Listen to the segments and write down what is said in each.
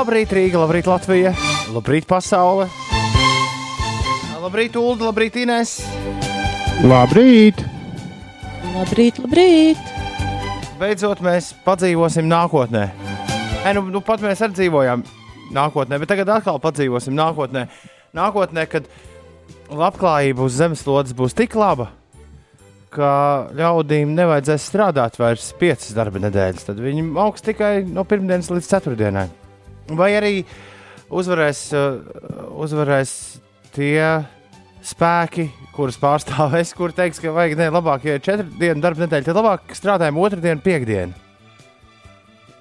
Labrīt, Rīga, labrīt, Latvija, labrīt, pasaule. Labrīt, Ulu, labrīt, Inês. Labrīt! Labrīt, labrīt! Beidzot, mēs padzīvosim nākotnē. E, nu, nu, pat mēs arī dzīvojām nākotnē, bet tagad atkal padzīvosim nākotnē. Nākotnē, kad labklājība uz zemeslodes būs tik laba, ka ļaudīm nevajadzēs strādāt vairs piecas darba nedēļas. Tad viņi augs tikai no pirmdienas līdz ceturtdienai. Vai arī uzvarēs, uh, uzvarēs tie spēki, kurus pārstāvēs, kur teiks, ka vajag ne labāk, ja ir četru dienu darba nedēļa, tad labāk strādājam otrdienu, piekdienu.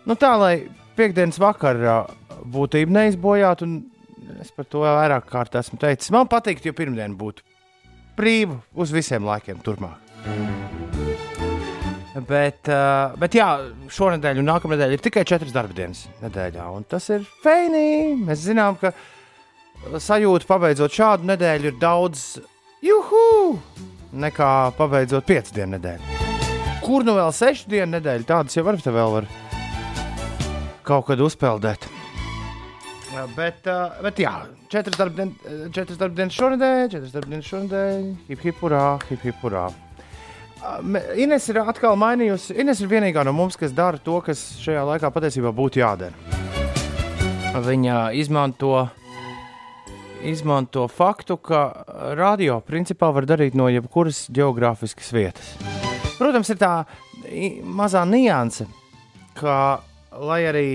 Nu, tā lai piekdienas vakarā būtība neizbojātu, un es par to vairāk kārt esmu teicis. Man patīk, ja pirmdiena būtu brīva uz visiem laikiem turpmāk. Bet, uh, bet jā, šonadēļ un nākamā nedēļa ir tikai četras darba dienas nedēļā. Tas ir fēnī. Mēs zinām, ka sajūta pabeidzot šādu nedēļu ir daudz juhu nekā pabeidzot piecu dienu nedēļu. Kur nu vēl sešu dienu nedēļu? Tādas jau varbūt vēl var kaut kad uzpeldēt. Bet, uh, bet jā, četras darba dien- dienas šonadēļ, četras darba dienas šonadēļ, hip hip hurrā, hip hip hurrā. Me- Ines ir atkal mainījusi. Ines ir vienīgā no mums, kas dara to, kas šajā laikā patiesībā būtu jādara. Viņa izmanto, izmanto faktu, ka radio principā var darīt no jebkuras geogrāfiskas vietas. Protams, ir tā mazā nianse, ka, lai arī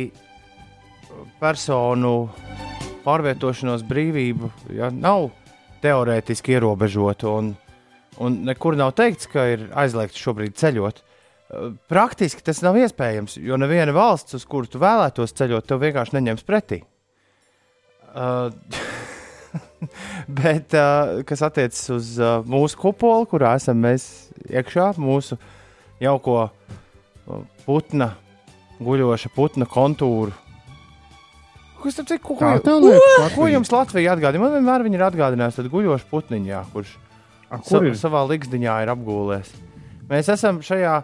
personu pārvietošanos brīvība ja, nav teorētiski ierobežota un, un nekur nav teikts, ka ir aizliegts šobrīd ceļot. Eh, Praktiski tas nav iespējams, jo neviena valsts, uz kuru tu vēlētos ceļot, tev vienkārši neņems pretī. Uh, bet, uh, kas attiecas uz uh, mūsu kupolu, kurā esam mēs iekšā, mūsu jauko putna, guļoša putna kontūru. Kas tad ir? Ko, ko, ko jums Latvija atgādina? Man vienmēr ir atgādinājusi tādu guļošu putniņu, jā, kurš sa, ir? savā likšdiņā ir apgūlies. Mēs esam šajā,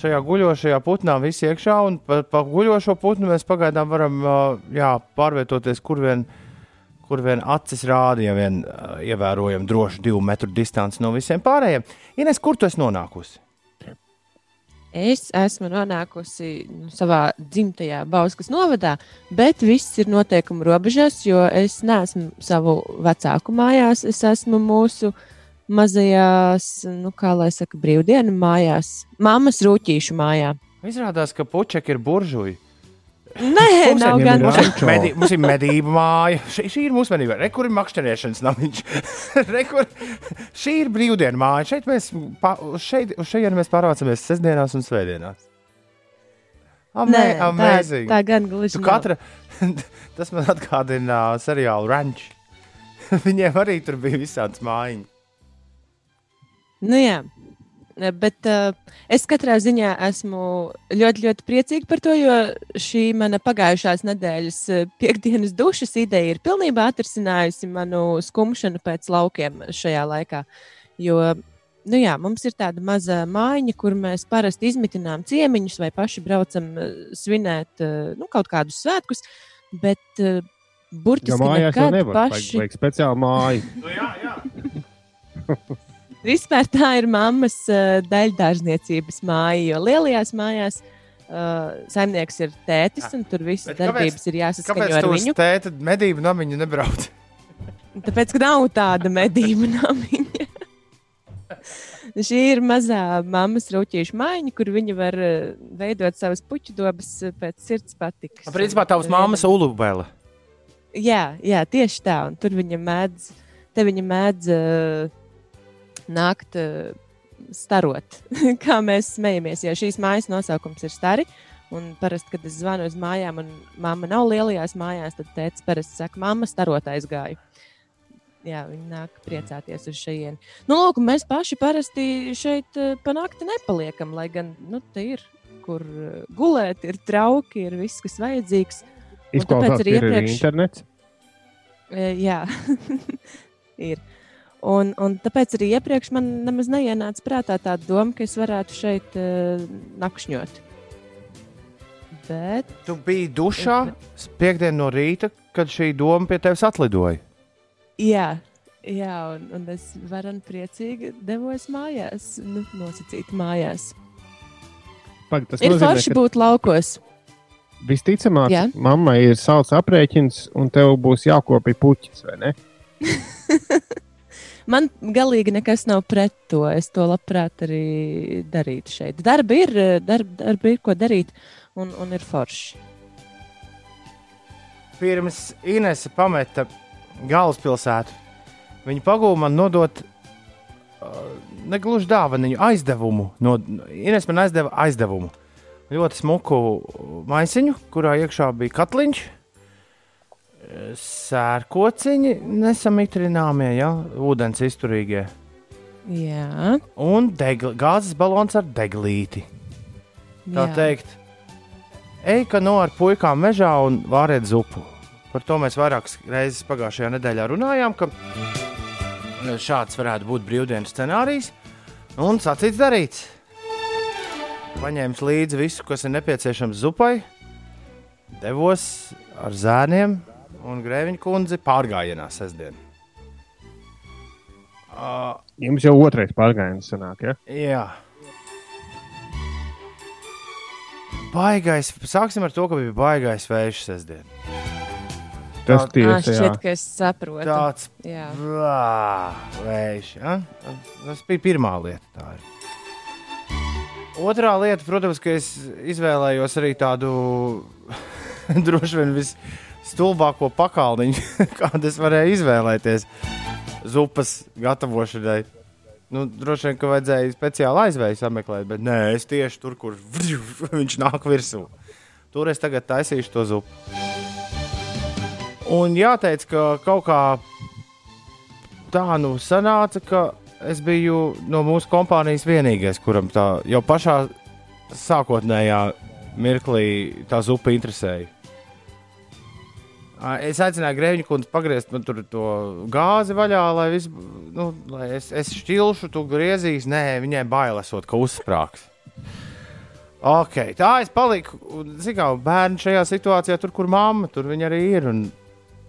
šajā guļošajā putnā visi iekšā, un pa, pa guļošo putnu mēs pagaidām varam jā, pārvietoties, kur vien, kur vien acis rāda, ja vien ievērojam droši divu metru distanci no visiem pārējiem. Ines, kur tu esi nonākusi? Es esmu nonākusi nu, savā dzimtajā Bauskas novadā, bet viss ir noteikuma robežās, jo es neesmu savu vecāku mājās. Es esmu mūsu mazajās, nu, kā lai saka, brīvdienu mājās, mammas rūtīšu mājā. Izrādās, ka puķek ir buržuji. Nē, Mums nav gan tā. Medi, mums ir medību māja. Šī, šī ir mūsu medība. Re, kur ir makšķerēšanas namiņš. Re, kur, šī ir brīvdienu māja. Šeit mēs, pa, šeit, šeit mēs pārvācamies sestdienās un svētdienās. Amē, Nē, tā, amazing. tā gan gluži katra, tas man atgādina uh, seriālu Ranch. Viņiem arī tur bija visādas mājiņas. Nu, jā. Bet uh, es katrā ziņā esmu ļoti, ļoti priecīga par to, jo šī mana pagājušās nedēļas eh, piekdienas dušas ideja ir pilnībā atrisinājusi manu skumšanu pēc laukiem šajā laikā. Jo nu jā, mums ir tāda maza mājiņa, kur mēs parasti izmitinām ciemiņus vai paši braucam eh, svinēt nu, kaut kādus svētkus. Bet uh, burtiski mājās jau nevar. Paši. vajag speciālu māju. Nu, jā, jā. Vispār tā ir mammas uh, daļdārzniecības māja, jo lielajās mājās uh, saimnieks ir tētis, un tur visas Bet kāpēc- darbības ir jāsaskaņo Kāpēc ar viņu. tēta medību namiņu nebrauc? Tāpēc, ka nav tāda medību namiņa. Šī ir mazā mammas rūtīša mājiņa, kur viņa var uh, veidot savas puķu dobas pēc sirds patikas. Principā tavs mammas ulubele. Jā, jā, tieši tā. Un tur viņa mēdz, te viņa mēdz uh, nākt uh, starot, kā mēs smejamies. Jo šīs mājas nosaukums ir stari. Un parasti, kad es zvanu uz mājām, un mamma nav lielajās mājās, tad tēvs parasti saka, mamma starot aizgāju. Jā, viņi nāk priecāties uz šejienu. Nu, lūk, mēs paši parasti šeit uh, pa nakti nepaliekam, lai gan nu, te ir, kur uh, gulēt, ir trauki, ir viss, kas vajadzīgs. Izklausās, ir iepriekš- internets. E, Jā, ir. Un, un tāpēc arī iepriekš man nemaz neienāca prātā tā doma, ka es varētu šeit uh, nakšņot. Bet Tu biji dušā piekdien no rīta, kad šī doma pie tevis atlidoja. Jā, jā un, un es varu priecīgi devos mājās, nu, nosacīt mājās. Pag, tas Ir nozīmē, forši ka būt laukos. visticamāk, Jā. mammai ir salds aprēķins, un tev būs jākopja puķis, vai ne? Man galīgi nekas nav pret to. Es to labprāt arī darītu šeit. Darba ir, darba, darba ir ko darīt, un, un ir forši. Pirms Inese pameta galvaspilsētu, viņa pagūma man nodot uh, negluži dāvanu, aizdevumu. No, Ines man aizdeva aizdevumu. Ļoti smuku maisiņu, kurā iekšā bija katliņš, eh, sērkociņi, nesamitrināmie, ja, ūdens izturīgie, Jā, un degl, gāzes balons ar deglīti. Tā jā. teikt, ej, ka no ar puikām mežā un vāriet zupu. Par to mēs vairākas reizes pagājušajā nedēļā runājām, ka šāds varētu būt brīvdienas scenārijs. Un sacīts darīts. Paņēmis līdzi visu, kas ir nepieciešams zupai, devos ar zēniem un grēviņu kundzi pārgājienā sestdien. Uh, Jums jau otrais pārgājiens sanāk, ja? Jā. Baigais, sāksim ar to, ka bija baigais vējš sestdien. Tas Tā- tiesa, jā. šķiet, ka es saprotu. Tāds Jā. vā, vējš. Ja? Tas bija pirmā lieta. tā ir. Otrā lieta, protams, ka es izvēlējos arī tādu droši vien visstulbāko pakalniņu, kādu es varēju izvēlēties zupas gatavošanai. Nu, droši vien, ka vajadzēja speciāli aizvēju sameklēt, bet nē, es tieši tur, kur viņš nāk virsū. Tur es tagad taisīšu to zupu. Un jāteic, ka kaut kā tā nu sanāca, ka es biju no mūsu kompānijas vienīgais, kuram tā jau pašā sākotnējā mirklī tā zupa interesēja. Es aicināju Grēviņu kundzi pagriezt man tur to gāzi vaļā, lai, vis, nu, lai es, es šķilšu, tu griezīs. Nē, viņai bailēsot, ka uzsprāgs. Okay, tā es paliku. Kā, bērni šajā situācijā, tur, kur mamma, tur arī ir. Un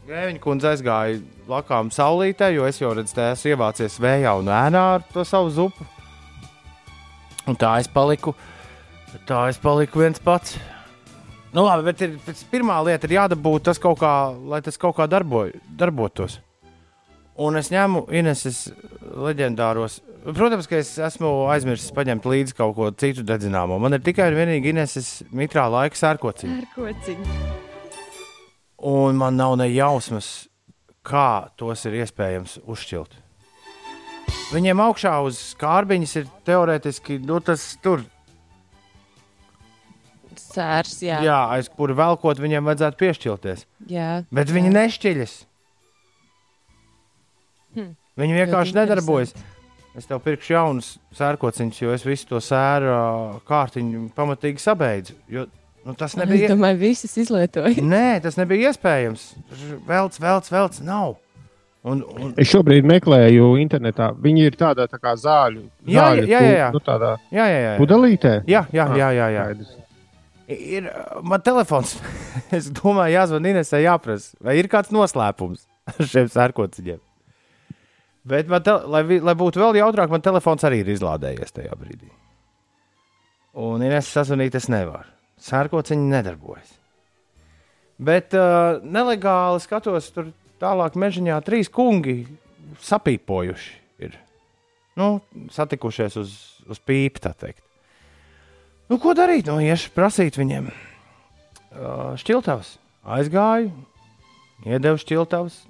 Grēviņa kundze aizgāja lakām saulītē, jo es jau redzu, ka esmu ievācies vējā un ēnā ar to savu zupu. Un tā es paliku, tā es paliku viens pats. Nu, labi, bet ir, pirmā lieta ir jādabū tas kaut kā, lai tas kaut kā darboj, darbotos. Un es ņemu Ineses leģendāros. Protams, ka es esmu aizmirsis paņemt līdzi kaut ko citu dedzināmo. Man ir tikai un vienīgi Ineses mitrā laika sērkociņa. Ar kociņu. Un man nav ne jausmas, kā tos ir iespējams uzšķilt. Viņiem augšā uz skārbiņas ir teorētiski nu, tas tur, Sērs, jā. jā. jā, aiz kura velkot, viņiem vajadzētu piešķilties. jā. Bet viņi nešķiļas. Hm. Viņi vienkārši nedarbojas. Es tev pirkšu jaunus sērkociņus, jo es visu to sēru kārtiņu pamatīgi sabeidzu. Jo, nu, tas Es nebija. domāju, visas izlietoju. Nē, tas nebija iespējams. Velc, velc, velc, nav. Un, un, Es šobrīd meklēju internetā. Viņi ir tādā tā kā zāļu. Jā, zāļu jā, jā, jā. Nu, tādā jā, jā, jā. pudelītē. Jā, jā, Ah, jā, jā, jā. Ir man telefons. es domāju, jāzvan Inesai, jāprasa, vai ir kāds noslēpums šiem sērkociņiem. Bet, te, lai, lai būtu vēl jautrāk, man telefons arī ir izlādējies tajā brīdī. Un Ines sazvanīt es nevaru. Sērkociņi nedarbojas. Bet uh, nelegāli skatos, tur tālāk mežā trīs kungi sapīpojuši. Ir. Nu, satikušies uz, uz pīpi, tā teikt. Nu, ko darīt? Nu, iešu prasīt viņiem. Uh, šķiltavs aizgāju, iedevu šķiltavs,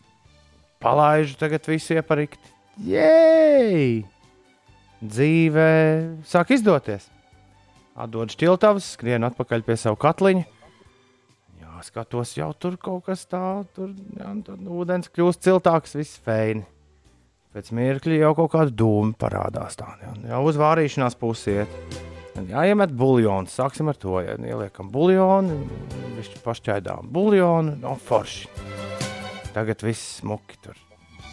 palaidu tagad visu ieparikt. Jēj! Dzīve sāk izdoties. Atdod šķiltavs, skrienu atpakaļ pie sava katliņa. Jā, skatos, jau tur kaut kas tāds, tur jā, tur ūdens kļūst ciltāks, viss feini. Pēc mirkļa jau kaut kāda dūma parādās. Tā, jau, uz vārīšanās pusiet. Jā, iemet buļļonu. Sāksim ar to. Ja ieliekam buļļonu, viņš pašķaidām buļļonu, no forši. Tagad viss smuki tur.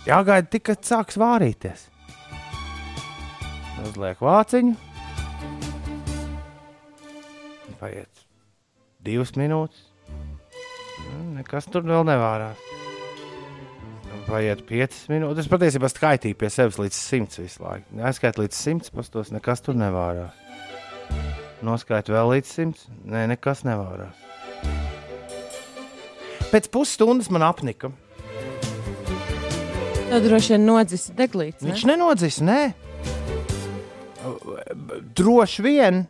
Jāgaida tikai sāks vārīties. Uzliek vāciņu. Paiet divas minūtes. Nu, Nekas tur vēl nevārās. Paiet piecas minūtes. Es patiesībā skaitīju pie sevis līdz simts visu laiku. Neskaitu līdz simts pastos, nekas tur nevārās. Noskaitu vēl līdz simts. Nē, nekas nevārās. Pēc pusstundas man apnika. Tad droši vien nodzis deglīts. Ne? Viņš nenodzis, nē. Droši vien,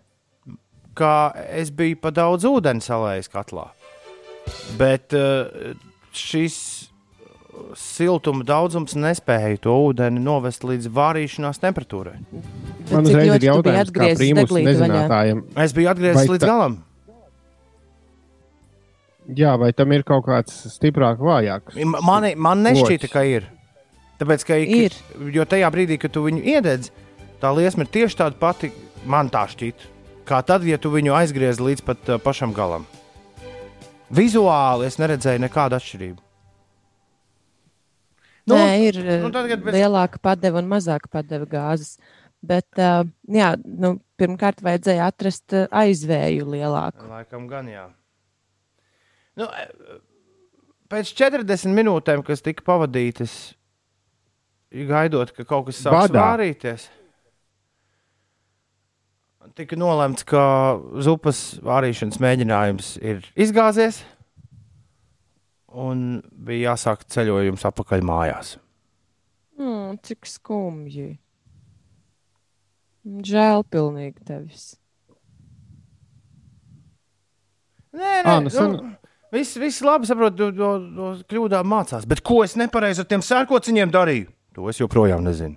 ka es biju pa daudz ūdens salējis katlā. Bet eh, šis siltuma daudzums nespēja to ūdeni novest līdz vārīšanās temperatūrai. Man uzreiz ir jautājums, kā prīmus nezinātājiem. Es biju atgriezies līdz ta- galam. Jā, vai tam ir kaut kāds stiprāk, vājāks? Man, man nešķita, ka ir. Tāpēc, ka Ir. Jo tajā brīdī, kad tu viņu iededz, tā liesma ir tieši tāda pati, man tā šķita. Kā tad, ja tu viņu aizgriez līdz pat uh, pašam galam. Vizuāli es neredzēju nekādu atšķirību. Nu, Nē, ir nu nu, tad, kad lielāka padeva un mazāka padeva gāzes. Bet, uh, jā, nu, pirmkārt, vajadzēja atrast uh, aizvēju lielāku. Laikam gan jā. Nu, pēc 40 minūtēm, kas tika pavadītas, gaidot, ka kaut kas sāks vārīties, tika nolemts, ka zupas vārīšanas mēģinājums ir izgāzies. Un bija jāsāk ceļojums atpakaļ mājās. Mm, cik skumji. Žēl pilnīgi tevis. Nē, nē, Ā, nu, sen- nu, viss, viss labi saprot, no, no, no kļūdām mācās. Bet ko es nepareizi ar tiem sērkociņiem darīju? To es joprojām nezinu.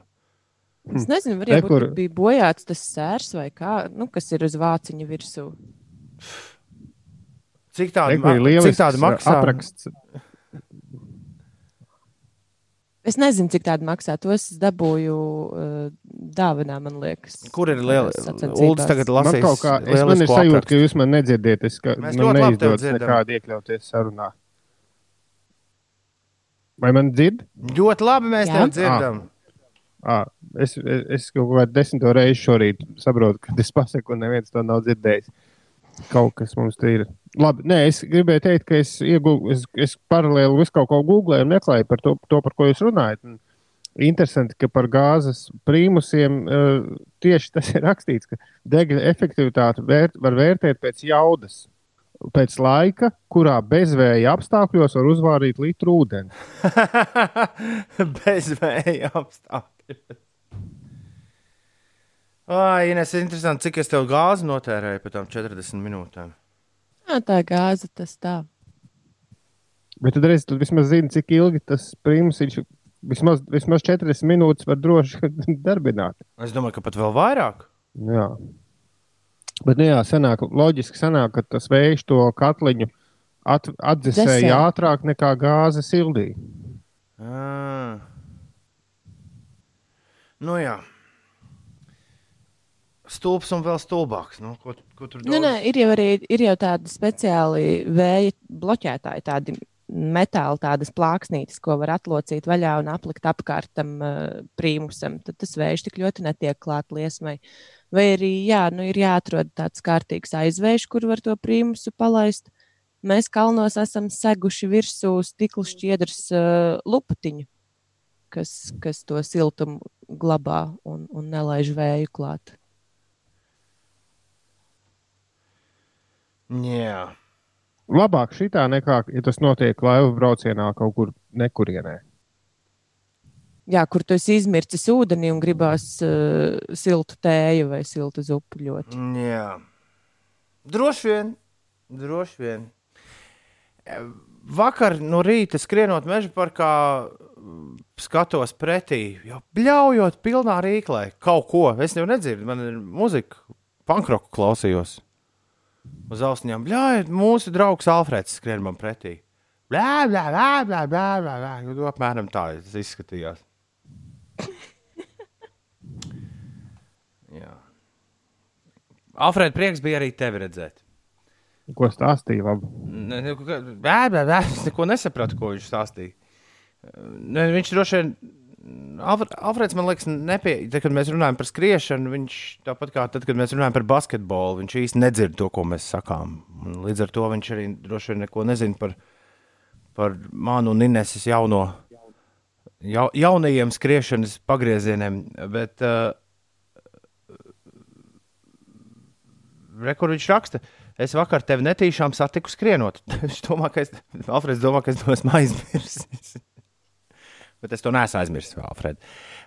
Es nezinu, varbūt kur- tur bija bojāts tas sērs vai kā, nu, kas ir uz vāciņa virsū. Cik tāda, Rekur cik tāda maksā? apraksts. Es nezinu, cik tāda maksā. To es dabūju uh, dāvanā, man liekas. Kur ir liela? Uldis tagad Man lasīs. kaut kā, es man ir sajūta, ka jūs man nedzirdiet. Es ka, Mēs man neizdodas nekādi iekļauties sarunā. Vai man dzird? Ļoti labi mēs Jā. tevi dzirdam. À, es, es, es kaut kādā desmito reizi šorīt saprotu, ka es pasaku, un neviens to nav dzirdējis. Kaut kas mums te ir. Labi, nē, es gribēju teikt, ka es, iegūlu, es, es paralēli visu kaut ko googlēju un meklēju par to, to par ko jūs runājat. Un Interesanti, ka par gāzes prīmusiem uh, tieši tas ir rakstīts, ka degļa efektivitāti vērt, var vērtēt pēc jaudas, pēc laika, kurā bezvēja apstākļos var uzvārīt litru ūdeni. Bez vēja apstākļu. Ai, Ines, interesanti, cik es tev gāzi notērēju pēc tam 40 minūtēm. Jā, tā gāze tas tā. Bet tad reiz tu vismaz zini, cik ilgi tas prīmus ir. Vismaz, vismaz 40 minūtes var droši darbināt. Es domāju, ka pat vēl vairāk. Jā. Bet, nu, jā, sanāk, loģiski sanāk, ka tas vējš to katliņu at, atdzesēja Dzesē. ātrāk nekā gāze sildīja. Ah. Nu jā. Stulbs un vēl stulbāks. Nu, ko, ko tur Nu, nē, ir jau arī ir jau tādi speciāli vēja bloķētāji, tādi metāli, tādas plāksnītes, ko var atlocīt vaļā un aplikt apkārt tam uh, prīmusam. Tad tas vējš tik ļoti netiek klāt liesmai. Vai arī jā, nu, ir jāatrod tāds kārtīgs aizvējš, kur var to prīmusu palaist. Mēs kalnos esam seguši virsū stikla šķiedras uh, lupatiņu, kas, kas to siltumu glabā un, un nelaiž vēju klāt. Jā. Labāk šitā nekā, ja tas notiek laivu braucienā kaut kur nekurienē. Jā, kur tu esi izmircis ūdeni un gribās uh, siltu tēju vai siltu zupu ļoti. Jā. Droši vien. Droši vien. E, Vakar no rīta skrienot meža parkā, m, skatos pretī, jau bļaujot pilnā rīklē kaut ko. Es jau nedzirdu, man ir muzika, pankroku klausījos. Uz bļaujot, mūsu draugs Alfreds skrien man pretī. Blā, blā, blā, blā, blā, blā, blā. Nu, Apmēram tā tas izskatījās. Jā. Alfred, prieks bija arī tevi redzēt. Ko stāstīja? Labi. Bē, bē, bē, Es neko nesapratu, ko viņš stāstīja. Ne, viņš droši vien Alfreds man liekas, nepie... tad, kad mēs runājam par skriešanu, viņš tāpat kā tad, kad mēs runājam par basketbolu, viņš īsti nedzird to, ko mēs sakām. Un līdz ar to viņš arī droši vien neko nezina par, par manu un Ineses jauno, ja, jaunajiem skriešanas pagriezieniem. Bet, uh, Rekur viņš raksta, es vakar tevi netīšām satiku skrienot. Viņš domā, ka es, Alfreds domā, ka es to esmu aizmirsis. Bet es to neesmu aizmirsis, Alfred.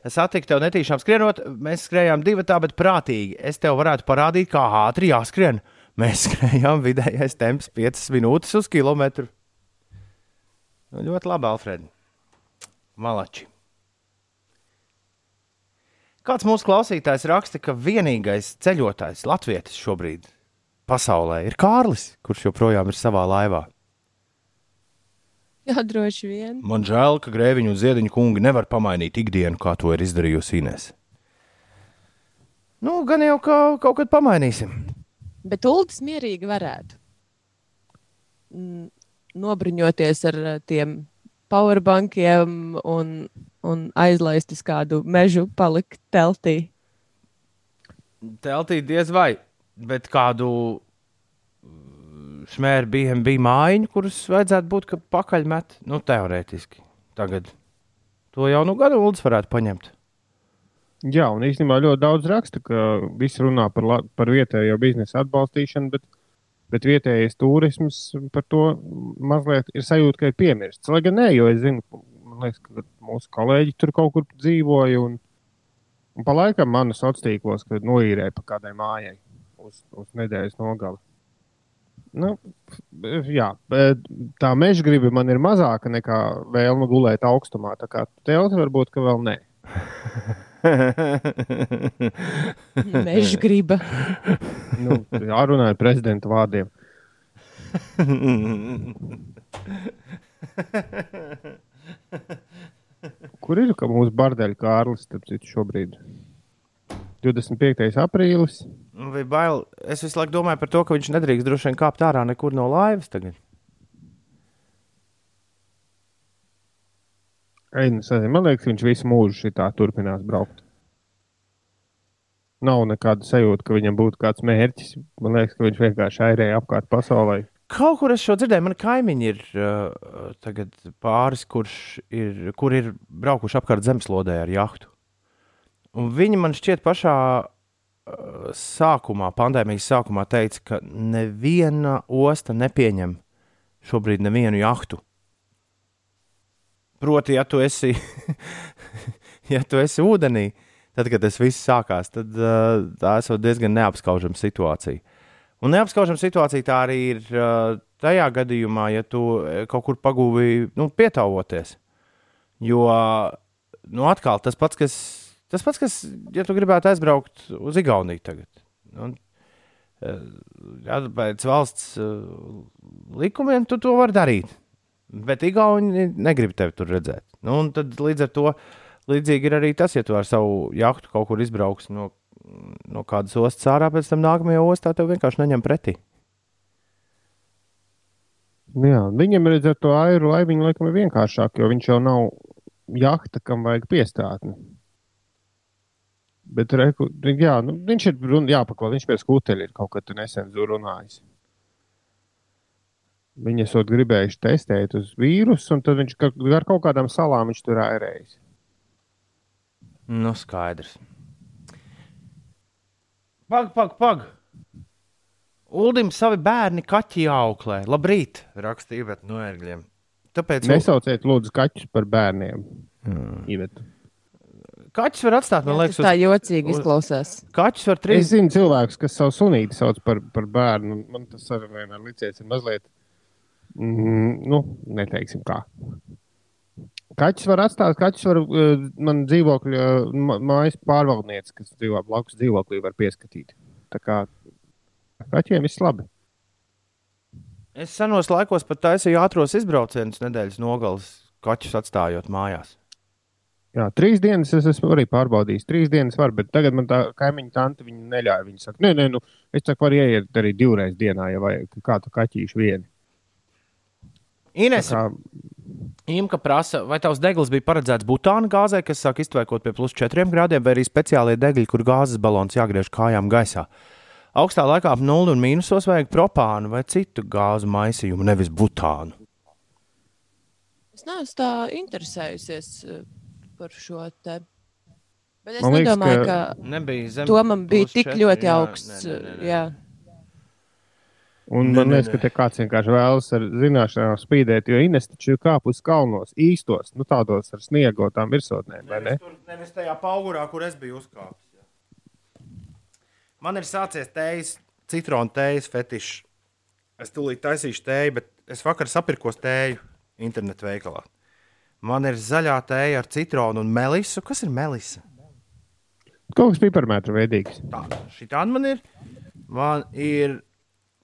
Es satiku tevi netīšām skrienot, mēs skrējām divi tā, bet prātīgi. Es tev varētu parādīt, kā ātri jāskrien. Mēs skrējām vidējais temps 5 minūtes uz kilometru. Nu, ļoti labi, Alfred. Malači. Kāds mūsu klausītājs raksta, ka vienīgais ceļotājs Latvijas šobrīd pasaulē ir Kārlis, kurš joprojām ir savā laivā. Jā, droši vien. Man žēl, ka grēviņu un ziediņu kungi nevar pamainīt ikdienu, kā to ir izdarījusi Inês. Nu, gan jau kā, kaut kad pamainīsim. Bet Uldis mierīgi varētu mm, nobruņoties ar eh, tiem powerbankiem un, un aizlaist uz kādu mežu, palikt teltī. Teltī diez vai, bet kādu šmēra bija, bija mājiņa, kuras vajadzētu būt pakaļmet. Nu, teorētiski. Tagad to jau nu gadu Ulas varētu paņemt. Jā, un īstenībā ļoti daudz raksta, ka visi runā par, la, par vietējo biznesa atbalstīšanu, bet, bet vietējais turisms par to mazliet ir sajūta, ka ir piemirsts. Lai gan nē, jo es zinu, liekas, ka mūsu kolēģi tur kaut kur dzīvoja. Un, un pa laikam manas sociālos tīklos, kad noīrēja pa kādai mājai uz, uz nedēļas nogali. Nu, jā, tā meža griba man ir mazāka nekā vēlme gulēt augstumā. Tā kā telti varbūt ka vēl nē. meža griba. nu, jārunā ar prezidenta vārdiem. Kur ir mūsu bardeļa Kārlis? Šobrīd 25. aprīlis. Vai bail? Es visu laiku domāju par to, ka viņš nedrīkst droši vien kāpt ārā nekur no laivas tagad. Ei, nu, man liekas, viņš visu mūžu šitā turpinās braukt. Nav nekāda sajūta, ka viņam būtu kāds mērķis. Man liekas, ka viņš vienkārši airēja apkārt pasaulē. Kaut kur es šo dzirdēju, man kaimiņi ir uh, pāris, kurš ir, kur ir braukuši apkārt zemeslodē ar jahtu. Un viņi man šķiet pašā sākumā, pandēmijas sākumā teica, ka neviena osta nepieņem šobrīd nevienu jahtu. Proti, ja tu esi, ja tu esi ūdenī, tad, kad tas viss sākās, tad uh, tā ir diezgan neapskaužama situācija. Un neapskaužama situācija tā arī ir uh, tajā gadījumā, ja tu kaut kur pagūvi nu, pietāvoties. Jo nu, atkal tas pats, kas Tas pats, kas, ja tu gribētu aizbraukt uz Igauniju tagad. Un, ja, pēc valsts uh, likumiem tu to vari darīt. Bet Igauni negrib tevi tur redzēt. Nu, tad līdz ar to līdzīgi ir arī tas, ja tu ar savu jahtu kaut kur izbrauks no, no kādas ostas ārā, pēc tam nākamajā ostā tev vienkārši neņem pretī. Jā, viņam redz ar to airu laiviņu laikam ir vienkāršāk, jo viņš jau nav jahta, kam vajag piestātni. Bet reku, jā, nu, viņš ir jāpaklāj, viņš pie skuteļa ir kaut kad nesen runājis. Viņi esot gribējuši testēt uz vīrusu, un tad viņš ar kaut kādām salām viņš tur ārējis. Nu, skaidrs. Pag, pag, pag! Uldim savi bērni kaķi auklē. Labrīt, rakstīja Iveta no ērgļiem. Tāpēc Nesauciet lūdzu kaķus par bērniem. Mm. Iveta. Kaķis var atstāt, man liekas, tā uz... jocīgi izklausās. Kaķis var trīs. Es zinu cilvēkus, kas savu sunīti sauc par, par bērnu. Man tas arī vienmēr licies ir mazliet, mm, nu, neteiksim kā. Kaķis var atstāt, kaķis var uh, man dzīvokļa, mājas pārvaldniece, kas dzīvo blakus dzīvoklī, var pieskatīt. Tā kā kaķiem viss labi. Es senos laikos pat taisīju ātros izbraucienus nedēļas nogalas, kaķus atstājot mājās. Jā, trīs dienas es esmu arī pārbaudījis. Trīs dienas var, bet tagad man tā kaimiņa tante neļāva. Viņa saka, nē, nē, nu, es tā varu ieiet arī divreiz dienā, ja vajag kādu kaķīšu vienu. Ines, kā... Imka prasa, vai tavs degls bija paredzēts butāna gāzē, kas sāk iztvēkot pie plus 4 grādiem, vai arī speciālie degļi, kur gāzes balons jāgriež kājām gaisā. Augstā laikā ap nulli un mīnusos vajag propānu vai citu gāzu maisījumu, nevis butānu. Es neesmu tā interesējusies par šo te. Bet es Man liekas, nedomāju, ka ka, Nebija zem. to man bija tik četri, ļoti jā, augsts. nē, nē, nē, nē. Jā. Un Nē, man liekas, ka te kāds vienkārši vēlas ar zināšanām spīdēt, jo Ines taču ir kāpus kalnos īstos, nu tādos ar sniegotām virsotnēm, vai ne? Nevis, tur, nevis tajā augurā, kur es biju uzkāpis. jā. Man ir sācies tējas, citronu tējas fetišs. Es tūlīt taisīšu tēju, bet es vakar sapirkos tēju internetu veikalā. Man ir zaļā tēja ar citronu un melisu. Kas ir melisa? Kaut kas piparmētra veidīgs. Tā, šī tāda man ir. Man ir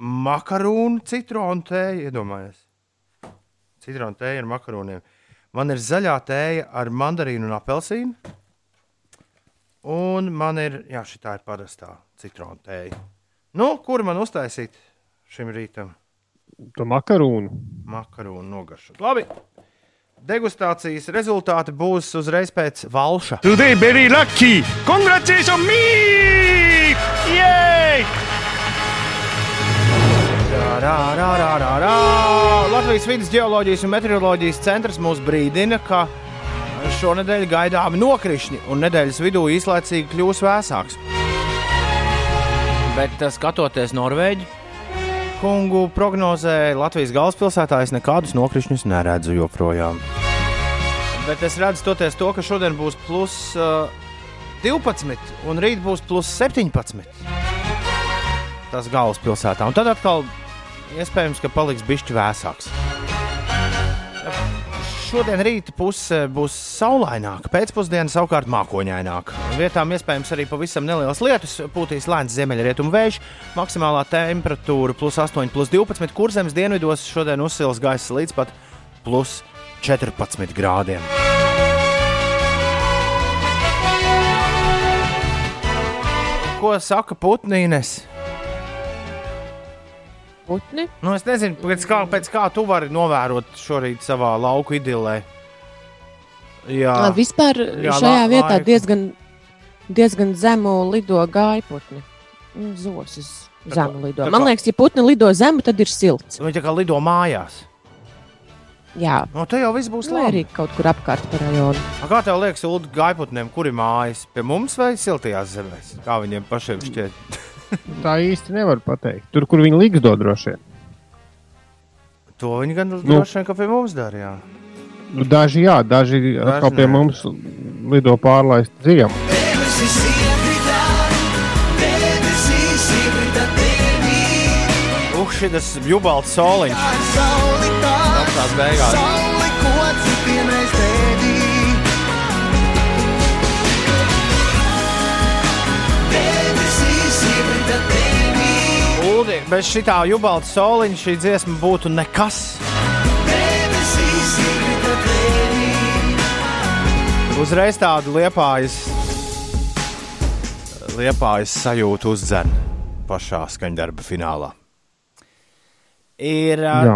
makaronu citronu tēja, iedomājieties. Citronu tēja ar makaroniem. Man ir zaļā tēja ar mandarīnu un apelsīnu. Un man ir, jā, šī tā ir parastā citronu tēja. Nu, kur man uztaisīt šim rītam? To makaronu. Makaronu nogaršot. Labi. Degustācijas rezultāti būs uzreiz pēc valša. Today very lucky. Congratulations me! Yay! Rā, rā, rā, rā, rā. Latvijas vidus geoloģijas un meteoroloģijas centrs mūs brīdina, ka šonadēļ gaidāmi nokrišņi un nedēļas vidū īslaicīgi kļūs vēsāks. Bet eh, skatoties Norvēģi, kungu prognozē Latvijas galvaspilsētā, es nekādus nokrišņus neredzu joprojām. Bet es redzu toties to, ka šodien būs plus uh, 12 un rīt būs plus 17 tas galvaspilsētā. Un tad atkal iespējams, ka paliks bišķi vēsāks. Šodien rīta puse būs saulaināka, pēcpusdiena savukārt mākoņaināka. Vietām iespējams arī pavisam neliels lietus, pūtīs lēns ziemeļrietumu vējš, maksimālā temperatūra plus 8, plus 12, kur zemes dienvidos šodien uzsils gaisa līdz pat plus 14 grādiem. Ko saka Putnīnes? Putni. Nu, es nezinu, pēc kā, pēc kā tu vari novērot šorīt savā lauku idilē. Jā, Ah. Vispār Jā, šajā la- vietā laiku. diezgan, diezgan zemu lido gaiputni. Nu, Zosis zemu lido. tā Man liekas, ja putni lido zemu, tad ir silts. viņi tā kā lido mājās. Jā, No, te jau viss būs labi. arī kaut kur apkārt par rajonu. A, Kā tev liekas, Ulu, gaiputniem, kur ir mājas? Pie mums vai siltajās zemēs? Kā viņiem pašiem šķiet? Tā īsti nevar pateikt. Tur, kur viņi liks dod droši vien. To viņi gan Nu. droši vien, ka pie mums darīja. Nu, daži jā, daži atkal pie mums lido pārlaist ziemu. Uh, šis jubalts soliņš. Tās beigās. Bez šitā jubalta soliņa šī dziesma būtu nekas. Uzreiz tādu liepājas, liepājas sajūtu uzdzen pašā skaņdarba finālā. Ir uh,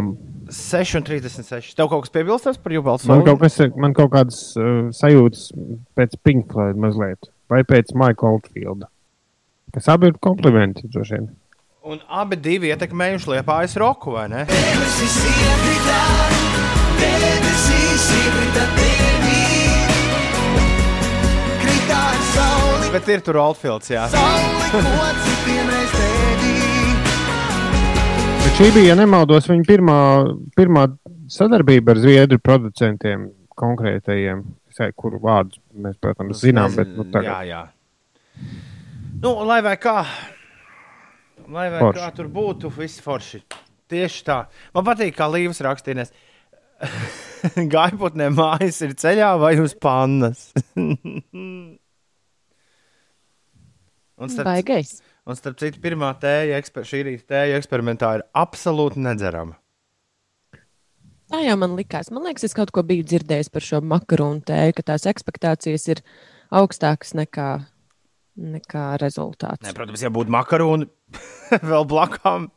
6,36. Tev kaut kas piebilstams par jubaltu man kaut, kas, man kaut kādas uh, sajūtas pēc Pink Floyd mazliet. Vai pēc Maika Oldfielda. Kas abi ir komplimenti, droši vien. Un abi divi ietekmējuši liepājas roku, vai ne? Bet ir tur Oldfields, jā. Bet šī bija, ja nemaldos, viņa pirmā, pirmā sadarbība ar zviedru producentiem konkrētajiem, kuru vārdus mēs, protams, zinām. Bet, nu, Jā, tagad, jā. Nu, lai vai kā, lai vai Forši. kā tur būtu, viss forši. Tieši tā. Man patīk, kā Līvas rakstīnēs. Gaiputnē mājas ir ceļā vai uz pannas. un, starp, Baigais. un starp citu, pirmā tēja, eksper, šī rīta tēja eksperimentā ir absolūti nedzerama. Tā jau man likās. Man liekas, es kaut ko biju dzirdējis par šo makaronu tēju, ka tās expectācijas ir augstākas nekā, nekā rezultāts. Nē, protams, ja būtu makaroni vēl blakām,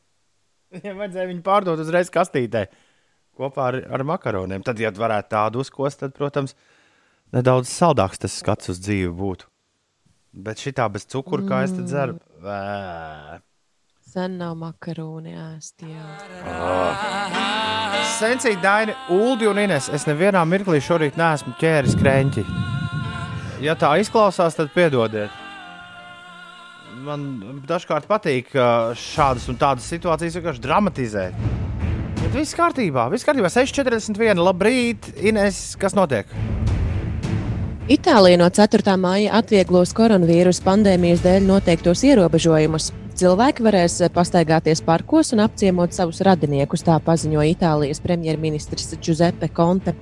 viņam vajadzēja viņu pārdot uzreiz kastītē. kopā ar, ar makaroniem. Tad, ja varētu tādu uzkost, tad, protams, nedaudz saldāks tas skats uz dzīvi būtu. Bet šī tā bez cukura, kā es te dzeru, vē. Sen nav makaroni ēst. Jā. Sensīgi, Daini, Ulu un Ines. Es nevienā mirklī šorīt neesmu ķēris krēķi. Ja tā izklausās, tad piedodiet. Man dažkārt patīk šādas un tādas situācijas vienkārši dramatizēt. Bet viss kārtībā, viss kārtībā. 6,41. Labrīt, Ines, kas notiek? Itālija no 4. māja atvieglos koronavīrus pandēmijas dēļ noteiktos ierobežojumus. Cilvēki varēs pastaigāties parkos un apciemot savus radiniekus, tā paziņoja Itālijas premjerministrs Giuseppe Conte.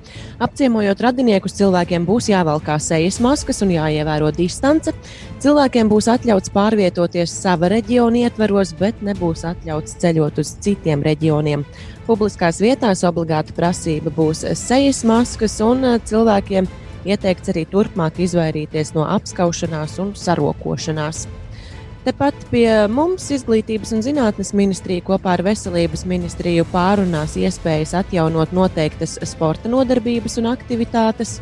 Apciemojot radiniekus, cilvēkiem būs jāvalkā sejas maskas un jāievēro distance. Cilvēkiem būs atļauts pārvietoties sava reģiona ietveros, bet nebūs atļauts ceļot uz citiem reģioniem. Publiskās vietās obligāta prasība būs sejas maskas, un cilvēkiem ieteikts arī turpmāk izvairīties no apskaušanās un sarokošanās. Tepat pie mums Izglītības un zinātnes ministrija kopā ar Veselības ministriju pārunās iespējas atjaunot noteiktas sporta nodarbības un aktivitātes.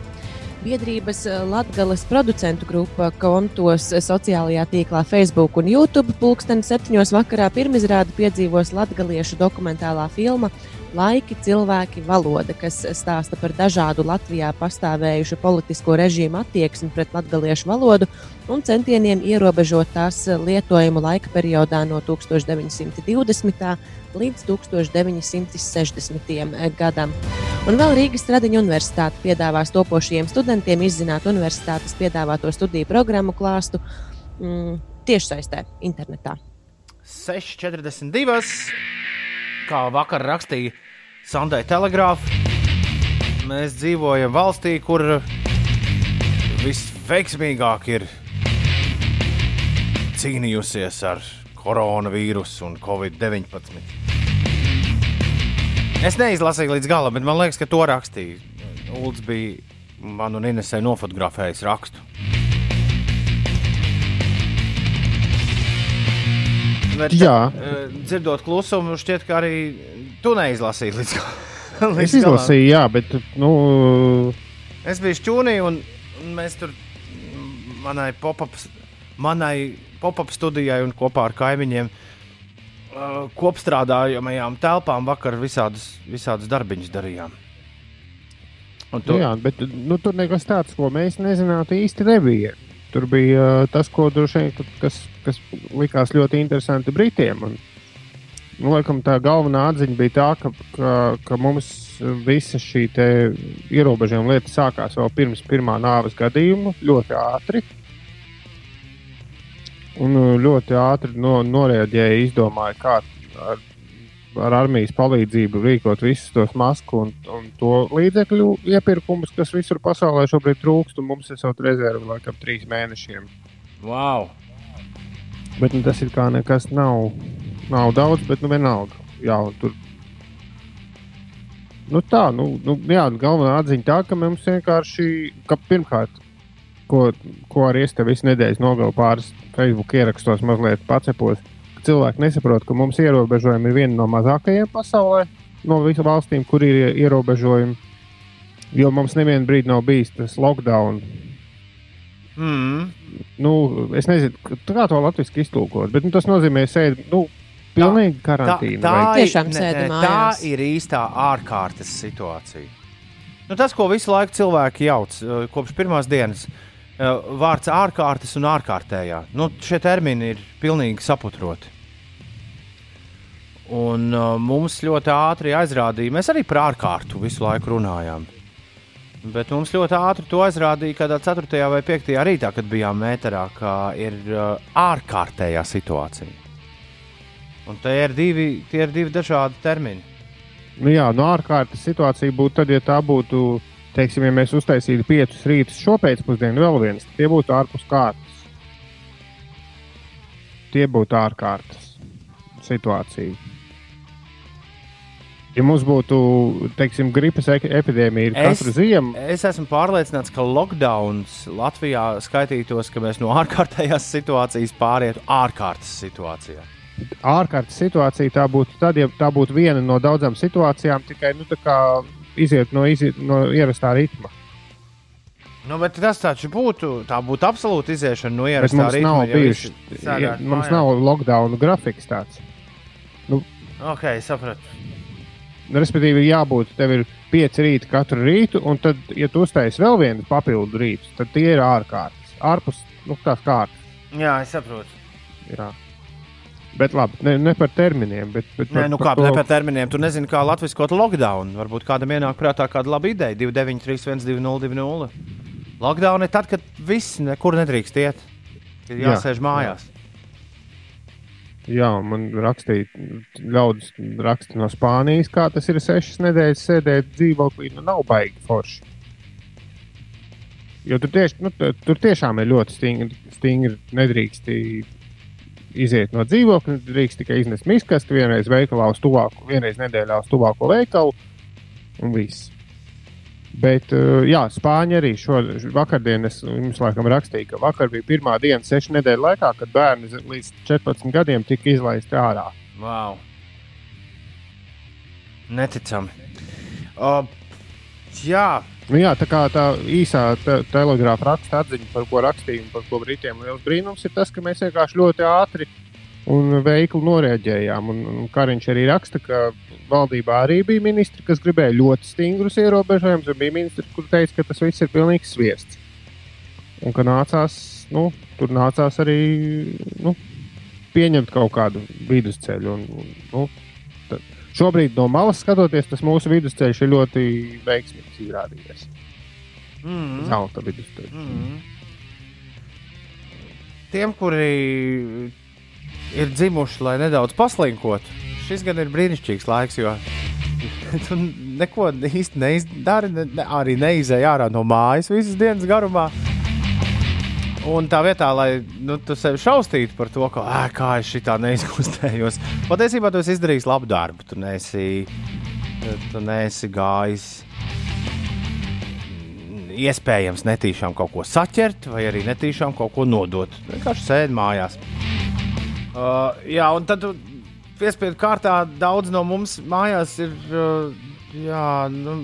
Biedrības Latvijas producentu grupa kontos sociālajā tīklā Facebook un YouTube pulksteni septiņos vakarā pirmizrādi piedzīvos latgaliešu dokumentālā filma Laiki, cilvēki, valoda, kas stāsta par dažādu Latvijā pastāvējušu politisko režīmu attieksmi pret latviešu valodu un centieniem ierobežot tās lietojumu laika periodā no 1920. līdz 1960. gadam. Un vēl Rīgas Tradiņu universitāte piedāvās topošajiem studentiem izzināt universitātes piedāvāto studiju programmu klāstu mm, tiešsaistē, internetā. 6,42. Kā vakar rakstīja Sandai Telegrāfa, mēs dzīvojam valstī, kur visveiksmīgāk ir cīnījusies ar koronavīrusu un covid-19. Es neizlasīju līdz galam, bet man liekas, ka to rakstīja. Ulds bija man un Inesai nofotografējis rakstu. Bet, Jā. eh, Dzirdot klusumu, šķiet, ka arī tu neizlasīji līdz galam. Es izlasīju, jā, bet nu, Es biju šķūnī, un mēs tur manai pop-up, manai pop-up studijai un kopā ar kaimiņiem uh, kopstrādājamajām telpām vakar visādus, visādus darbiņus darījām. Un tu, jā, bet nu, tur nekas tāds, ko mēs nezinātu, īsti nebija. Tur bija tas, ko droši vien, kas, kas likās ļoti interesanti Britiem. Un, nu, laikam, tā galvenā atziņa bija tā, ka, ka, ka mums visa šī ierobežojuma lieta sākās vēl pirms pirmā nāves gadījuma, ļoti ātri. Un ļoti ātri no, noreaģēja, izdomāja, kā ar, ar armijas palīdzību rīkot visus tos masku un, un to līdzekļu iepirkumus, kas visur pasaulē šobrīd trūkst. Mums ir savs rezerve laikam trīs mēnešiem. wow! Bet nu, tas ir kā nekas nav, nav daudz, bet nu vienalga. Jā, un tur Nu tā, nu, nu, jā, galvenā atziņa tā, ka mums vienkārši, ka pirmkārt, ko, ko arī es te visu nedēļu nogalu pāris Facebook ierakstos, mazliet pacepos, cilvēki nesaprot, ka mums ierobežojumi ir viena no mazākajiem pasaulē, no visām valstīm, kur ir ierobežojumi. Jo mums nevienu brīdi nav bijis tas lockdown. Mm. Nu, es nezinu, kā to latviešu iztulkot, bet nu, tas nozīmē, sēdi, nu, Pilnīgi karantīna. Tā, tā, Tiešām ir, ne, ne, tā ir īstā ārkārtas situācija. Nu, tas, ko visu laiku cilvēki jauc eh, kopš pirmās dienas, eh, vārds ārkārtas un ārkārtējā. Nu, šie termini ir pilnīgi saputroti. Un uh, mums ļoti ātri aizrādīja, mēs arī par ārkārtu visu laiku runājām. Bet mums ļoti ātri to aizrādīja, kad 4. vai 5. rītā, kad bijām mēterā, ka ir uh, ārkārtējā situācija. Un tie ir divi, tie ir divi dažādi termini. Nu, jā, no ārkārtas situācija būtu tad, ja tā būtu, teiksim, ja mēs uztaisītu piecus rītus šo pēcpusdienu, vēl viens, tie būtu ārpus kārtas. Tie būtu ārkārtas situācija. Ja mums būtu, teiksim, gripas e- epidēmija ir katru Es- ziemu, Es esmu pārliecināts, ka lockdowns Latvijā skaitītos, ka mēs no ārkārtējās situācijas pārietu ārkārtas situācijā. ārkārtas situācija tā būtu tad, ja tā būtu viena no daudzām situācijām, tikai nu, iziet no, iziet no ierastā ritma. Nu, bet tas taču būtu, tā būtu absolūta iziešana no ierastā ritma. nav bijuši, ja, mums nav lockdown grafiks tāds. Ok, sapratu. Nu, Respektīvi, ir jābūt, tev ir pieci rīti katru rītu, un tad, ja tu uztaisīsi vēl vienu papildu rītu, tad tie ir ārkārtas. Ārpus nu, tās kārtas. Jā, es saprotu. Jā. Bet labi, ne, ne par terminiem. Bet, bet Nē, nu kā ne par terminiem. Tu nezini, kā latviešu kaut lockdown. Varbūt kādam ienāk prātā kāda laba ideja. 293, 202. Lockdown ir tad, kad viss nekur nedrīkst iet. Jā, jāsēž mājās. Jā, man rakstīja, ļaudis raksta no Spānijas, kā tas ir sešas nedēļas sēdēt dzīvoklī. Nu, nav baigi forši. Jo tur, tieši, nu, tu- tur tiešām ir ļoti stingri. stingri nedrīkst iziet no dzīvokļa. Drīkst tikai iznest miskastu vienreiz veikalā uz tuvāko, vienreiz nedēļā uz tuvāko veikalu. Un viss. Bet, uh, jā, Spāņi arī šo vakardien, es jums laikam rakstīju, ka vakar bija pirmā diena, sešu nedēļu laikā, kad bērni līdz 14 gadiem tika izlaisti ārā. Wow. Neticami. Uh, jā, Nu, jā, tā kā tā īsā te telegrāfa raksta atziņa, par ko rakstīju, un par ko brītiem liels brīnums ir tas, ka mēs vienkārši ļoti ātri un veikli noreaģējām. Un, un Kariņš arī raksta, ka valdībā arī bija ministri, kas gribēja ļoti stingrus ierobežojumus, un bija ministri, kur teica, ka tas viss ir pilnīgi sviests. Un ka nācās, nu, tur nācās arī nu, pieņemt kaut kādu vidusceļu. Un, un, nu, tad šobrīd no malas skatoties, tas mūsu vidusceļš ir ļoti veiksmīgs izrādījies. mm, Zelta vidusceļš. mm. Tiem, kuri ir dzimuši, lai nedaudz paslinkotu, šis gan ir brīnišķīgs laiks, jo tu neko īsti neizdari, ne, arī neizēj ārā no mājas visas dienas garumā. Un tā vietā, lai nu, tu sevi šaustītu par to, ka, ā, kā es šitā neizkustējos, patiesībā tu esi izdarījis labu darbu. Tu neesi, tu neesi gājis iespējams netīšām kaut ko saķert, vai arī netīšām kaut ko nodot. Vienkārši sēdi mājās. Uh, jā, un tad tu piespiedu kārtā daudz no mums mājās ir uh, jā, nu,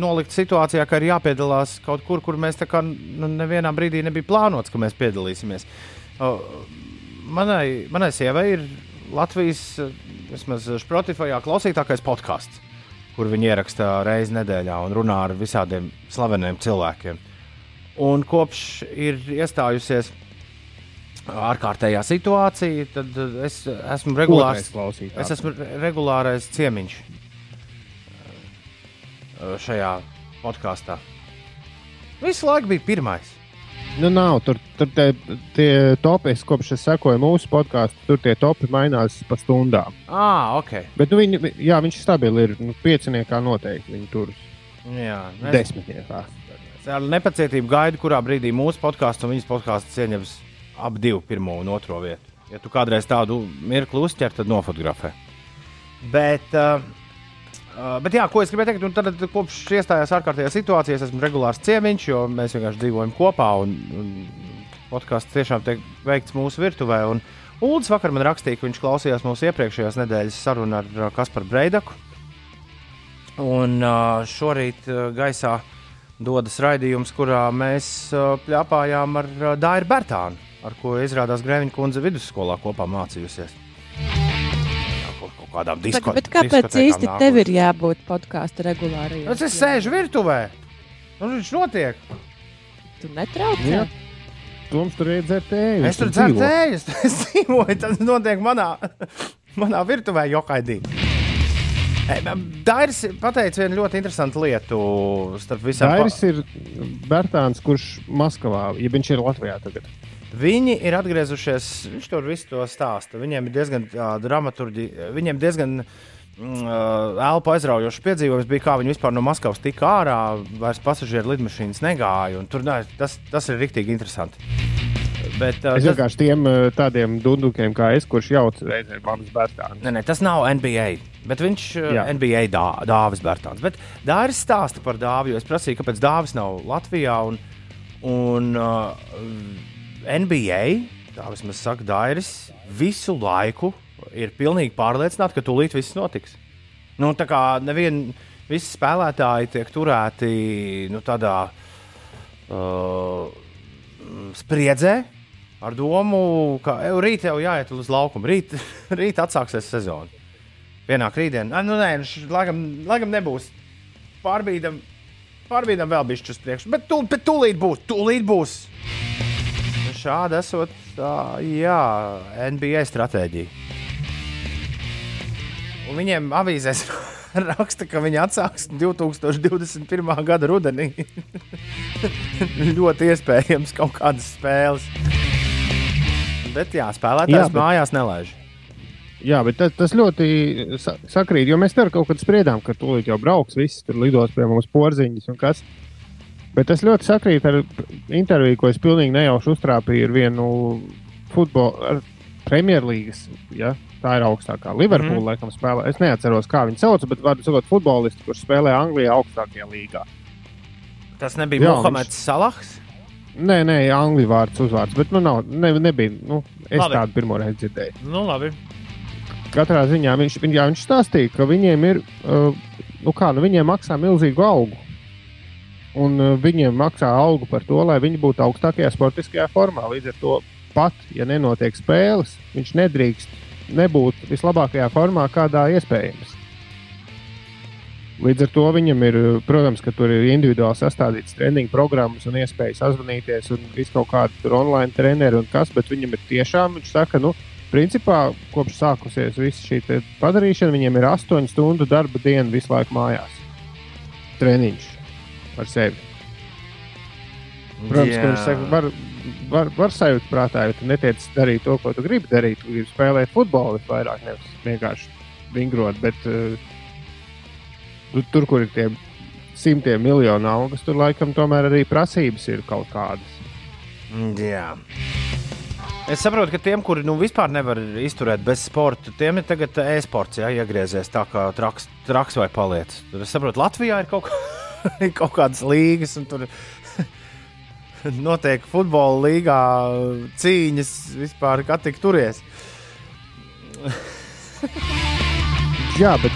nolikt situācijā, ka ir jāpiedalās kaut kur, kur mēs kā nu, nevienā brīdī nebija plānots, ka mēs piedalīsimies. Manai, manai sievai ir Latvijas, uh, Spotify klausītākais podkāsts kur viņi ieraksta reizi nedēļā un runā ar visādiem slaveniem cilvēkiem. Un kopš ir iestājusies ārkārtējā situācija, tad es esmu regulārs. Klausītājs. Es esmu re- regulārais ciemiņš uh, šajā podkāstā. Visu laiku bija pirmais. Nu, nav, tur tur tie, tie topi, kopš es sekoju mūsu podkāstu, tur tie topi mainās pa stundām. Ah, ok. Bet nu, viņi, jā, viņš stabili ir nu, pieciniekā noteikti. Viņi tur Jā, ir es, desmitniekā. es ar nepacietību gaidu, kurā brīdī mūsu podkāsts un viņas podkāsts ieņems ap divu, pirmo un otro vietu. Ja tu kādreiz tādu mirkli uztver, tad nofotografē. Bet, uh, uh, bet jā, ko es gribēju teikt, tad, kopš iestājās ārkārtējā situācijā, es esmu regulārs ciemiņš, jo mēs vienkārši dzīvojam kopā. Un, un podkāsts tiešām tiek veikts mūsu virtuvē. Un Ulds vakar man rakstīja, ka viņš klausījās mūsu iepriekšējās nedēļas sarunu ar uh, Kasparu Breidaku. Un uh, šorīt uh, gaisā dodas raidījums, kurā mēs uh, pļāpājām ar uh, Dairu Bērtānu, ar ko izrādās Grēviņa kundze vidusskolā kopā mācījusies. Saka, disko, bet kāpēc īsti tev ir jābūt podkāstu regulāri? Nu, Es sēžu virtuvē. Nu, viņš notiek. Tu netrauc. Jā. Toms tur ir dzert ēju. Es tur dzeru tējas, es dzīvoju. Tas notiek manā, manā virtuvē, jokaidī. Dairis pateica vienu ļoti interesantu lietu starp visām Dairis ir Bērtāns, kurš Maskavā, ja viņš ir Latvijā tagad. Viņi ir atgriezušies, viņš tur visu to stāsta. Viņiem ir diezgan dramaturgi, viņiem diezgan mm, elpu aizraujošs piedzīvojums bija, kā viņi vispār no Maskavas tika ārā, vairs pasažieru lidmašīnas negāja. Tur nē, tas, tas ir rīktīgi interesanti. Bet, uh, Es tas, vienkārši tiem uh, tādiem dundukiem kā es, kurš jauc reizē mammas Bērtānu. nē, nē, tas nav NBA, bet viņš ir. NBA dā, Dāvis Bērtāns. Bet Dāvis stāsta par Dāvi, jo es prasīju, kāpēc Dāvis nav Latvijā. Un, un uh, NBA tā vismaz saka Dairis, visu laiku ir pilnīgi pārliecināti, ka tūlīt viss notiks. Nu, tā kā nevien, visi spēlētāji tiek turēti nu, tādā uh, spriedzē, ar domu, ka "Ew, rīt jau jāiet uz laukumu, rīt, rīt atsāksies sezona. Pienāk rītdiena, ah, nu nē, nu, laikam, laikam nebūs. Pārbīdam, pārbīdam vēl bišķi uz priekšu, bet, tu, bet tūlīt būs, tūlīt būs. Šāda esot, tā, jā, NBA stratēģija. Un viņiem avīzēs raksta, ka viņi atsāks 2021. gada rudenī. Ļoti iespējams kaut kādas spēles. Bet jā, spēlētājs Jā, bet... mājās nelaiž. Jā, bet tas, tas ļoti sa sakrīt, jo mēs tur kaut kad spriedām, ka tūlīt jau brauks, viss tur lidos pie mums porziņas un kas. Bet tas ļoti sakrīt ar interviju, ko es pilnīgi nejauši uztrāpīju ar vienu futbolu, ar Premjerlīgas. Ja? Tā ir augstākā. Liverpoola mm laikam spēlē. Es neatceros, kā viņi sauc, bet vārdu sakot, futbolisti, kurš spēlē Anglijā augstākajā līgā. Tas nebija Jā, Mohameds viņš... Salahs. Nē, nē, angļu vārds, uzvārds, bet nu, nav, ne, nebija. Nu, es Labi. tādu pirmo reizi dzirdēju. Nu, labi. katrā ziņā viņš, viņ- jā, viņš stāstīja, ka viņiem ir, uh, nu kā, nu viņiem maksā milzīgu algu. Un uh, viņiem maksā algu par to, lai viņi būtu augstākajā sportiskajā formā. Līdz ar to pat, ja nenotiek spēles, viņš nedrīkst nebūt vislabākajā formā, kādā iespējams. Līdz ar to viņam ir, uh, protams, ka tur ir individuāli sastādīts treniņu programmas un iespējas sazvanīties un visu kaut kādu online treneri un kas, bet viņam ir tiešām, viņš saka, nu, Principā, kopš sākusies visa šī padarīšana, viņiem ir 8 stundu darba diena visu laiku mājās. Treniņš ar sevi. Protams, ka viņš saka, var, var, var sajūt prātā, ja tu netiec darīt to, ko tu gribi darīt. Tu gribi spēlēt futbolu vairāk, nevis vienkārši vingrot. Bet uh, tu- tur, kur ir tie simtiem miljonu algas, tur laikam tomēr arī prasības ir kaut kādas. Jā. Es saprotu, ka tiem, kuri nu, vispār nevar izturēt bez sporta, tiem ir tagad e-sports, ja iegriezies tā kā traks, traks vai paliec. Tur es saprotu, Latvijā ir kaut, ir kaut kādas līgas, un tur notiek futbola līgā cīņas vispār, kā tik turies. Jā, bet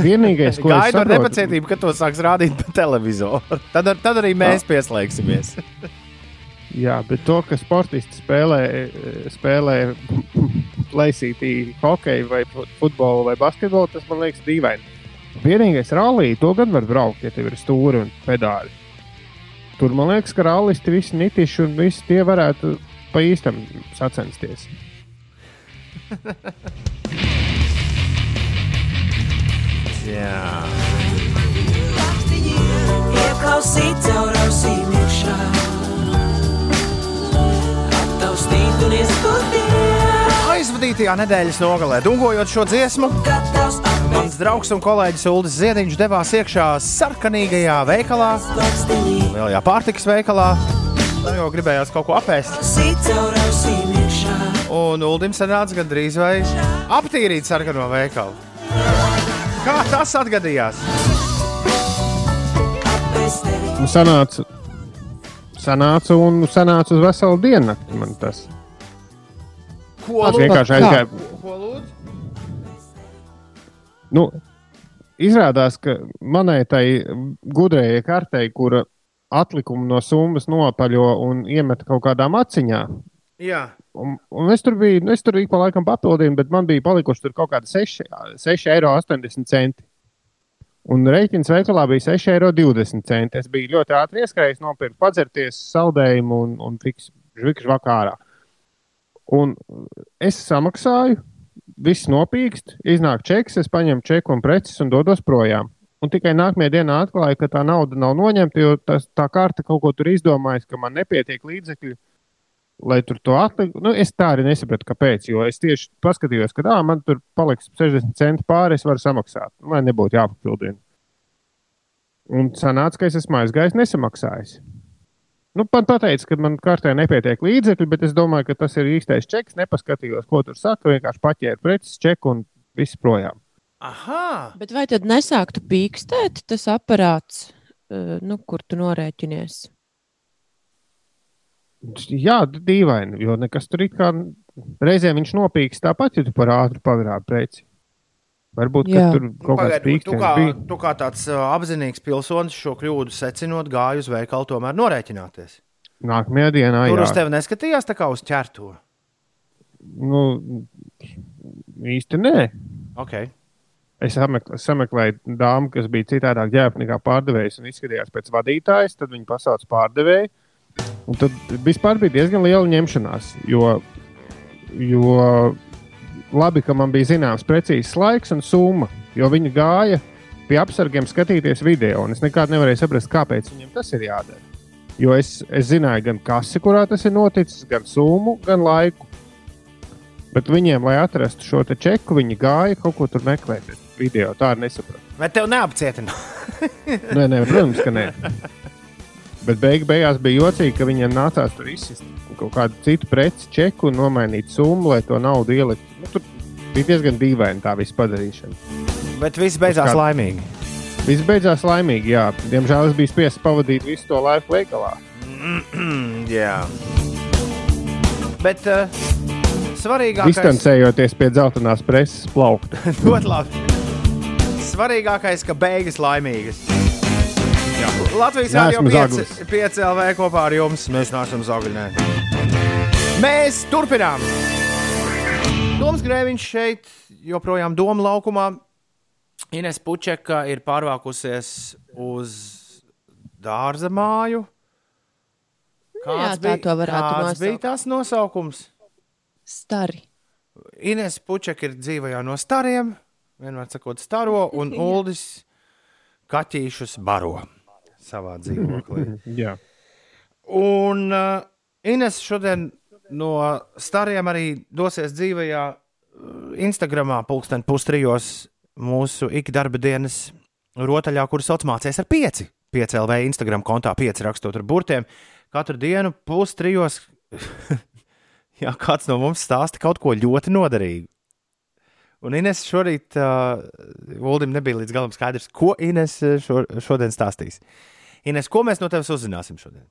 vienīgais, ko Gaidu ar saprotu, nepacietību, kad to sāks rādīt pa televizoru. Tad, ar, tad arī mēs pieslēgsimies. Jā, bet to, ka sportisti spēlē, spēlē laisītī hokeju, vai fu- futbolu, vai basketbolu, tas man liekas dīvaini. Vienīgais rallija, to gan var braukt, ja tev ir stūri un pedāļi. Tur man liekas, ka rallisti visi nitiši un visi tie varētu pa īstam sacensties. Jā. Ieklausīt caur ausīm iekšā, attaustīt un izpildīt. Aizvadītajā nedēļas nogalē, dungojot šo dziesmu, mans draugs un kolēģis Ulris Ziediņš devās iekšā sarkanīgajā veikalā, lielajā pārtikas veikalā. Nu, jo gribējās kaut ko apēst. Un Uldim sanāca gandrīz vai aptīrīt sarkano veikalu. Kā tas atgadījās? Un sanāca, sanāca un sanāca uz veselu dienu. Man tas Ko lūdzu? vienkārši kā? aizgāja. Ko lūdzu? Nu, izrādās, ka manai tai gudrējai kartei, kura atlikumu no summas nopaļo un iemet kaut kādā maciņā. Jā, Un, un es tur biju, nu, es tur ik pa laikam papildīju, bet man bija palikuši tur kaut kādi 6, 6,80 eiro. Un rēķins veikalā bija 6,20 eiro. Es biju ļoti ātri ieskrējis, nopirkt, padzerties, saldējumu un, un žvikšu vakarā. Un es samaksāju, viss nopīkst, iznāk čeks, es paņemu čeku un preces un dodos projām. Un tikai nākamajā dienā atklāju, ka tā nauda nav noņemta, jo tas, tā karta kaut ko tur izdomājas, ka man nepietiek līdzekļu, lai tur to atliktu. Nu, es tā arī nesapratu, kāpēc. Jo es tieši paskatījos, ka ā, man tur paliks 60 centi pāri, es varu samaksāt, lai nebūtu jāpapildina. Un sanāca, ka es esmu aizgājis nesamaksājis. Nu, man pateica, ka man kartē nepietiek līdzekļi, bet es domāju, ka tas ir īstais čeks. Nepaskatījos, ko tur saka. Vienkārši paķēru preces čeku un viss projām. aha. Bet vai tad nesāktu pīkstēt tas aparāts, eh, nu, kur tu norēķinies? Jā, dīvaini, jo nekas tur it kā reizēm viņš nopīks tāpat, ja tu par ātru pagrābi preci. Varbūt tur kaut kāds Pagaid, tu, kā, bija. tu kā tāds apzinīgs pilsonis šo kļūdu secinot, gāju uz veikalu tomēr norēķināties. Nākamajā dienā, Tur jā. uz tevi neskatījās tā kā uz ķerto. Nu, īsti nē. Okay. Es sameklēju, sameklēju dāmu, kas bija citādāk ģērbta nekā pārdevējs un izskatījās pēc vadītājas. Tad viņi pasauca pārdevēju. Un tad vispār bija diezgan liela ņemšanās. Jo, jo labi, ka man bija zināms precīzs laiks un summa. Jo viņi gāja pie apsargiem skatīties video. Un es nekad nevarēju saprast, kāpēc viņiem tas ir jādara. Jo es, es zināju gan kasi, kurā tas ir noticis, gan summu, gan laiku. Bet viņiem, lai atrastu šo čeku, viņi gāja kaut ko tur meklēt. Video tā arī nesapratu. Vai tev neapcietina? Nē, nē, protams, ka nē. Bet beig, beigās bija jocīgi, ka viņiem nācās tur izsist kaut kādu citu preci, čeku un nomainīt summu, lai to naudu ielikt. Nu, tur bija diezgan dīvaini tā visa padarīšana. Bet viss beidzās kā- laimīgi. Viss beidzās laimīgi, jā. Diemžēl es biju spiests pavadīt visu to laiku veikalā. Jā. Bet uh, svarīgākais Distancējoties pie dzeltenās preses plaukta. ļoti labi. Svarīgākais, ka beigas laimīgas. Latvijas Rādio zaglis. 5 LV kopā ar jums. Mēs neesam zagļi. nē. Mēs turpinām. Toms Grēviņš šeit joprojām Doma laukumā. Ines Pučeka ir pārvākusies uz dārza māju. Nu jā, tā to varētu kāds nosaukt. bija tās nosaukums? Stari. Ines Pučeka ir dzīvojā no stariem, vienmēr sakot, staro, un Uldis kaķīšus baro savā dzīvoklī. jā. Un uh, Ines šodien no stariem arī dosies dzīvajā uh, Instagramā, pulksten pustrijos mūsu ikdarba dienas rotaļā, kuras sauc mācēs ar pieci. 5 LV Instagram kontā, 5 rakstot ar burtiem. Katru dienu pustrijos, jā, kāds no mums stāsta kaut ko ļoti noderīgu. Un Ines šorīt, uh, Uldim nebija līdz galam skaidrs, ko Ines šo, šodien stāstīs. Ines, ko mēs no tevis uzzināsim šodien?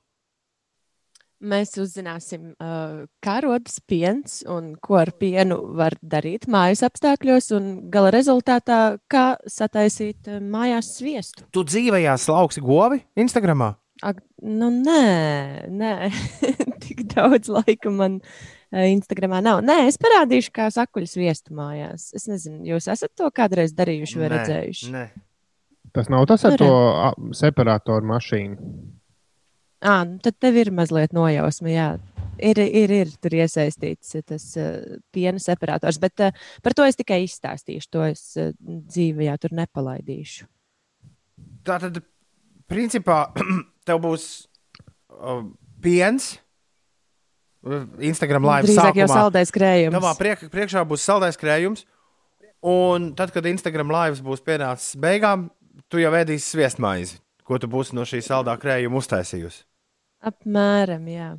Mēs uzzināsim, uh, kā rodas piens un ko ar pienu var darīt mājas apstākļos, un gala rezultātā, kā sataisīt mājās sviestu. Tu dzīvajā slauksi govi Instagramā? Ak, nu, nē, nē. tik daudz laika man Instagramā nav. Nē, es parādīšu, kā sakuļu sviestu mājās. Es nezinu, jūs esat to kādreiz darījuši vai Nē, redzējuši? Nē. Tas nav tas ar Nu, to separatoru mašīnu. À, nu tad tev ir mazliet nojausma. Jā. Ir, ir, ir tur iesaistīts eh, tas uh, piena separators, bet uh, par to es tikai izstāstīšu. To es uh, dzīvē tur nepalaidīšu. Tā tad, principā, tev būs uh, piens. Instagram live Drīzāk jau sākumā. saldais krējums. Tavā priek, priekšā būs saldais krējums. Un tad, kad Instagram live būs pienācis beigām, tu jau ēdīsi sviestmaizi, ko tu būsi no šī saldā krējuma uztaisījusi. Apmēram, jā.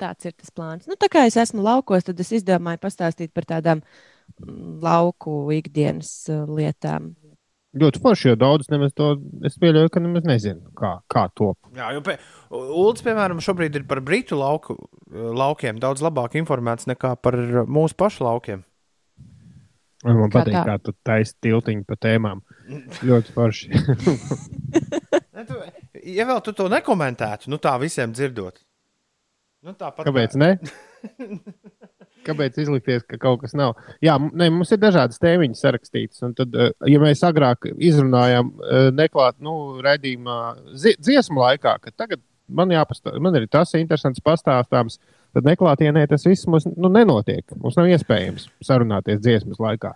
Tāds ir tas plāns. Nu, tā kā es esmu laukos, tad es izdomāju pastāstīt par tādām mm, lauku ikdienas uh, lietām. Ļoti forši, jo daudz nemaz to es pieļauju, ka nemaz nezinu, kā, kā top. Jā, jo pie, Ulds, piemēram, šobrīd ir par britu lauku, laukiem daudz labāk informēts nekā par mūsu pašu laukiem. Man Kā patīk, tā? kā tu taisi tiltiņu pa tēmām. Ļoti forši. Ja vēl tu to nekomentētu, nu tā visiem dzirdot. Nu, tāpat Kāpēc ne? Kāpēc izlikties, ka kaut kas nav? Jā, ne, mums ir dažādas tēmiņas sarakstītas. un Tad, eh, ja mēs agrāk izrunājām, eh, neklāt, nu, redzījumā, dziesmu laikā, ka tagad man, jāpastā, man ir tas interesants pastāstāms, tad neklātienē tas viss mums nu, nenotiek. Mums nav iespējams sarunāties dziesmas laikā.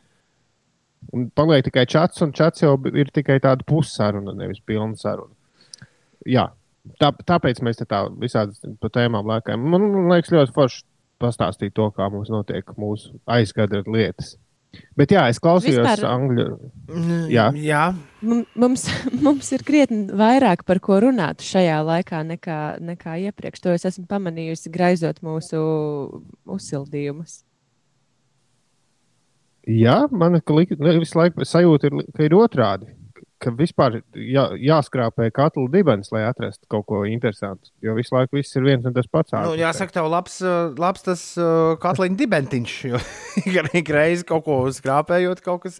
Un paliek tikai čats, un čats jau ir tikai tāda pussaruna, nevis pilna saruna. Jā, tā, tāpēc mēs te tā visādi pa tēmām lēkājam. Man, man liekas, ļoti forši pastāstīt to, kā mums notiek mūsu aizkadra lietas. Bet jā, es klausījos Vispār- angļu. Mm, Jā. jā. Mum- Mums, mums ir krietni vairāk par ko runāt šajā laikā nekā, nekā iepriekš. To es esmu pamanījusi, graizot mūsu uzsildījumus. Jā, man ka lik- ne, visu laiku sajūta ir, ka ir otrādi. Ka vispār jā, jāskrāpē katla dibens, lai atrastu kaut ko interesantu. Jo visu laiku viss ir viens un tas pats. Nu, jāsaka, tev labs, uh, labs tas uh, katliņa dibentiņš. Jo ik reizi kaut ko skrāpējot, kaut kas,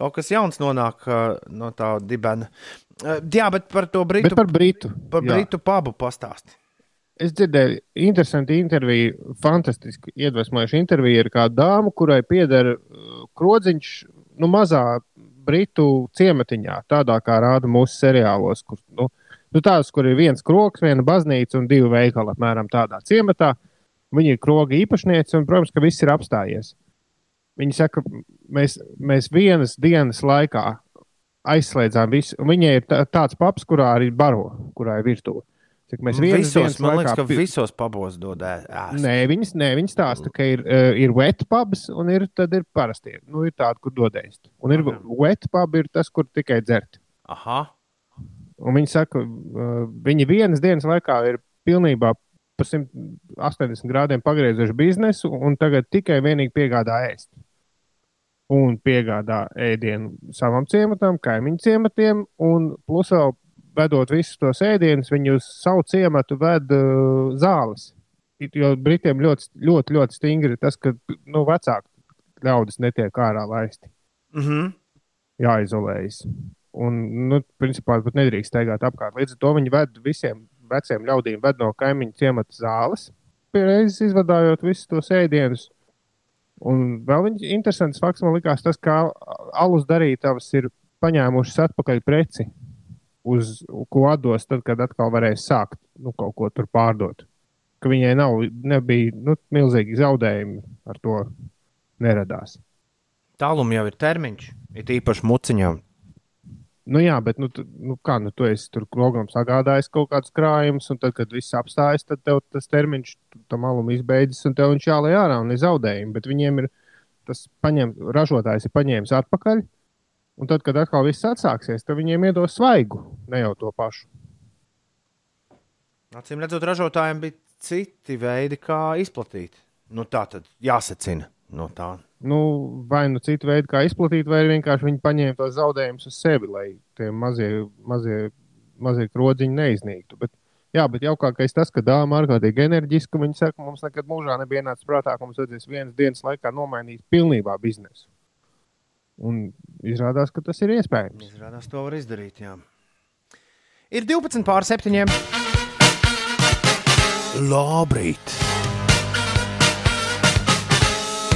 kaut kas jauns nonāk uh, no tā dibena. Jā, bet par to britu, Bet par Britu. par jā. britu pubu pastāsti. Es dzirdēju, interesanti interviju, fantastiski iedvesmojoši interviju ar kādu dāmu, kurai pieder krodziņš, nu, mazā britu ciematiņā, tādā kā rāda mūsu seriālos, kur, nu, nu tās, kur ir viens kroks, viena baznīca un divi veikali apmēram tādā ciematā. Viņi ir kroga īpašnieci un, protams, ka viss ir apstājies. Viņi saka, mēs, mēs vienas dienas laikā aizslēdzām visu. un Viņai ir tā, tāds paps, kurā arī baro, kurā ir virtuve. Cik mēs vienas Visos, man liekas, ka pi- visos pabos dod ēst. Nē, viņas, nē, viņas stāsta, ka ir, uh, ir wet pubs un ir, tad ir parastie. Nu, ir tādi, kur dodējas. Un ir Aha. wet pub, ir tas, kur tikai dzert. Aha. Un viņi saka, uh, viņi vienas dienas laikā ir pilnībā pa 180 grādiem pagriezuši biznesu un tagad tikai vienīgi piegādā ēst. Un piegādā ēdienu savam ciematam, kaimiņu ciematiem, un plus vēl vedot visus tos ēdienus, viņi uz savu ciematu ved uh, zāles. Jo Britiem ļoti, ļoti, ļoti stingri tas, ka nu, vecāki ļaudis netiek ārā laisti Mhm. jāizolējas. Un, nu, principā, pat nedrīkst staigāt apkārt. Līdz ar to viņi ved visiem veciem ļaudīm, ved no kaimiņu ciemata zāles, pierādījis izvadājot visus tos ēdienus. Un vēl viņš interesants fakts man likās tas, ka alus darītavas ir paņēmušas atpakaļ preci, uz ko atdos tad, kad atkal varēs sākt nu, kaut ko tur pārdot. Ka viņai nav, nebija nu, milzīgi zaudējumi ar to neradās. Tālum jau ir termiņš, ir īpaši muciņām. Nu, jā, bet nu, nu, kā nu, tu esi tur krogam sagādājis kaut kādus krājumus, un tad, kad viss apstājas, tad tev tas termiņš tam alum izbeidzas, un tev viņš jālai ārā un ir zaudējumi. Bet viņiem ir tas paņem, ražotājs ir paņēmis atpakaļ, un tad, kad atkal viss atsāksies, tad viņiem iedos svaigu, ne jau to pašu. Acīm redzot, ražotājiem bija citi veidi, kā izplatīt. Nu, tā tad jāsacina no tā. Nu, vai nu citu veidu, kā izplatīt, vai vienkārši viņi paņēma tos zaudējumus uz sevi, lai tie mazie, mazie, mazie krodziņi neiznīktu. Bet, jā, bet jaukākais tas, ka dāma ārkārtīgi enerģiska. Viņa saka, mums nekad mūžā nebija nācis prātā, ka mums vajadzēs vienas dienas laikā nomainīt pilnībā biznesu. Un izrādās, ka tas ir iespējams. Izrādās, to var izdarīt. Jā. Ir 12 pār 7. Labrīt!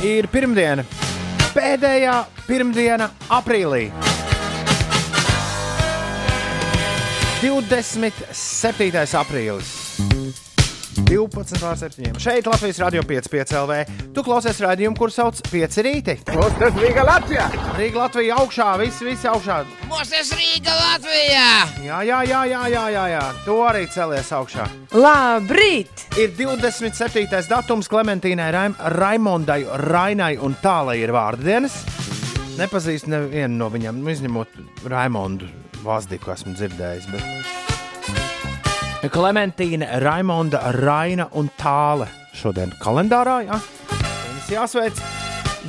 Ir pirmdiena, pēdējā pirmdiena aprīlī. 27. aprīlis. 12 pār 7. Šeit Latvijas radio 5,5 LV. Tu klausies rādījumu, kur sauc 5 rīti. Otrs Rīga Latvijā! Rīga Latvija augšā, viss, viss augšā. Mūsu Rīga Latvijā! Jā, jā, jā, jā, jā, jā, jā. To arī celies augšā. Labrīt! Ir 27. datums Klementīnai, Raim, Raimondai, Rainai un Tālai ir vārdu dienas. Nepazīstu nevienu no viņiem, nu, izņemot Raimondu Vazdiku, esmu dzirdējis. Bet... Klementīna, Raimonda, Raina un Tāle šodien kalendārā. Jā. Viņas jāsveic.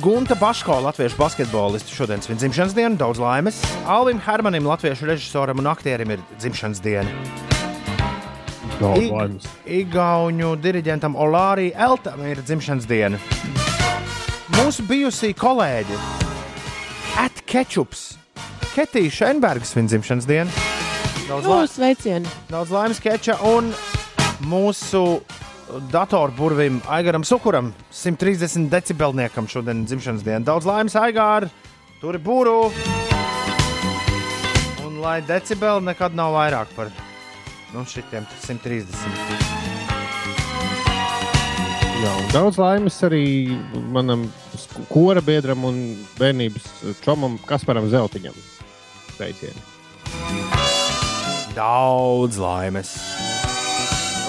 Gunta Baško, latviešu basketbolistu, šodien svin dzimšanas dienu, daudz laimes. Alvim Hermanim, latviešu režisoram un aktierim, ir dzimšanas diena. Daudz I- laimes. Igauņu diriģentam Olārī Eltam ir dzimšanas diena. Mūsu bijusī kolēģi At Ketchups, Ketija Šenbergs svin dzimšanas dienu. Daudz, Nu, sveicieni! daudz laimes Keča un mūsu datorburvim Aigaram Sukuram, 130 decibelniekam šodien dzimšanas diena. Daudz laimes Aigār, tur ir būru. Un lai decibeli nekad nav vairāk par nu, šitiem 130. Jā, daudz laimes arī manam kora biedram un bērnības čomam Kasparam Zeltiņam. Sveicieni! Daudz laimes.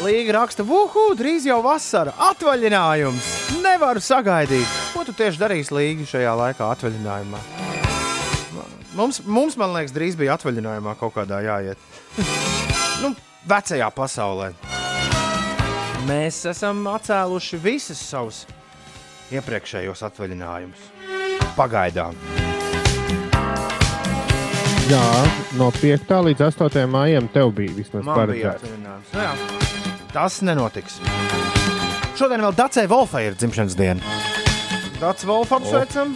Līga raksta, vuhu, drīz jau vasara, atvaļinājums. Nevaru sagaidīt. Ko tu tieši darīsi Līga šajā laikā, atvaļinājumā? Mums, mums, man liekas, drīz bija atvaļinājumā kaut kādā jāiet. nu, vecajā pasaulē. Mēs esam atcēluši visus savus iepriekšējos atvaļinājumus. Pagaidām. Jā, no 5. līdz 8. maijam tev bija vismaz paredzēts. Nu, jā. Tas nenotiks. Šodien vēl Dacei Wolfai ir dzimšanas diena. Dacei Wolfam apsveicam!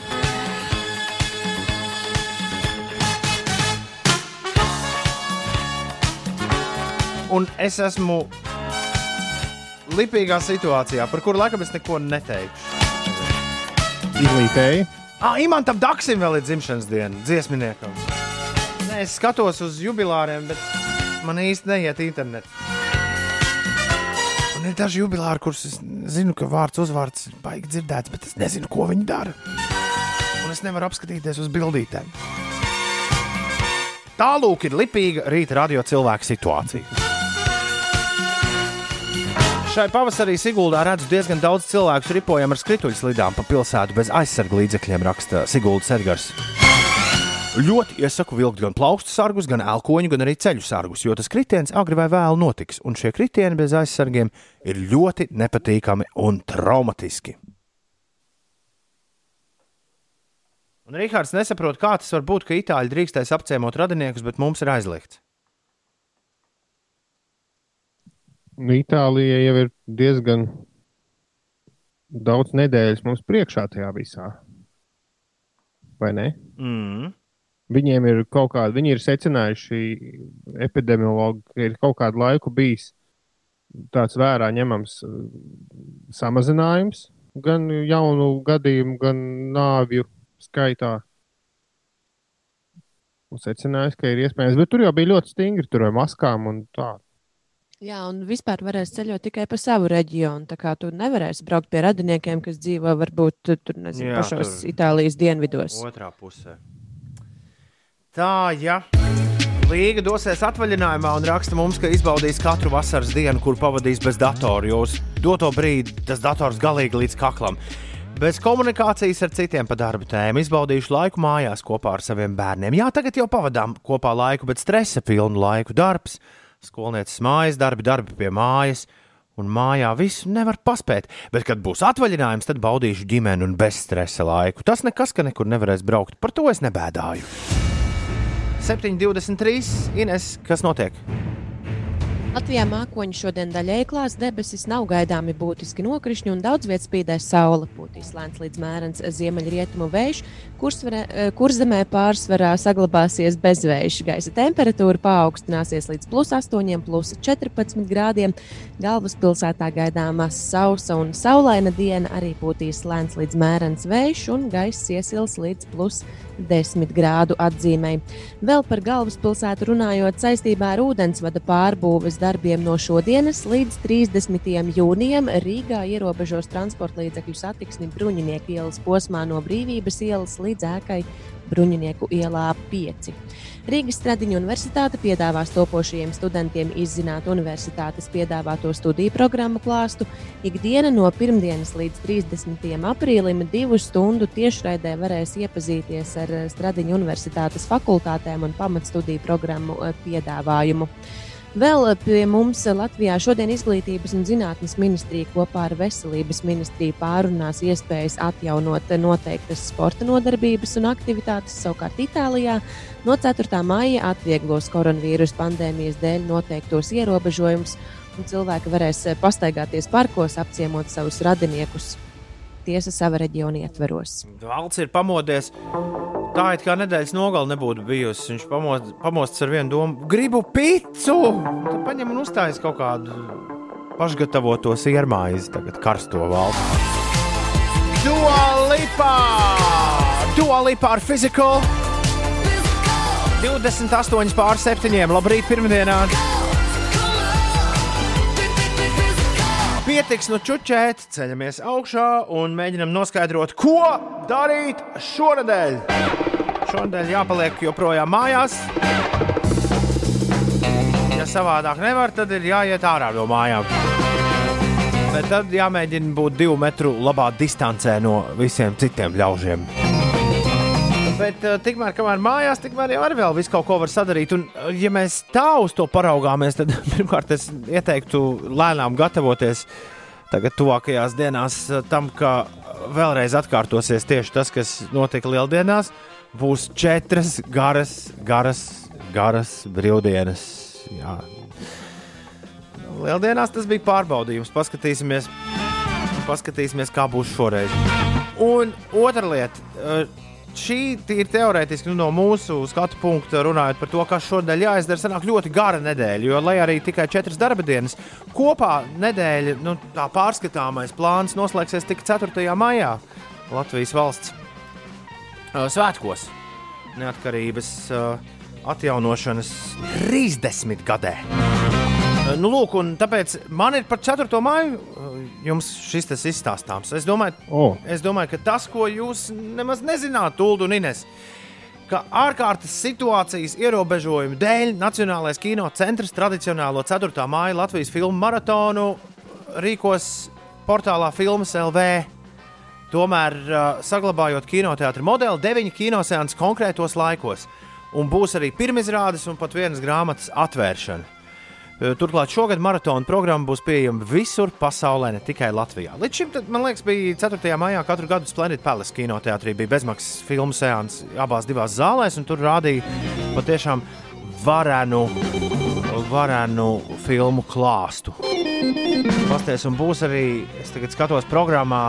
Un es esmu lipīgā situācijā, par kuru laikam es neko neteikšu. Izlītēji. Ah, Imantam Daksim vēl ir dzimšanas diena, dziesminiekam. Es skatos uz jubilāriem, bet man īsti neiet internetā. Un ir daži jubilāri, kurus es zinu, ka vārds uzvārds ir baigi dzirdēts, bet es nezinu, ko viņi dara. Un es nevaru apskatīties uz bildītēm. Tālūk ir lipīga rīta radio cilvēka situācija. Šai pavasarī Siguldā redzu diezgan daudz cilvēku ripojam ar skrituļslidām pa pilsētu bez aizsarga līdzekļiem, raksta Siguldas Edgars. Ļoti iesaku vilkt gan plaukstu sargus, gan elkoņu, gan arī ceļu sargus, jo tas kritiens agri vai vēlu notiks, un šie kritieni bez aizsargiem ir ļoti nepatīkami un traumatiski. Un Rīgārds nesaprot, kā tas var būt, ka itāļi drīkstēs apciemot radiniekus, bet mums ir aizliegts. Nu, Itālija jau ir diezgan daudz nedēļas mums priekšā tajā visā. Vai ne? Mm. Viņiem ir kaut kāda, viņi ir secinājuši, epidemiologi, ka ir kaut kādu laiku bijis tāds vērā ņemams uh, samazinājums gan jaunu gadījumu, gan nāvju skaitā. Un secinājis, ka ir iespējams, bet tur jau bija ļoti stingri, tur ar maskām un tā. Jā, un vispār varēs ceļot tikai pa savu reģionu. Tā kā tu nevarēsi braukt pie radiniekiem, kas dzīvo varbūt tur, nezinu, Jā, pašos tur- Itālijas dienvidos. Otrā pusē. Tā, ja Līga dosies atvaļinājumā un raksta mums, ka izbaudīs katru vasaras dienu, kur pavadīs bez datora, jo uz doto brīdi tas dators galīgi līdz kaklam. Bez komunikācijas ar citiem pa darba tēmu izbaudīšu laiku mājās kopā ar saviem bērniem. Jā, tagad jau pavadām kopā laiku, bet stresa pilnu laiku darbs, skolnieces mājas darbi, darbi pie mājas. Un mājā visu nevar paspēt, bet, kad būs atvaļinājums, tad baudīšu ģimeni un bez stresa laiku. Tas nekas, ka nekur nevarēs braukt. Par to es nebēdāju. 7,23. Ines, kas notiek? Latvijā mākoņi šodien daļēji klās debesis, nav gaidāmi būtiski nokrišņi un daudz vietas spīdēs saule. Pūtīs lēns līdz mērens ziemeļrietumu vējš, kur zemē pārsvarā saglabāsies bezvējš. Gaisa temperatūra paaugstināsies līdz plus 8, plus 14 grādiem. Galvaspilsētā gaidāmā sausa un saulaina diena arī pūtīs lēns līdz mērens vējš un gaiss iesils līdz plus 10 grādu atzīmei. Vēl par galvaspilsētu runājot saistībā ar ūdensvada pārbūves darbiem no šodienas līdz 30. jūnijam Rīgā ierobežos transporta līdzekļu satiksmi Bruņinieku ielas posmā no Brīvības ielas līdz ēkai Bruņinieku ielā 5. Rīgas Stradiņa universitāte piedāvās topošajiem studentiem izzināt universitātes piedāvāto studiju programmu klāstu. Ikdiena no 1. līdz 30. aprīlim divu stundu tiešraidē varēs iepazīties ar Stradiņa universitātes fakultātēm un pamatstudiju programmu eh, piedāvājumu. Vēl pie mums Latvijā šodien Izglītības un zinātnes ministrija kopā ar Veselības ministriju pārunās iespējas atjaunot noteiktas sporta nodarbības un aktivitātes. Savukārt Itālijā no 4. maija atvieglos koronavīrus pandēmijas dēļ noteiktos ierobežojumus, un cilvēki varēs pastaigāties parkos, apciemot savus radiniekus. Tiesa sava reģiona ietveros. Valsts ir pamodies. Tā it kā nedēļas nogalē nebūtu bijusi. Viņš pamod, pamostas ar vienu domu, gribu pīci. Tad paņem un uztājas kaut kādu pašgatavoto siermaizi, tagad karsto valstu. Dualipā! Dualipā ar fiziku! 28 pār 7. Labrīt, pirmdienā! Pietiks no čučēt, ceļamies augšā un mēģinam noskaidrot, ko darīt šonadēļ. Šonadēļ jāpaliek joprojām mājās. Ja savādāk nevar, tad ir jāiet ārā no mājām. Bet tad jāmēģina būt divu metru labā distancē no visiem citiem ļaužiem. Bet uh, tikmēr, kamēr mājās, tikmēr jau arī vēl visu kaut ko var sadarīt. Un, uh, ja mēs tā uz to paraugāmies, tad pirmkārt es ieteiktu lēnām gatavoties tagad, tuvākajās dienās, uh, tam, ka vēlreiz atkārtosies tieši tas, kas notika Lieldienās. būs četras garas, garas, garas brīvdienas. Jā. Lieldienās tas bija pārbaudījums. Paskatīsimies, paskatīsimies kā būs šoreiz. Un otra lieta. Šī ir teorētiski nu, no mūsu skatu punkta runājot par to, kas šodien jāizdara. Sanāk ļoti gara nedēļa, jo, lai arī tikai četras darba dienas, kopā nedēļa, nu, tā pārskatāmais plāns noslēgsies tikai 4. maijā Latvijas valsts svētkos, neatkarības atjaunošanas 30 gadē. Uh, Nu, lūk, tāpēc man ir par 4. māju uh, jums šis tas izstāstāms. Es domāju, O. es domāju, ka tas, ko jūs nemaz nezināt, Ulu un Ines, ka ārkārtas situācijas ierobežojumu dēļ Nacionālais kino centrs tradicionālo 4. māju Latvijas filmu maratonu rīkos portālā Filmas LV. Tomēr, uh, saglabājot kinoteātra modeli, deviņi kinoseansi konkrētos laikos. Un būs arī pirmizrādes un pat vienas grāmatas atvēršana. Uh, Turklāt šogad maratona programma būs pieejama visur pasaulē, ne tikai Latvijā. Līdz šim, tad, man liekas, bija 4. maijā katru gadu Splendid Palace kinoteātrī bija bezmaksas filmu seans abās divās zālēs, un tur rādīja patiešām varenu, varenu filmu klāstu. Pasties, un būs arī, es tagad skatos programmā,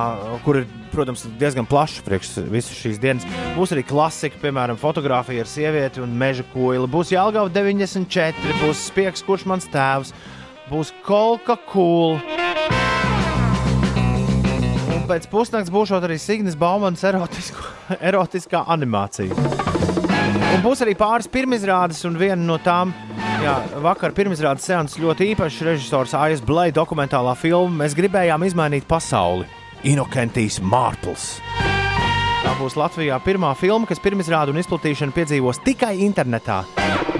kur ir, protams, diezgan plašs priekš visas šīs dienas. Būs arī klasika, piemēram, fotografija ar sievieti un meža koili. Būs Jālgava 94, būs spiegs, kurš mans tēvs, būs kolka cool. Un pēc pusnakts būs arī Signis Baumans erotisko, erotiskā animācija. Un būs arī pāris pirmizrādes, un viena no tām, jā, vakar pirmizrādes seanss ļoti īpašs režisors Aijas Blake dokumentālā filma. Mēs gribējām izmainīt pasauli. Inokentijas Mārpls. Tā būs Latvijā pirmā filma, kas pirmizrādu un izplatīšanu piedzīvos tikai internetā.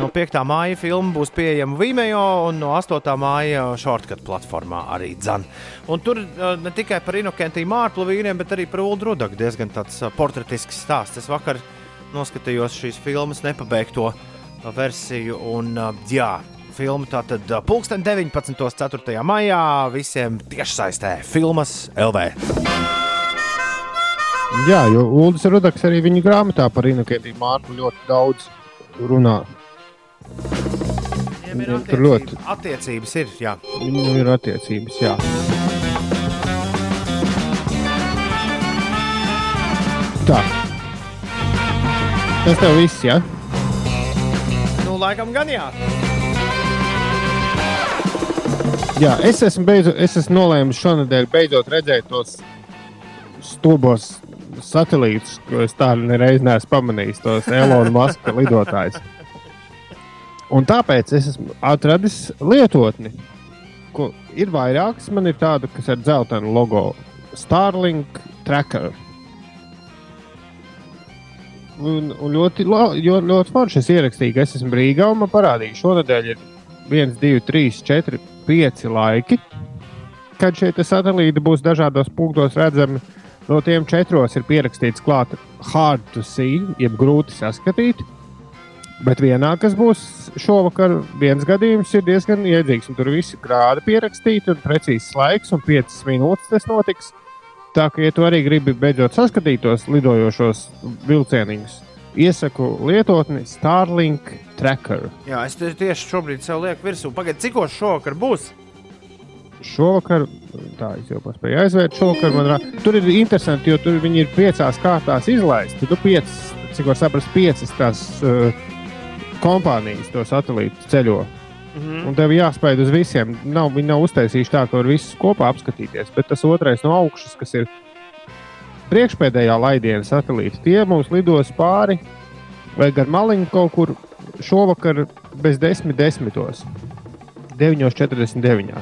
No 5. māja filma būs pieejama Vimeo un no 8. māja shortcut platformā arī dzan. Un tur ne tikai par Inokentiju Mārplu vīriem, bet arī par Ulu Rudaku diezgan tāds portretisks stāsts. Es vakar noskatījos šīs filmas nepabeigto versiju un jā. Filma tātad uh, pulksten 19. 4. maijā visiem tiešsaistē filmas LV. Jā, jo Ulris Rudaks arī viņa grāmatā par Inokētiju Mārtu ļoti daudz runā. Viņiem ir attiecības, ļoti- attiecības ir, jā. Viņam ir attiecības, jā. Tā. Tas tev viss, jā? Nu, laikam gan jā. Jā, es esmu, beidzot, es esmu nolēmis šonadēļ beidzot redzēt tos stulbos satelītus, ko es tādu nereiz neesmu pamanījis, tos Elonas Maska lidotājus. Un tāpēc es esmu atradis lietotni, ko ir vairākas. Man ir tāda, kas ir dzeltena logo Starlink Tracker. Un, un ļoti, la- jo- ļoti forši es ierakstīju, ka es esmu Rīgā un man parādīja, šonadēļ ir 1, 2, 3, 4, 5 laiki, kad šie te satelīti būs dažādos punktos redzami. No tiem četros ir pierakstīts klāt hard to see, jeb grūti saskatīt. Bet vienā, kas būs šovakar, viens gadījums ir diezgan iedzīgs. Tur viss ir grādi pierakstīti un precīzs laiks, un 5 minūtes tas notiks. Tā kā, ja tu arī gribi beidzot saskatīt tos lidojošos vilcieniņus, iesaku lietotni Starlink Tracker. Jā, es tie- tieši šobrīd sev lieku virsū. Pagaidiet, cikos šovakar būs? Šovakar, tā es jau paspēju aizvērt, šovakar man rā... tur ir interesanti, jo tur viņi ir piecās kārtās izlaisti. Tu piecas, cik var saprast, piecas tās uh, kompānijas to satelītu ceļo. Mm -hmm. Un tev jāspēj uz visiem. Nav, viņi nav uztaisījuši tā, ka var visus kopā apskatīties. Bet tas otrais no augšas, kas ir priekšpēdējā laidiena satelīta, tie mums lidos pāri vai gar maliņu kaut kur šovakar bez desmit desmitos. 9.49.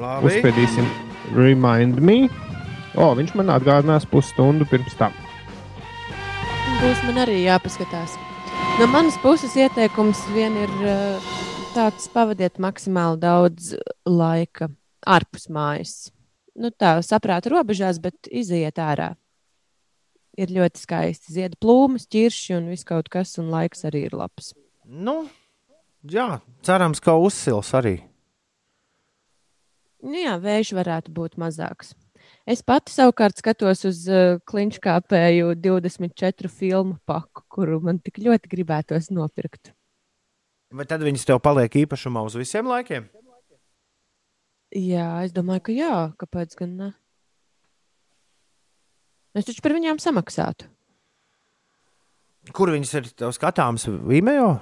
Labi. Uzspēdīsim, remind me. O, viņš man atgādinās pusstundu pirms tam. Būs man arī jāpaskatās. No manas puses ieteikums vien ir uh, tāds, pavadiet maksimāli daudz laika ārpus mājas. Nu, tā saprāta robežās, bet iziet ārā. Ir ļoti skaisti. Zied plūmas, ķirši un viss kaut kas, un laiks arī ir labs. Nu, jā, cerams, ka uzsils arī. Nu, jā, vējš varētu būt mazāks. Es pati savukārt skatos uz uh, kliņškāpēju 24 filmu paku, kuru man tik ļoti gribētos nopirkt. Vai tad viņas tev paliek īpašumā uz visiem laikiem? Jā, es domāju, ka jā, kāpēc gan ne? Es taču par viņām samaksātu. Kur viņas ir skatāmas? Vimeo?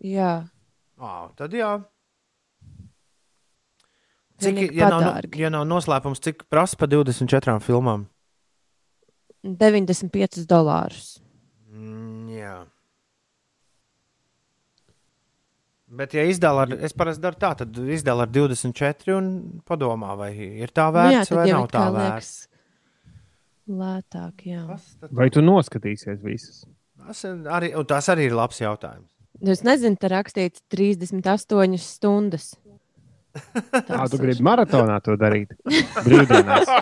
Jā, À, tad jā. Cik, ja nav, padārgi. ja nav noslēpums, cik prasa par 24 filmām? 95 dolārus. Mm, jā. Bet, ja izdala ar, es parasti daru tā, tad izdala ar 24 un padomā, vai ir tā Nu jā, vērts tad vai nav tā vērts. Lētāk, jā. Tad- Vai tu noskatīsies visas? Tas, arī, un tas arī ir labs jautājums. Es nezinu, te rakstīts 38 stundas. Tā tu gribi maratonā to darīt? Brīvdienās.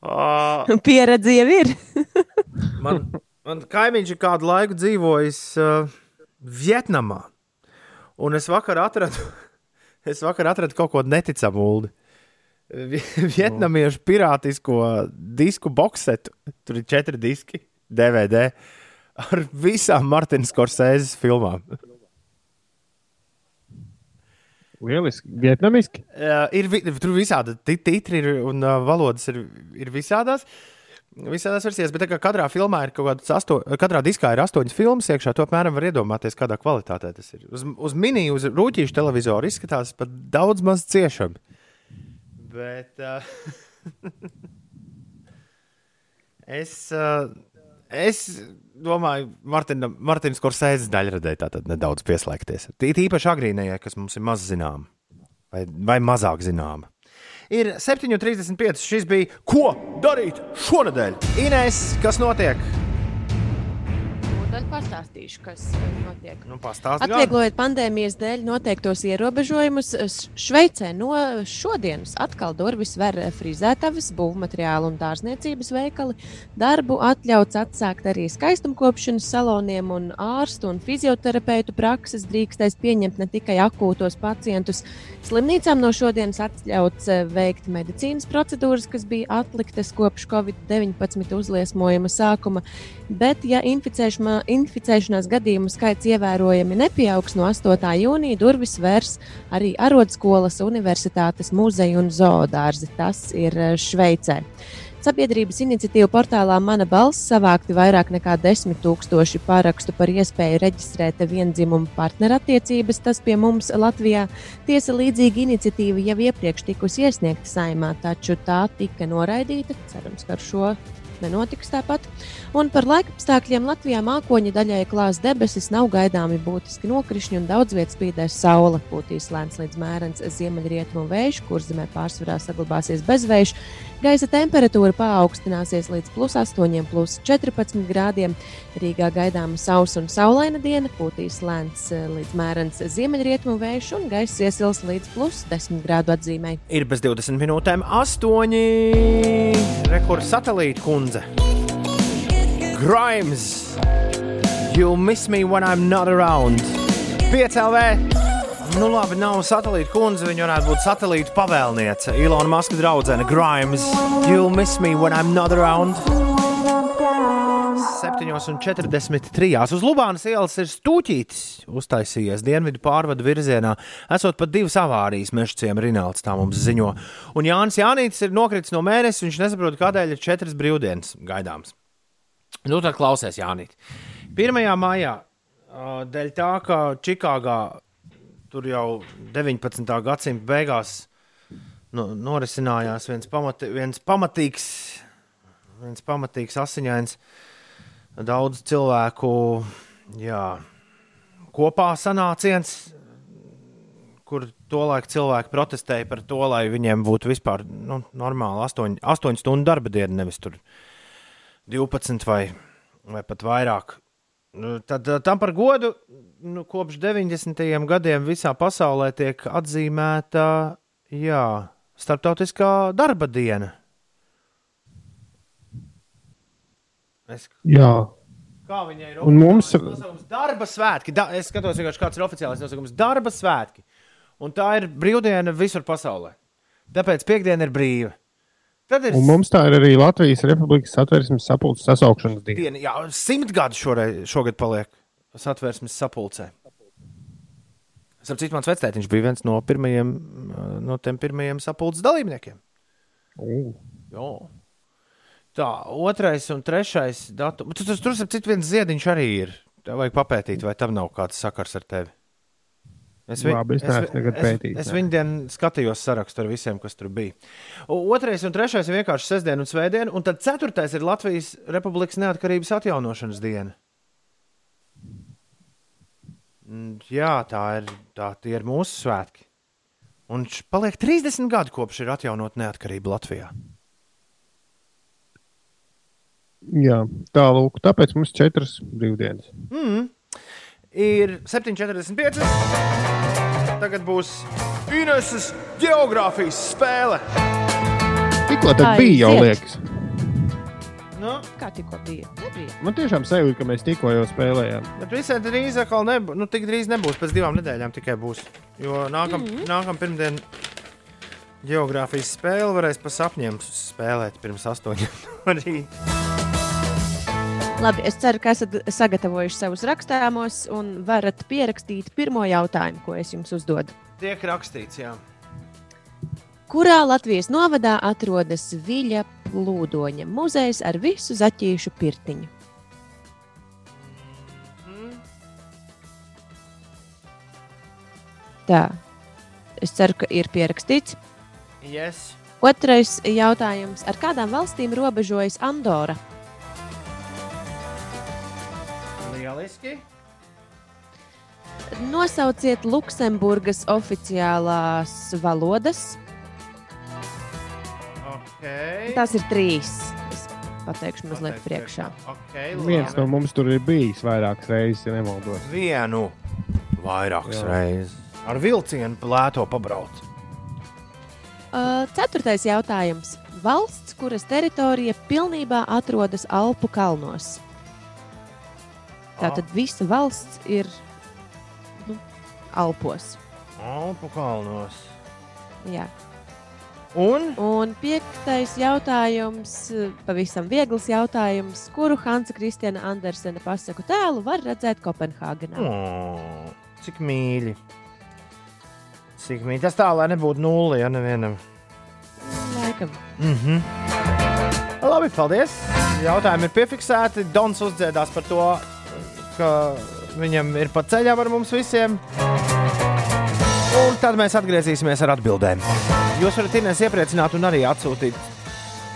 Uh, Pieredze jau ir. man, man kaimiņš ir kādu laiku dzīvojis uh, Vietnamā. Un es vakar atradu, es vakar atradu kaut ko neticamu. Uldi. Vi- Vietnamiešu pirātisko disku boxetu. Tur ir četri diski, DVD ar visām Martinas Korsēzes filmām. Lieliski. Vietnamiski. Uh, ir, tur visādi ti- titri ir, un uh, valodas ir, ir visādās. Visādās versijās, bet katrā filmā ir kaut kāda asto, katrā diskā ir astoņas filmas iekšā. To apmēram var iedomāties, kādā kvalitātē tas ir. Uz, uz mini, uz rūtīšu televizoru izskatās pat daudz maz ciešami. Bet uh, es, uh, es domāju, Martina, Martinas Korsēzes daļradē tātad nedaudz pieslēgties. Tīt īpaši agrīnējai, kas mums ir maz zināma vai, vai mazāk zināma. Ir 7,35. Šis bija ko darīt šonadēļ. Inês, kas notiek? Pastāstīšu, kas notiek. Nu, Atvieglojot pandēmijas dēļ noteiktos ierobežojumus, Šveicē no šodienas atkal durvis ver frizētavas, būvmateriālu un dārzniecības veikali. Darbu atļauts atsākt arī skaistumkopšanas saloniem, un ārstu un fizioterapeitu prakses drīkstēs pieņemt ne tikai akūtos pacientus. Slimnīcām no šodienas atļauts eh, veikt medicīnas procedūras, kas bija atliktas kopš Covid-19 uzliesmojuma sākuma. Bet, ja inficēšanā, inficēšanās gadījumu skaits ievērojami nepieaugs no 8. jūnija, durvis vērs arī arotskolas, universitātes, muzeja un zoodārzi. Tas ir eh, Šveicē. Sabiedrības iniciatīva portālā Mana balss savākti vairāk nekā 10 tūkstoši parakstu par iespēju reģistrēt vienzimumu partnerattiecības. Tas pie mums Latvijā tiesa līdzīga iniciatīva jau iepriekš tikusi iesniegta saimā, taču tā tika noraidīta. Cerams, ka ar šo nenotiks tāpat. Un par laika apstākļiem Latvijā mākoņa daļai klās debesis, nav gaidāmi būtiski nokrišņi un daudz vietas spīdēs saule. Pūtīs lēns līdz mērens ziemeļrietumu vējš, kur zemē pārsvarā saglabāsies bezvējš. Gaisa temperatūra paaugstināsies līdz plus 8, plus 14 grādiem. Rīgā gaidāma sausa un saulaina diena, pūtīs lēns eh, līdz mērens ziemeļrietumu vējš un gaisa iesils līdz plus 10 grādu atzīmē. Ir bez 20 minūtēm, 8. Rekords satelīta kundze. Grimes. You miss me when I'm not around. 5 LV. Nu, labi, nav satelīta kundze. Viņa varētu būt satelīta pavēlniece. Ilona Maska draudzene Grimes. You miss me when I'm not around. 7,43. Uz Lubānas ielas ir stūķītis uztaisījies dienvidu pārvadu virzienā. Esot pat divas avārijas mežciem Rinalds tā mums ziņo. Un Jānis Jānītis ir nokritis no mēnesis, viņš nesaprot, kādēļ ir četras brīvdienas gaidāmas. Nu, tad klausies, Jānīt. 1. maijā, dēļ tā, ka Čikāgā tur jau 19. gadsimta beigās nu, norisinājās viens, pamati, viens pamatīgs, viens pamatīgs asiņains, daudz cilvēku jā, kopā sanāciens, kur tolaik cilvēki protestēja par to, lai viņiem būtu vispār nu, normāli 8, 8 stundu darba diena, nevis tur 12 vai, vai pat vairāk. Nu, Tad eh, tam par godu nu, kopš 90. gadiem visā pasaulē tiek atzīmēta jā, starptautiskā darba diena. Es, Jā, kā viņai ir Un mums- nosaukums? Darba svētki. Da, es skatos, kāds ir oficiālais nosaukums - darba svētki. Un tā ir brīvdiena visur pasaulē. Tāpēc piekdiena ir brīva. Tad ir Un mums tā ir arī Latvijas Republikas satversmes sapulces sasaukšanas diena. diena, jā, simt gadu šoreiz, šogad paliek satversmes sapulcē. Starp citu, mans vectētiņš bija viens no pirmajiem, no tiem pirmajiem sapulces dalībniekiem. U. Tā, otrais un trešais datums. Tur, tur, tur citu, viens ziediņš arī ir. Tā vajag papētīt, vai tam nav kāds sakars ar tevi. Es, Labi, es es, pētījis, es nē. viņu dienu skatījos sarakstu ar visiem, kas tur bija. Otrais un trešais ir vienkārši sestdiena un svētdiena, un tad ceturtais ir Latvijas Republikas neatkarības atjaunošanas diena. Mm, Jā, tā ir, tā, ir mūsu svētki. Un paliek 30 gadi kopš ir atjaunot neatkarību Latvijā. Jā, tālūk, tāpēc mums četras brīvdienas. Mm. Ir 7,45. Tagad būs Ineses geogrāfijas spēle. Tikko tā bija jau liekas. Nu, Kā tikko bija? Nebija. Man tiešām sajūta, ka mēs tikko jau spēlējām. bet visai drīz atkal nebūs. Nu, tik drīz nebūs. Pēc divām nedēļām tikai būs. Jo nākam, mm -hmm. nākam pirmdien geogrāfijas spēle varēs pa sapņiem spēlēt pirms astoņiem no rīta. Labi, es ceru, ka esat sagatavojuši savus rakstāmos un varat pierakstīt pirmo jautājumu, ko es jums uzdodu. Tiek rakstīts, jā. Kurā Latvijas novadā atrodas Viļa plūdoņa muzejs ar visu zaķīšu pirtiņu? Tā. Es ceru, ka ir pierakstīts. Yes. Otrais jautājums. Ar kādām valstīm robežojas Andora? Lieliski. Nosauciet Luksemburgas oficiālās valodas. Okay. Tās ir trīs. Es pateikšu mazliet priekšā. Okay, Viens no mums tur ir bijis vairākas reizes, ja nemaldos. Vienu vairākas Jā. reizes. Ar vilcienu plēto pabrauc. Uh, ceturtais jautājums. Valsts, kuras teritorija pilnībā atrodas Alpu kalnos. Tātad visa valsts ir nu, Alpos. Alpu kalnos. Jā. Un Un piektais jautājums, pavisam viegls jautājums. Kuru Hansa Kristiāna Andersena pasaku tēlu var redzēt Kopenhāgenā? oh, cik mīļi. Cik mīļi. Tas tā, lai nebūtu nulle, ja nevienam. Laikam. Mm -hmm. Labi, paldies. Jautājumi ir piefiksēti. Dons uzdziedās par to, ka viņam ir pa ceļam ar mums visiem. Un tad mēs atgriezīsimies ar atbildēm. Jūs varat Inês iepriecināt un arī atsūtīt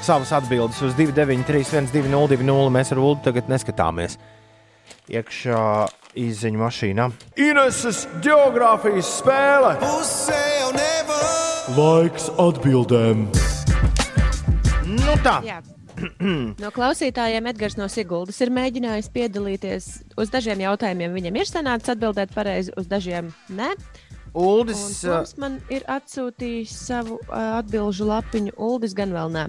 savas atbildes uz 293, 1202. Mēs ar Ulu tagad neskatāmies iekšā izziņu mašīnā. Ineses geogrāfijas spēle! Laiks atbildēm! Nu tā, Jā. No klausītājiem Edgars no Siguldas ir mēģinājis piedalīties. Uz dažiem jautājumiem viņam ir sanācis atbildēt pareizi, uz dažiem nē. Un Uldis. Toms man ir atsūtījis savu uh, atbildžu lapiņu. Uldis gan vēl nē.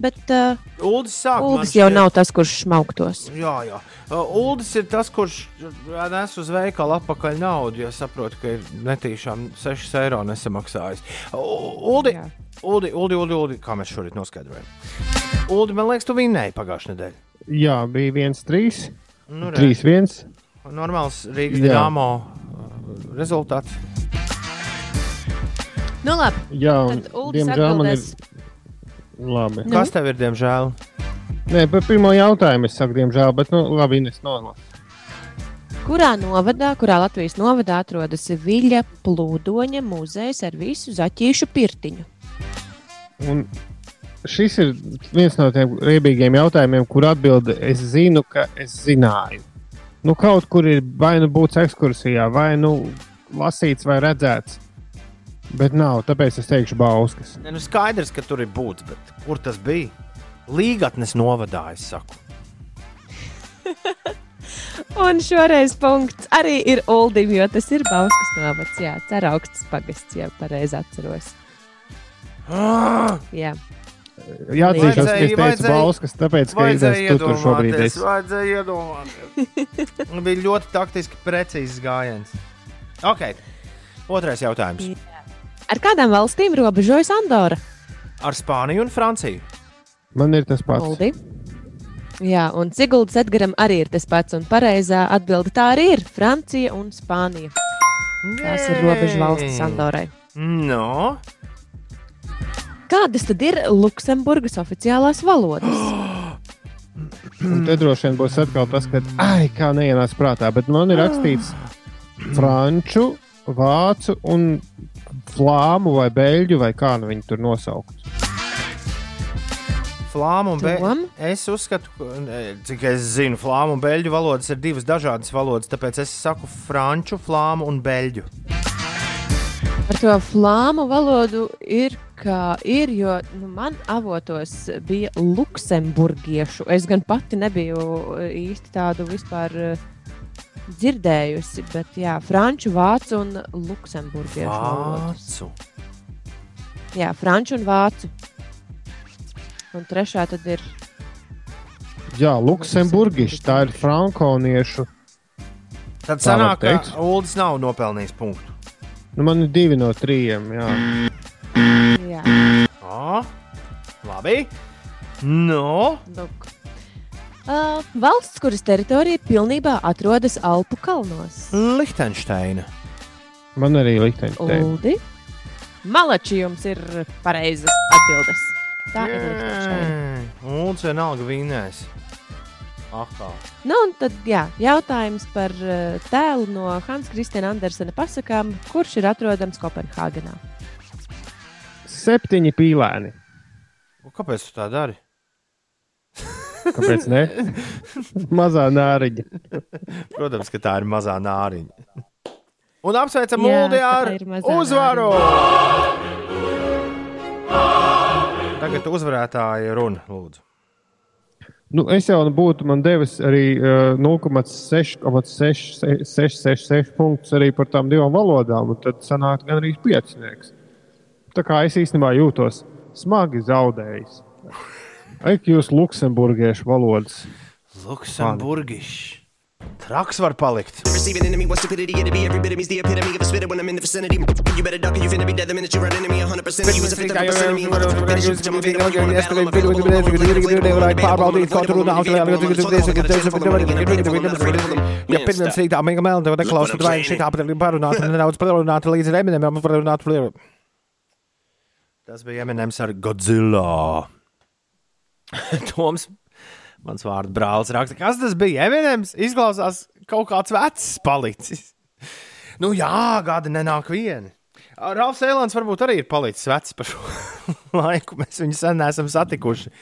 Bet uh, Uldis Uldis jau šķiet- nav tas, kurš smauktos. Jā, jā. Uh, Uldis ir tas, kurš nes uz veikalu atpakaļ naudu, ja saprot, ka ir netīšām 6 eiro nesamaksājis. Uldi. Uldi, Uldi, Uldi, Uldi, kā mēs šorīt noskaidrojam. Uldi, man liekas, tu vinnēji pagājušajā nedēļā. Jā, bija viens, trīs, Nu, re, trīs, viens. Normāls Rīgas Jā. dāmo uh, rezultāts. Nu, labi. Jā, un Tad Uldis diemžēl man ir. Labi. Nu? Kas tev ir, diemžēl? Nē, par pirmo jautājumu es saku, diemžēl, bet, nu, labi, Ines nolas. Kurā novadā, kurā Latvijas novadā atrodas Viļa plūdoņa muzejs ar visu zaķīšu pirtiņu? Un šis ir viens no tiem riebīgiem jautājumiem, kur atbilde es zinu, ka es zināju. Nu, kaut kur ir vai nu būts ekskursijā, vai nu lasīts, vai redzēts. Bet nav, tāpēc es teikšu Bauskas. Ne, nu skaidrs, ka tur ir būts, bet kur tas bija? Līgatnes novadā, es saku. Un šoreiz punkts arī ir Uldim, jo tas ir Bauskas novads. Jā, Ceraugsts pagasts, ja pareizi atceros. Ah, Jā. Jāatzīšos, ka es teicu Bauskas, tāpēc, ka es tu tur šobrīd esi. vajadzēja iedomāties. Bija ļoti taktiski precīzs gājiens. Ok, otrais jautājums. Ar kādām valstīm robežojas Andora? Ar Spāniju un Franciju. Man ir tas pats. Uldi. Jā, un Siguldas Edgaram arī ir tas pats. Un pareizā atbilde tā arī ir Francija un Spānija. Tās ir robežu valstis Andorai. No, Kādas tad ir Luksemburgas oficiālās valodas? Un te droši vien būs atkal tas, ka, ai, kā neienāca prātā, bet man ir rakstīts franču, vācu un flāmu vai beļģu vai kā nu viņi tur nosaukt. flāmu un beļģu. Es uzskatu, cik es zinu, flāmu un beļģu valodas ir divas dažādas valodas, tāpēc es saku franču, flāmu un beļģu. Par to flāmu valodu ir kā ir, jo nu, man avotos bija luksemburgiešu. Es gan pati nebiju e, īsti tādu vispār e, dzirdējusi, bet jā, franču, vācu un luksemburgiešu valodas. Vācu. Jā, franču un vācu. Un trešā tad ir Jā, Luksemburgiši, tā ir frankoniešu. Tad sanāk, ka. Uldis nav nopelnījis punktu. Nu, man ir divi no trījiem. Jā. jā, O, labi. No, lūk. Uh, valsts, kuras teritorija pilnībā atrodas Alpu kalnos. Lihtenšteina. Man arī likteņa. Uldi. Malači jums ir pareizas atbildes. Tā ir Liechtensteina. Uldis vienalga vinēs. Aha. Nu, un tad jā, jautājums par uh, tēlu no Hansa Kristiāna Andersena pasakām, kurš ir atrodams Kopenhāgenā. Septiņi pīlēni. Un Kāpēc tu tā dari? Kāpēc ne? Mazā nāriņa. Protams, ka tā ir mazā nāriņa. Un apsveicam tā ar uzvaru! Tagad uzvarētāja runa, lūdzu. Nu, es jau būtu man devis arī uh, 0,666 punktus arī par tām divām valodām, un tad sanāktu gan arī piecinieks. Tā kā es īstenībā jūtos smagi zaudējis. Ek jūs luksemburgiešu valodas. Luksemburgišs. Traks var palikt. Receiving enemy, what stupidity it'd be. Every bit of me's the epitome of a spitter when I'm in the vicinity. You better duck or you finna be dead the minute you're an enemy. 100% of you is a fifth of a percent of me. Motherfucker, better shoot your video. You wanna battle, I'm a villain. Ja pirmiem rītā mēs mēlam, tad neklausās, vai šī tāpat ir parunāta, nedaudz parunāta līdz Eminemam, parunāta plīru. Tas bija Eminems ar Godzilla. Toms, mans vārds brālis, raksta, kas tas bija? Eminems izklausās kaut kāds vecs palicis. Nu jā, gadi nenāk vieni. Rāfs Eilants varbūt arī ir palicis vecs par šo laiku. Mēs viņu sen neesam satikuši.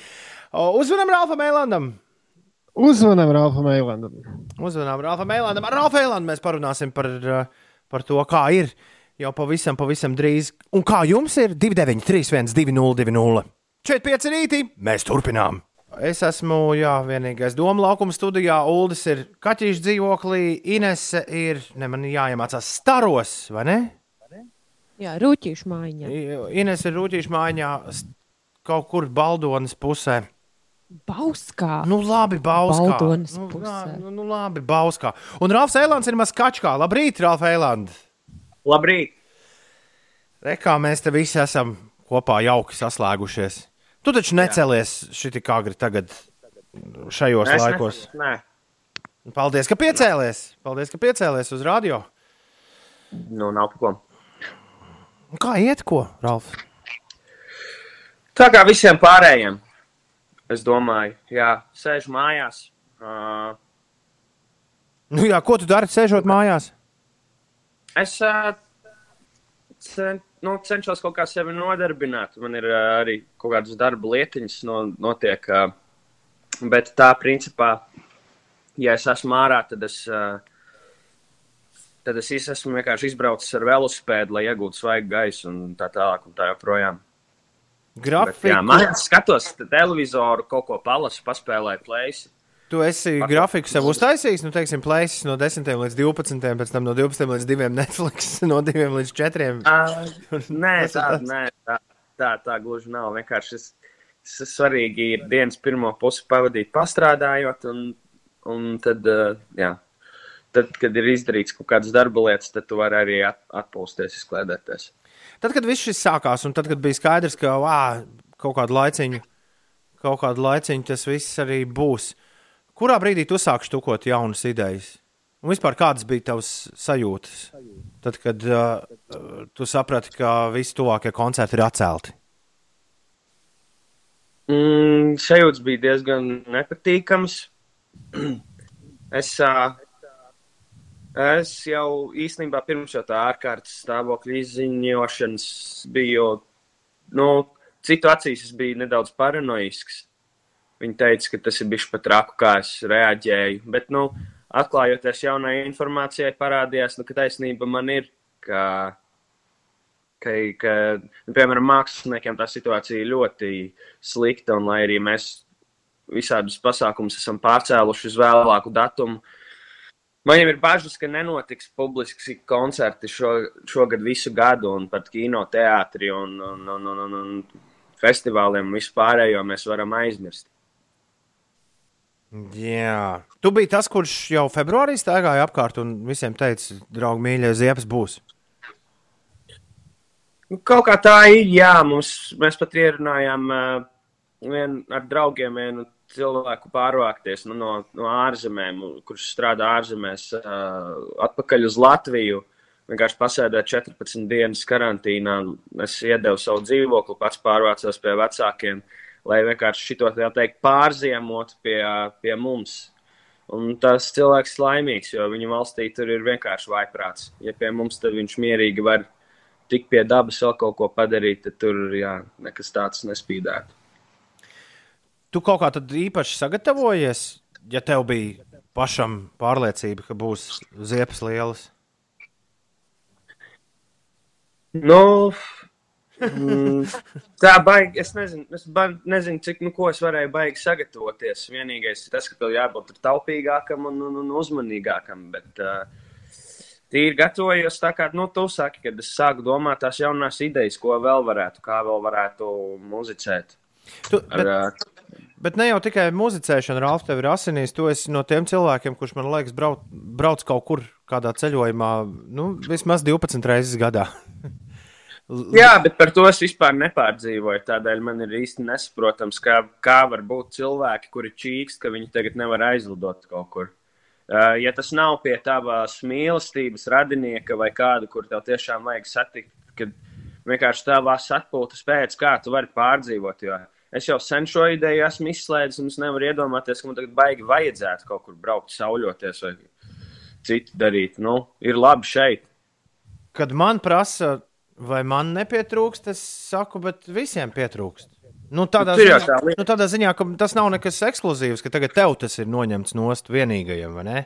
O, Uzvanām Rāfam Eilandam! Uzvanām Ralfam Eilandam. Uzvanām Rāfam Eilandam. Ar Rāfu Eilandu mēs parunāsim par, uh, par to, kā ir jau pavisam, pavisam drīz. Un kā jums ir 293, 202, 45 rītī? Mēs turpinām. Es esmu, jā, vienīgais doma laukuma studijā. Uldis ir kaķīšu dzīvoklī, Inese ir, ne man jāiemācās staros, vai ne? Jā, rūtīšu mājiņā. I- Ines ir rūtīšu mājā st- kaut kur Baldonas pusē. Bauskā. Nu, labi, Bauskā. Nu, nu, nu, labi, Bauskā. Un Rāfs Eilants ir maskačkā. Labrīt, Rāf Eiland! Labrīt! Re, kā mēs te visi esam kopā jauki saslēgušies. Tu taču necelies šī kā agri tagad, šajos Es laikos. Nē, Paldies, ka piecēlies! Paldies, ka piecēlies uz radio! nu nav ko. Kā iet, ko, Ralf? Tā kā visiem pārējiem, es domāju, jā, sēžu mājās. Uh, Nu, jā, ko tu dari, sēžot mājās? es uh, cen, nu, cenšos kaut kā sevi nodarbināt. Man ir uh, arī kaut kādas darba lietiņas, no, notiek. Uh, bet tā, principā, ja es esmu ārā, tad es. Uh, Tad es esmu vienkārši izbraucis ar velosipēdu, lai iegūtu svaigu gaisu un tā tālāk, un tā joprojām. Jā, man skatos te televizoru, kaut ko palasu, paspēlēju plēsi. Tu esi grafiku sev uztaisījis, nu, teiksim, plēsis no 10 līdz 12, pēc tam no 12 līdz 2 Netflix, no 2 līdz 4. Uh, nē, tā, nē tā, tā, tā gluži nav. Vienkārši es, es svarīgi ir dienas pirmo pusi pavadīt pastrādājot, un, un tad, uh, jā, tad, kad ir izdarīts kaut kādas darba lietas, tad tu vari arī at, atpūsties, izklēdēties. Tad, kad viss šis sākās, un tad, kad bija skaidrs, ka vā, kaut kādu laiciņu, kaut kādu laiciņu tas viss arī būs, kurā brīdī tu sāki štukot jaunas idejas? Un vispār kādas bija tavas sajūtas? Tad, kad uh, tu saprati, ka visi tuvākie koncerti ir atcelti. Mm, sajūts bija diezgan nepatīkams. es, ā, es jau īstenībā pirms tā ārkārtas stāvokļa izziņošanas biju, nu, citu acīs es biju nedaudz paranoisks. Viņi teica, ka tas ir bijis pat raku, kā es reaģēju. Bet, nu, atklājoties jaunai informācijai, parādījās, nu, ka taisnība man ir, ka, ka, ka nu, piemēram, māksliniekiem tā situācija ir ļoti slikta, un lai arī mēs visādus pasākumus esam pārcēluši uz vēlāku datumu, man jau ir bažas, ka nenotiks publiski koncerti šo, šogad visu gadu, un pat kino teātri un, un, un, un, un, festivāliem vispārējo mēs varam aizmirst. Jā, tu biji tas, kurš jau februārī staigāja apkārt un visiem teica, draugi, mīļie, ziepes būs. Nu, Kaut kā tā ir, jā, mums, mēs pat ierunājām uh, vien ar draugiem vienu cilvēku pārvākties nu, no, no ārzemēm, kurš strādā ārzemēs, uh, atpakaļ uz Latviju. Vienkārši pasēdēt 14 dienas karantīnā. Es iedevu savu dzīvokli, pats pārvācos pie vecākiem, lai vienkārši šito teikt pārziemot pie, pie mums. Un tas cilvēks ir laimīgs, jo viņa valstī tur ir vienkārši vaiprāts. Ja pie mums tad viņš mierīgi var tikt pie dabas, vēl kaut ko padarīt, tad tur jā, nekas tāds nespīdētu. Tu kaut kā tad īpaši sagatavojies, ja tev bija pašam pārliecība, ka būs ziepes lielas. Nu, mm, tā baigi, es nezinu, es nezinu cik, nu, ko es varēju baigi sagatavoties. Vienīgais ir tas, ka tev jābūt taupīgākam un, un, un uzmanīgākam. Bet, uh, tīri gatavojos tā kā, nu, tu saki, kad es sāku domāt tās jaunās idejas, ko vēl varētu, kā vēl varētu muzicēt. Tu, Ar, bet, uh, bet ne jau tikai muzicēšana, Ralf, tev ir asinīs. Tu esi no tiem cilvēkiem, kurš man liekas, brauc, brauc kaut kur kādā ceļojumā, nu, vismaz 12 reizes gadā. Jā, bet par to es vispār nepārdzīvoju. Tādēļ man ir īsti nesaprotams, kā, kā var būt cilvēki, kuri čīkst, ka viņi tagad nevar aizlidot kaut kur. Uh, ja tas nav pie tavas mīlestības radinieka vai kādu, kur tev tiešām vajag satikt, kad vienkārši tavās atpūtas pēc, kā tu vari pārdzīvot. Jo es jau sen šo ideju esmu izslēdzis, un es nevaru iedomāties, ka man tagad baigi vajadzētu kaut kur braukt, sauļoties vai citu darīt. Nu, ir labi šeit. Kad man prasa, vai man nepietrūkst, es saku, bet visiem pietrūkst. Nu, tādā, Tur jau ziņā, tā nu, tādā ziņā, ka tas nav nekas ekskluzīvs, ka tagad tev tas ir noņemts nost vienīgajam, vai ne?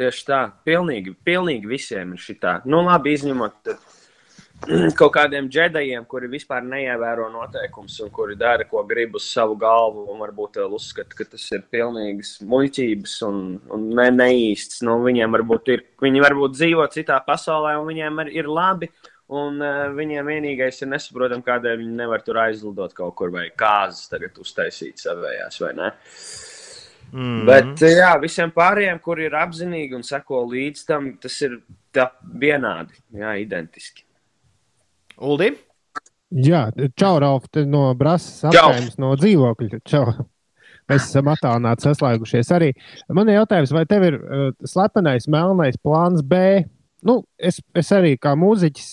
Tieši tā, pilnīgi, pilnīgi visiem ir šī tā. Nu, labi, izņemot tad, kaut kādiem džedajiem, kuri vispār neievēro noteikumus un kuri dara, ko grib uz savu galvu, un varbūt vēl uzskata, ka tas ir pilnīgs muļķības un, un ne, neīsts. Nu, viņiem varbūt ir, viņi varbūt dzīvo citā pasaulē, un viņiem ir, ir labi. Un uh, viņiem vienīgais ir nesaprotami, kādēļ viņi nevar tur aizlidot kaut kur vai kāzas tagad uztaisīt savējās, vai ne? Mm. Bet jā, visiem pārējiem, kuri ir apzinīgi un seko līdz tam, tas ir tā vienādi, jā, identiski. Uldi? Jā, čau, Ralf, te no Brāzas Čau. apgājums no dzīvokļa. Čau. Mēs esam attālināti saslēgušies arī. Man ir jautājums, vai tev ir uh, slepenais, melnais plāns B? Nu, es, es arī kā mūziķis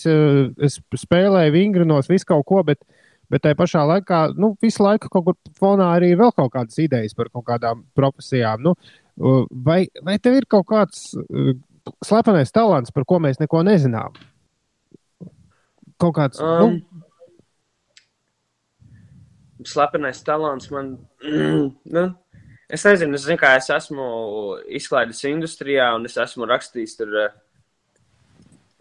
es spēlēju vingrinos visu kaut ko, bet, bet tajā pašā laikā nu, visu laiku kaut kur fonā arī vēl kaut kādas idejas par kaut kādām profesijām. Nu, vai, vai tev ir kaut kāds uh, slepenais talants, par ko mēs neko nezinām? Kaut kāds. Um, nu, slepenais talants man. nu, es nezinu, es zinu, es esmu izklaides industrijā, un es esmu rakstījis tur uh,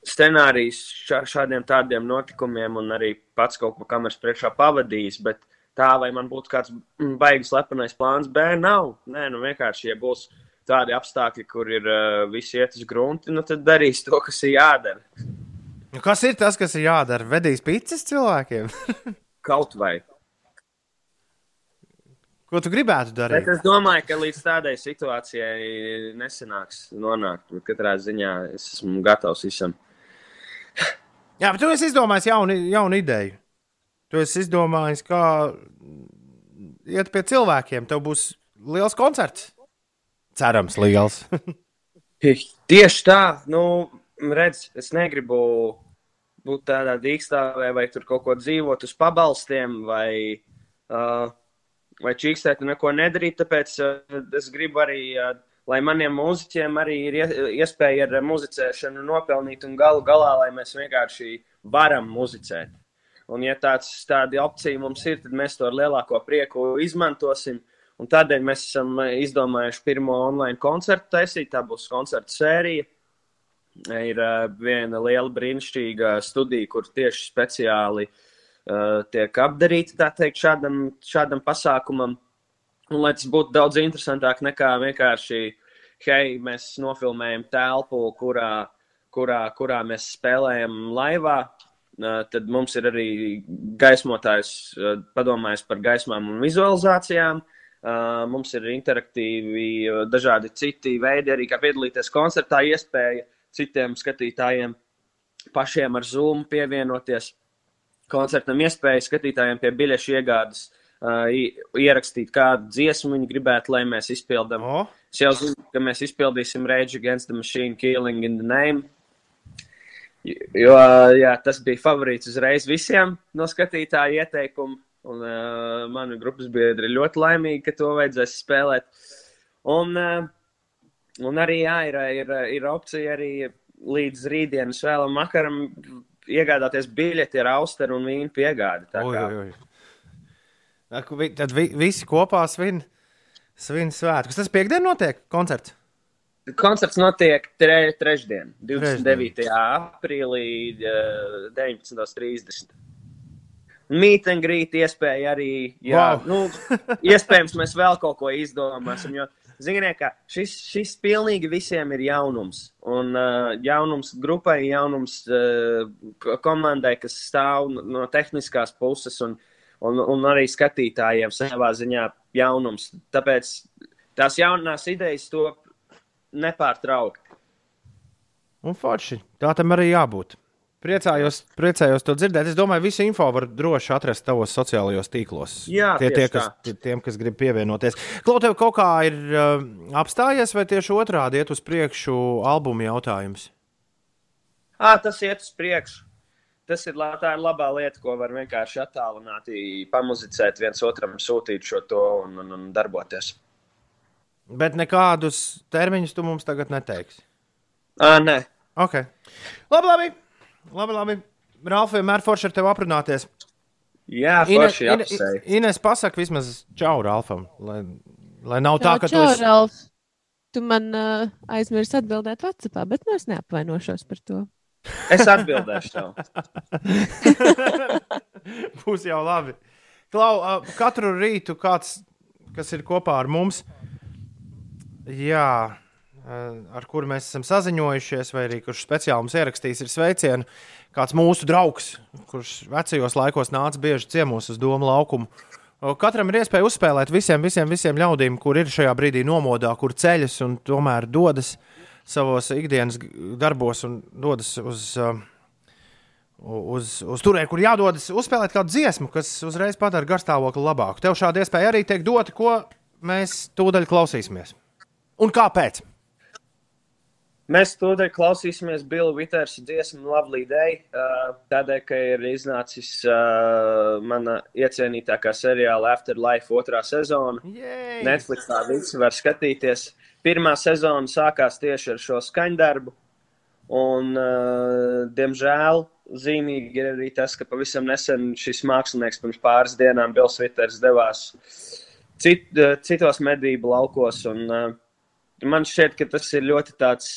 scenārijus šā, šādiem tādiem notikumiem, un arī pats kaut ko kameras priekšā pavadījis. Bet tā, vai man būtu kāds mm, baigs slepenais plāns, B, nav. Nē, nu vienkārši, ja būs tādi apstākļi, kur ir uh, visi iet uz grunti, nu tad darīs to, kas ir jādara. Nu, Kas ir tas, kas ir jādara? Vedīs picis cilvēkiem. Kaut vai. Ko tu gribētu Bet darīt? es domāju, ka līdz tādai situācijai nesanāks nonākt. Bet Katrā ziņā es esmu gatavs visam. Jā, bet tu esi izdomājis jaunu, jaunu ideju. Tu esi izdomājis, kā iet pie cilvēkiem. Tev būs liels koncerts. Cerams, liels. Tieši tā, nu, redz, es negribu būt tādā dīkstāvē, vai tur kaut ko dzīvot uz pabalstiem, vai, uh, vai čīkstēt un neko nedarīt. Tāpēc uh, es gribu arī, uh, lai maniem mūziķiem arī ir ie- iespēja ar muzicēšanu nopelnīt un galu galā, lai mēs vienkārši varam muzicēt. Un, ja tāds, tāda opcija mums ir, tad mēs to ar lielāko prieku izmantosim. Un tādēļ mēs esam eh, izdomājuši pirmo online koncertu taisīt. Tā būs koncerta sērija. Ir uh, viena liela brīnišķīga studija, kur tieši speciāli uh, tiek apdarīta teikt, šādam, šādam pasākumam. Un, lai tas būtu daudz interesantāk nekā vienkārši, hei, mēs nofilmējam telpu, kurā, kurā, kurā mēs spēlējam laivā. Tad mums ir arī gaismotājs, padomājis par gaismām un vizualizācijām. Mums ir interaktīvi, dažādi citi veidi, arī kā piedalīties koncertā, iespēja citiem skatītājiem pašiem ar Zoom pievienoties koncertam, iespēja skatītājiem pie biļešu iegādes ierakstīt, kādu dziesmu viņi gribētu, lai mēs izpildām. O, Es jau zinu, ka mēs izpildīsim Rage Against the Machine, Killing in the Name. Jo jā, tas bija favorīts uzreiz visiem no skatītāju ieteikumu. Un uh, mani grupas biedri ļoti laimīgi, ka to vajadzēs spēlēt. Un, uh, un arī jā, ir, ir, ir opcija arī līdz rītdienas vēlam vakaram iegādāties biļeti ar austeru un vīnu piegādi. Tā kā- oi, oi. Tad vi, visi kopā svin, svin svētkus. Tas piekdien notiek koncerts. Koncerts notiek tre, trešdien, 29. aprīlī, eh, 19.30. Mīt un grīt iespēja arī, jā, Wow. nu, iespējams, mēs vēl kaut ko izdomāsim, jo, ziniet, ka šis, šis pilnīgi visiem ir jaunums. Un uh, jaunums grupai, jaunums uh, komandai, kas stāv no- no tehniskās puses un, un, un arī skatītājiem savā ziņā jaunums. Tāpēc tās jaunās idejas top nepārtraukti. Un forši. Tā tam arī jābūt. Priecājos, priecājos to dzirdēt. Es domāju, visu info var droši atrast tavos sociālajos tīklos. Jā, tie, tie, kas, tā. tie, tiem, kas grib pievienoties. Klau, tev kaut kā ir uh, apstājies, vai tieši otrādi iet uz priekšu albuma jautājums? À, tas iet uz priekšu. Tas ir, tā ir labā lieta, ko var vienkārši attālināti pamuzicēt, viens otram sūtīt šo to un, un, un darboties. Bet nekādus termiņus tu mums tagad neteiksi. À, nē, Okay. Labi, labi. labi, labi. Ralf, vienmēr forši ar tevi aprunāties. jā, Ine- forši Ine- apsveic. Ines, pasak vismaz čau Ralfam, lai, lai nav tā, ka tu čau, esi Ralf. Tu man uh, aizmirsti atbildēt Vācijā, bet nu es neapvainošos par to. Es atbildēšu tev. Būs jau labi. Klau, katru rītu kāds, kas ir kopā ar mums, jā, ar kuru mēs esam saziņojušies, vai arī kurš speciāli mums ierakstījis, ir sveicienu. Kāds mūsu draugs, kurš vecajos laikos nāca bieži ciemos uz domu laukumu. Katram ir iespēja uzspēlēt visiem, visiem, visiem ļaudīm, kur ir šajā brīdī nomodā, kur ceļas un tomēr dodas savos ikdienas darbos un dodas uz. Uh, uz, uz turieni, kur jādodas uzspēlēt kādu dziesmu, kas uzreiz padara garstāvokli labāku. Tev šāda iespēja arī tiek dota, ko mēs tūdaļ klausīsimies. Un kāpēc? Mēs tūdaļ klausīsimies Bila Vitērsa dziesmu Lovely Day, uh, tādēļ, ka ir iznācis uh, mana iecienītākā seriāla Afterlife otrā sezona. Jej! Netflixā visi var skatīties. Pirmā sezona sākās tieši ar šo skaņdarbu. Un, uh, diemžēl, zīmīgi ir arī tas, ka pavisam nesen šis mākslinieks pirms pāris dienām, Bills Viters, devās cit, uh, citos medību laukos. Un, uh, man šķiet, ka tas ir ļoti tāds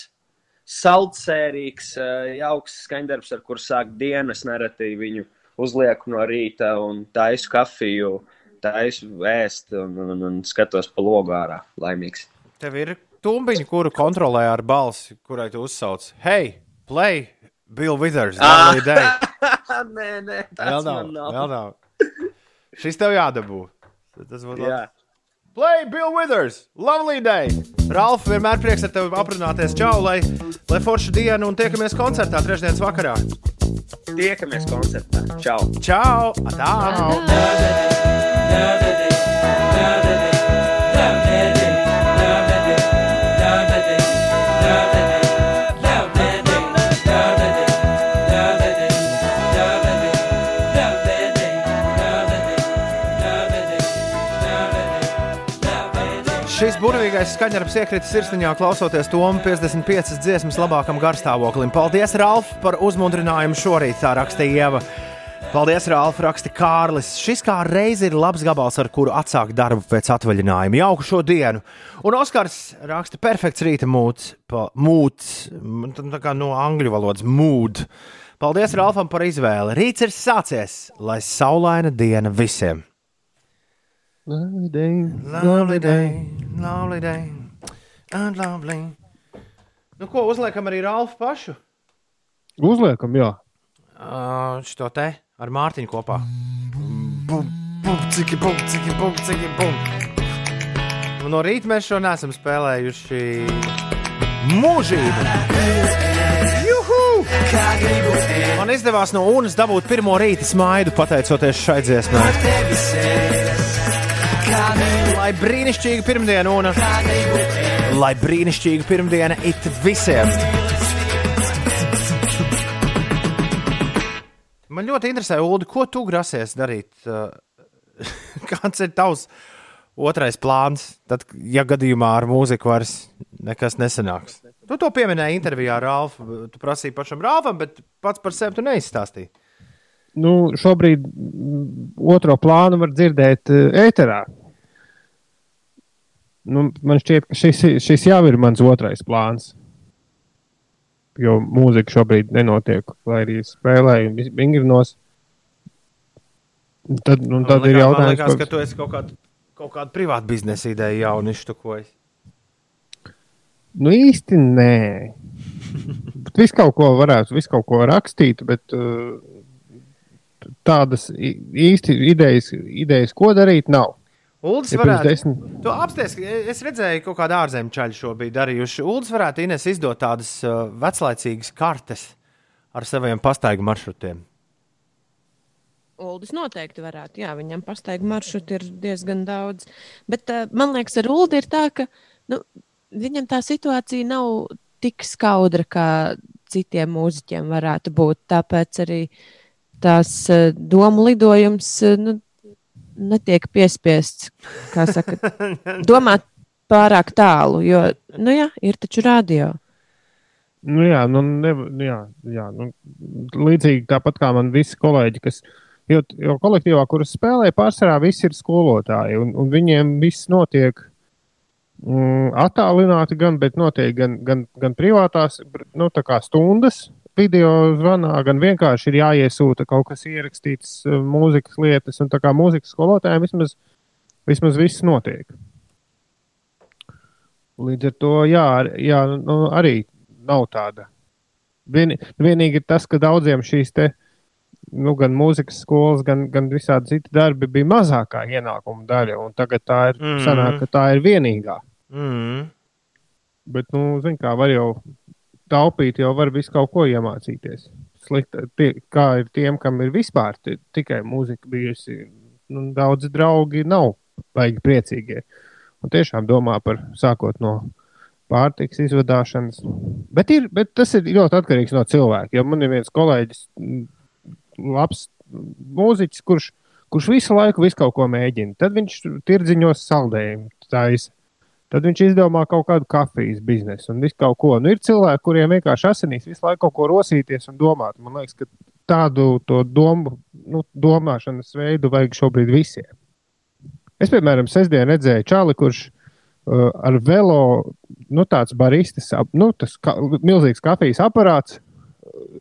saldsērīgs, uh, jauks skaņdarbs, ar kuru sāk dienas. Nereti viņu uzlieku no rīta un taisu kafiju, taisu ēst un, un, un skatos pa logu ārā. Laimīgs. Tev ir tumbiņa, kuru kontrolē ar balsi, kurai tu uzsauc: Hei, play! Bill Withers, lovely day. nē, nē, Vēl tas nav, man nav. vēl nav. Šis tev jādabū. Tas būtu labi. Jā. Play Bill Withers, lovely day! Ralf, vienmēr prieks ar tevi aprunāties. Čau, lai, lai forša diena un tiekamies koncertā trešdienas vakarā. Tiekamies koncertā. Čau! Čau! Tā! Šis burvīgais skaņdarbs iekrita sirsniņā, klausoties Tomu 55 dziesmas labākam garstāvoklim. Paldies, Ralf, par uzmundrinājumu šorīt, tā rakstīja Ieva. Paldies, Rālf, raksta Kārlis. Šis kā reiz ir labs gabals, ar kuru atsākt darbu pēc atvaļinājuma. Jauku šo dienu. Un Oskars raksta perfekts rīta mūts, pa- mūts, tā kā no angļu valodas mūd. Paldies Rālfam par izvēli. Rīts ir sācies, lai saulaina diena visiem. Lovely day. Lovely day, lovely day, and lovely. Nu, ko uzliekam arī Rālfu pašu? Uzliekam, jā. Uh, Šo te ar Mārtiņu kopā. Bum, bum, ciki, bum, ciki, bum, ciki, bum. Un No rīta mēs šo nesam spēlējuši mūžīgi. Juhu! Man izdevās no UNAS dabūt pirmo rīta smaidu pateicoties šai dziesmai. Lai brīnišķīga pirmdiena, UNA! Lai brīnišķīga pirmdiena it visiem! Man ļoti interesē, Ulu, ko tu grasies darīt? Kāds ir tavs otrais plāns, tad, ja gadījumā ar mūziku vairs nekas nesanāks? Tu to pieminēji intervijā ar Rāfu. Tu prasīji pašam Rāfam, bet pats par sevi tu neizstāstīji. Nu, šobrīd mm, otro plānu var dzirdēt uh, ēterā. Nu, man šķiet, ka šis, šis jau ir mans otrais plāns. Jo mūzika šobrīd nenotiek, lai arī spēlēju vis- vingrinos. Tad, nu, tad Man ir liekas- jautājums, liekas, ka tu esi kaut kādu, kaut kādu privātu biznesa ideju jaunu iztukojis. Nu, īsti nē. Visu kaut ko varētu, visu kaut ko rakstīt, bet uh, tādas īsti idejas, idejas, ko darīt, nav. Uldis Ja varētu. desmit- Tu apsties, ka es redzēju, ka kaut kāda ārzemju čaļa šo bija darījuši. Uldis varētu Ines izdot tādas uh, veclaicīgas kartes ar saviem pastaigu maršrutiem. Uldis noteikti varētu. Jā, viņam pastaigu maršrutu ir diezgan daudz. Bet uh, man liekas, ar Uldi ir tā, ka nu, viņam tā situācija nav tik skaudra, kā citiem mūziķiem varētu būt. Tāpēc arī tās uh, domu lidojums uh, nu, netiek piespiests, kā saka, domāt pārāk tālu. Jo, nu jā, ir taču radio. Nu, jā, nu, ne, nu, jā, jā nu, līdzīgi tāpat kā man visi kolēģi, kas. Jo, jo kolektīvā, kuras spēlē, pārsvarā visi ir skolotāji, un, un viņiem viss notiek mm, attālināti, gan, bet notiek gan, gan, gan privātās nu, stundas video zvanā, gan vienkārši ir jāiesūta kaut kas ierakstīts, eh, mūzikas lietas, un tā kā mūzikas skolotājiem vismaz, vismaz viss notiek. Līdz ar to, jā, jā nu, arī nav tāda. Vien, vienīgi ir tas, ka daudziem šīs te, nu, gan mūzikas skolas, gan, gan visādi citi darbi bija mazākā ienākuma daļa. un Tagad tā ir, mm. sanāk, ka tā ir vienīgā. Mm. Bet, nu, zin, kā var jau taupīt, jau var visu kaut ko iemācīties. Slikta, tie, kā ir tiem, kam ir vispār ti- tikai mūzika bijusi, nu, daudzi draugi nav baigi priecīgie. Un tiešām domā par sākot no pārtiks izvadāšanas. Bet, ir, bet tas ir ļoti atkarīgs no cilvēka. Jo man ir viens kolēģis, labs mūziķis, kurš, kurš visu laiku visu kaut ko mēģina. Tad viņš tirdziņos saldējumu taisa. Tad viņš izdomā kaut kādu kafijas biznesu un visu kaut ko. Nu, ir cilvēki, kuriem vienkārši asinīs visu laiku kaut ko rosīties un domāt. Man liekas, ka tādu domu, nu, domāšanas veidu vajag šobrīd visiem. Es, piemēram, sestdien redzēju Čāli, kurš uh, ar velo, nu, tāds baristis, ap- nu, tas ka, milzīgs kafijas aparāts, uh,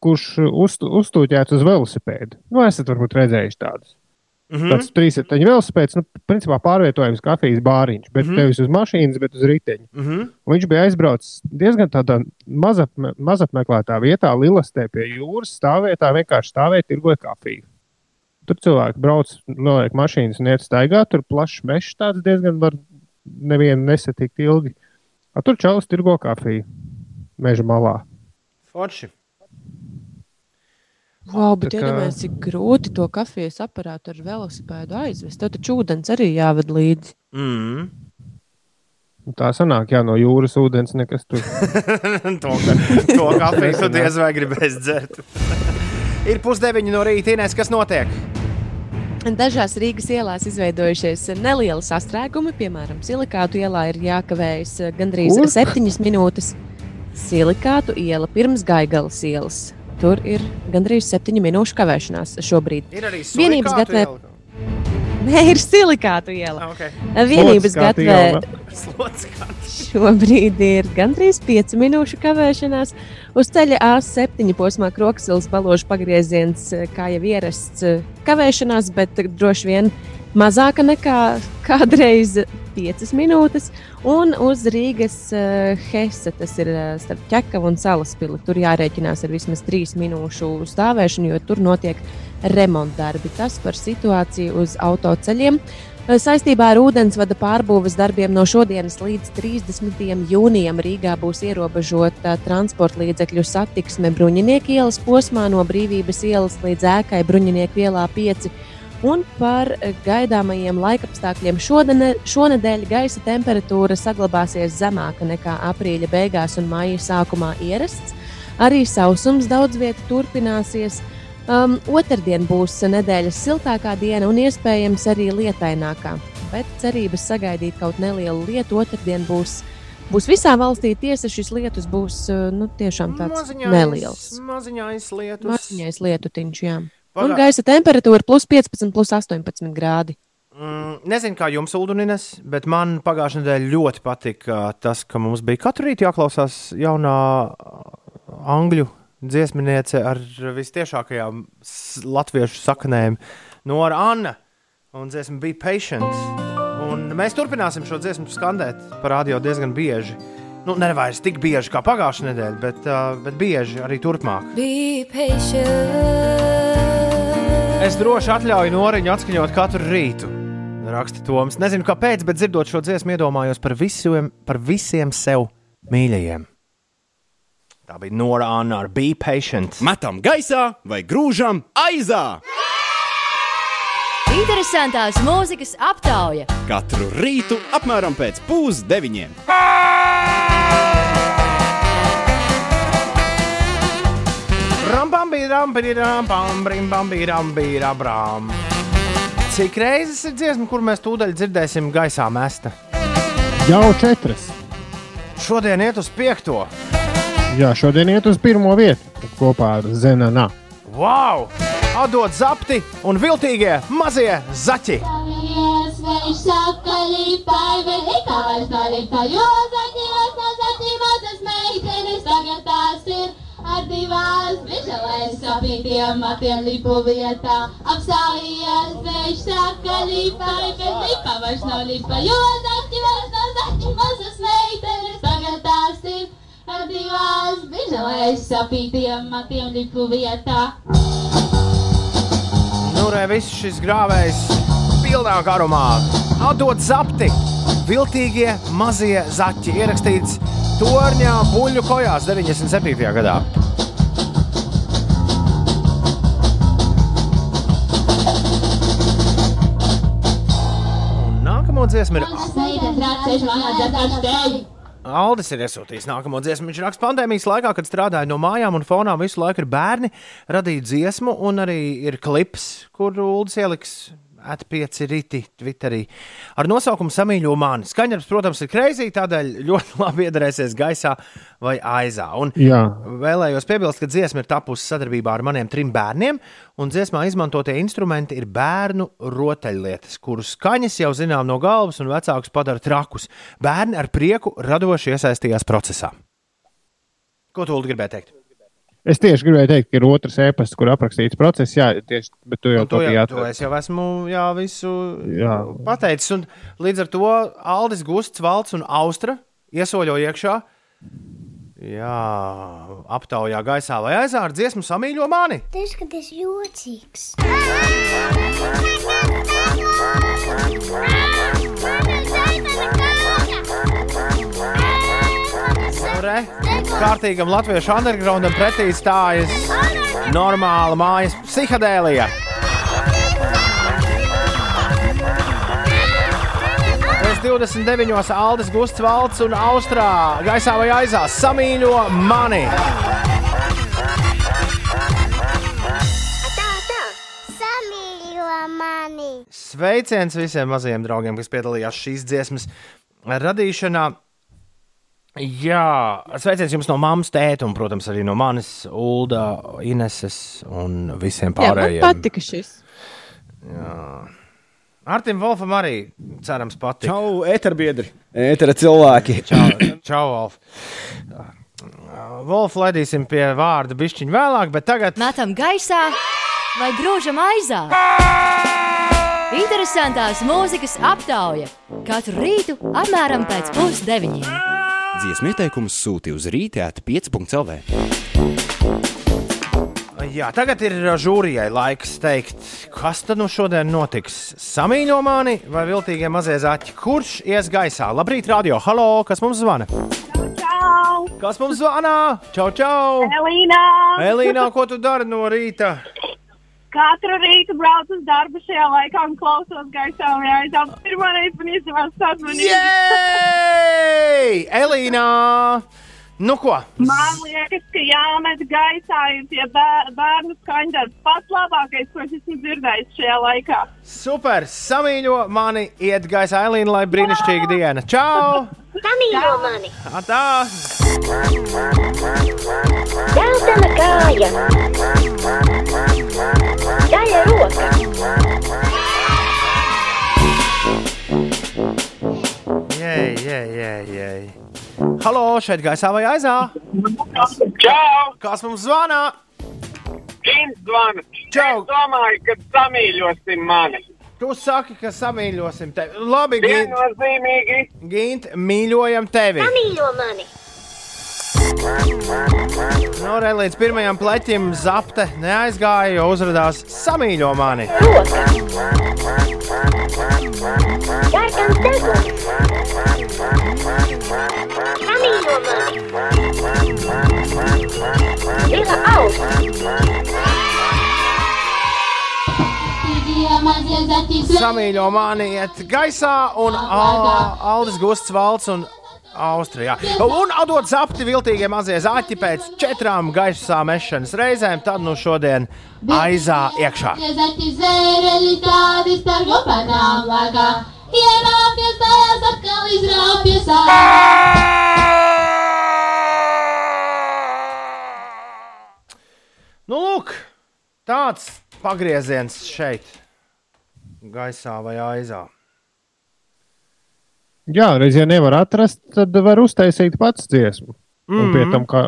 kurš uz, uzstūķēts uz velosipēdu. Nu, esat varbūt redzējuši tādus. Mm -hmm. Tāds trīsriteņu velosipēds, nu, principā pārvietojams kafijas bāriņš, bet mm. -hmm. nevis uz mašīnas, bet uz riteņa. Mm -hmm. Un Viņš bija aizbraucis diezgan tādā mazapme, mazapmeklētā vietā, Lilastē pie jūras stāvvietā, vienkārši stāvēja, tirgoja kafiju. Tur cilvēki brauc, noliek mašīnas un iet staigāt, tur plašs mežs tāds diezgan var nevienu nesatikt ilgi. A, tur čalis tirgo kafiju meža malā. Forši. Wow, bet Tā kā- iedomājieties, cik grūti to kafijas aparātu ar velosipēdu aizvest. Tad taču ūdens arī jāved līdzi. Mm. Tā sanāk, jā, no jūras ūdens nekas tur. to, ka, to kafiju tu diez vai gribēsi dzert. Ir pusdeviņi no rīta, Inês, kas notiek? Dažās Rīgas ielās izveidojušies nelieli sastrēgumi. Piemēram, silikātu ielā ir jākavējas gandrīz Kur? 7 minūtes. Silikātu iela pirms Gaigalas ielas. Tur ir gandrīz 7 minūšu kavēšanās šobrīd. Ir arī Vienības iela? Nē, ir silikātu iela. Ah, Okay. Vienības. Slodzkātu. šobrīd ir gandrīz 5 minūšu kavēšanās. Uz ceļa A7 posmā Kroksilas balāžu pagrieziens, kā jau ierasts, kavēšanās, bet droši vien mazāka nekā kādreiz 5 minūtes. Un uz Rīgas uh, Hesse, tas ir uh, starp ķekavu un salaspili. Tur jārēķinās ar vismaz 3 minūšu stāvēšanu, jo tur notiek remontdarbi. Tas par situāciju uz autoceļiem. Eh, Saistībā ar ūdensvada pārbūves darbiem no šodienas līdz 30. jūnijam Rīgā būs ierobežota transporta līdzekļu satiksme Bruņinieku ielas posmā no Brīvības ielas līdz ēkai Bruņinieku ielā 5. Un par gaidāmajiem laikapstākļiem šodien, šonadēļ gaisa temperatūra saglabāsies zemāka nekā aprīļa beigās un maija sākumā ierasts. Arī sausums daudz vietā turpināsies. Um, otrdien būs nedēļas siltākā diena un iespējams arī lietainākā. Bet cerības sagaidīt kaut nelielu lietu otrdien būs. Būs visā valstī tiesa, šis lietus būs nu, tiešām tāds neliels. Maziņais lietus. Maziņais lietutiņš, jā. Un Pagā- gaisa temperatūra plus 15, plus 18 grādi. Mm, nezinu, kā jums, Ulduninas, bet man pagājušajā nedēļā ļoti patika tas, ka mums bija katru rītu jāklausās jaunā ā, angļu dziesminiece ar visciešākajām latviešu saknēm, Nora Anna. Un dziesma bija Patient. Un mēs turpināsim šo dziesmu skandēt par radio diezgan bieži. Nu, ne vairs tik bieži kā pagājušajā nedēļā, bet, uh, bet bieži arī turpmāk. Es droši atļauju Noriņu atskaņot katru rītu. Raksta Toms. Nezinu, kāpēc, bet dzirdot šo dziesmu, iedomājos par visiem, par visiem sev mīļajiem. Tā bija Nora Anna ar Be Patient. Metam gaisā vai grūžam aizā! Interesantās mūzikas aptauja. Katru rītu apmēram pēc pusdeviņiem. Rambam, Cik reizes ir dziesma, kur mēs tūdaļ dzirdēsim gaisā mesta? Jau četras. Šodien iet uz piekto. Jā, šodien iet uz pirmo vietu kopā ar Zenanā. Wow! Atdod zapti un viltīgie mazie zaķi! Tagad tās ir ar divās biželēs sapītiem matiem lipu vietā. Apstājies, viņš saka, līpai, vēl nekā vairs nav līpa, jo zaķījos no zaķībātas meitenes, tagad tās ir ar divās biželēs sapītiem matiem lipu vietā. Nu, re, viss šis grāvējs pilnā garumā. Atdod zapti, viltīgie mazie zaķi. Ierakstīts Torņā buļļu kojās 97. gadā. Un nākamo dziesmu ir. Aldis ir iesūtījis nākamo dziesmu. Viņš raksta pandēmijas laikā, kad strādāja no mājām, un fonā visu laiku ir bērni, radīja dziesmu, un arī ir klips, kur Uldis ieliks atpieci rīti Twitterī ar nosaukumu Samīļo mani. Skaņdarbs, protams, ir kreizī, tādēļ ļoti labi iedarēsies gaisā vai aizā. Un Jā. vēlējos piebilst, ka dziesma ir tapusi sadarbībā ar maniem trim bērniem, un dziesmā izmantotie instrumenti ir bērnu rotaļlietas, kurus skaņas jau zinām no galvas, un vecākus padara trakus. Bērni ar prieku radoši iesaistījās procesā. Ko tu gribēji teikt? Es tieši gribēju teikt, ka ir otrs e-pasts, kur aprakstīts process, jā, tieši, bet tu jau Nu, to to es jau esmu jā, visu Jā. pateicis. Un līdz ar to Aldis Gusts, Valts un Austra iesoļo iekšā. Jā, aptaujā gaisā vai aizā ar dziesmu samīļo mani. Tas, ka tas jocīgs. Nu, re, kārtīgam latviešu undergroundam pretī stājas normāla mājas psihadēlija. Pēc 29. Aldis Gusts valsts un Austrā gaisā vai aizā samīļo mani. Sveiciens visiem mazajiem draugiem, kas piedalījās šīs dziesmas radīšanā. Jā, sveiciens jums no mammas, tēta un, protams, arī no manis, Ulda, Ineses un visiem Jā, man pārējiem. patika šis. Jā. Artim Wolfam arī cerams patīk. Čau, eterbiedri, etera cilvēki. Čau, čau Wolf. Wolf ledīsim pie vārda bišķiņu vēlāk, bet tagad Metam gaisā vai grūžam aizā. Interesantās mūzikas aptauja katru rītu apmēram pēc pusdeviņiem. Dziesmu ieteikumus sūti uz rītēt 5.CLV. Jā, tagad ir žūrijai laiks teikt, kas tad nu šodien notiks. Samīļo mani vai viltīgie mazie zaķi? Kurš ies gaisā? Labrīt, radio! Halo! Kas mums zvana? Čau! Kas mums zvana? Čau, čau! Elīna! Elīna, ko tu dari no rīta? Katru rītu braucu uz darbu šajā laikā un klausos gaisā. Jā, tā pirmā reize man izdevās sazvanīt. Jej! Elīna! Nu ko? Man liekas, ka jāmet gaisā ir tie bēr, bērnu skaņdarbs pats labākais, ko es esmu dzirdējis šajā laikā. Super! Samīļo mani, iet gaisā, Elīna, lai brīnišķīga diena! Čau! Samīļo mani! Tā! Zeltaina kāja! Zaļa roka! Jej, jej, jej, jej! Halo, šeit gaisā vai aizā? Čau! Kas mums zvana? Gins zvana. Čau! Es domāju, ka samīļosim mani. Tu saki, ka samīļosim tevi. Labi, Gint. Viennozīmīgi. Gint, mīļojam tevi. Samīļo mani! Nu, re, līdz pirmajam pleķim zapte neaizgāja, jo uzrādījās samīļo mani. Samīļo mani! Iet gaisā, un Aldis Gusts valsts un Austrijā. Un atdot zapti viltīgie mazie zaķi pēc četrām gaisā mešanas reizēm, tad nu šodien aizā iekšā. Ierāpjas tajās atkal izrāpjas Nu, lūk, tāds pagrieziens šeit, gaisā vai aizā. Jā, reizē nevar atrast, tad var uztaisīt pats dziesmu. Mm -hmm. Un pie Mhm. tam kā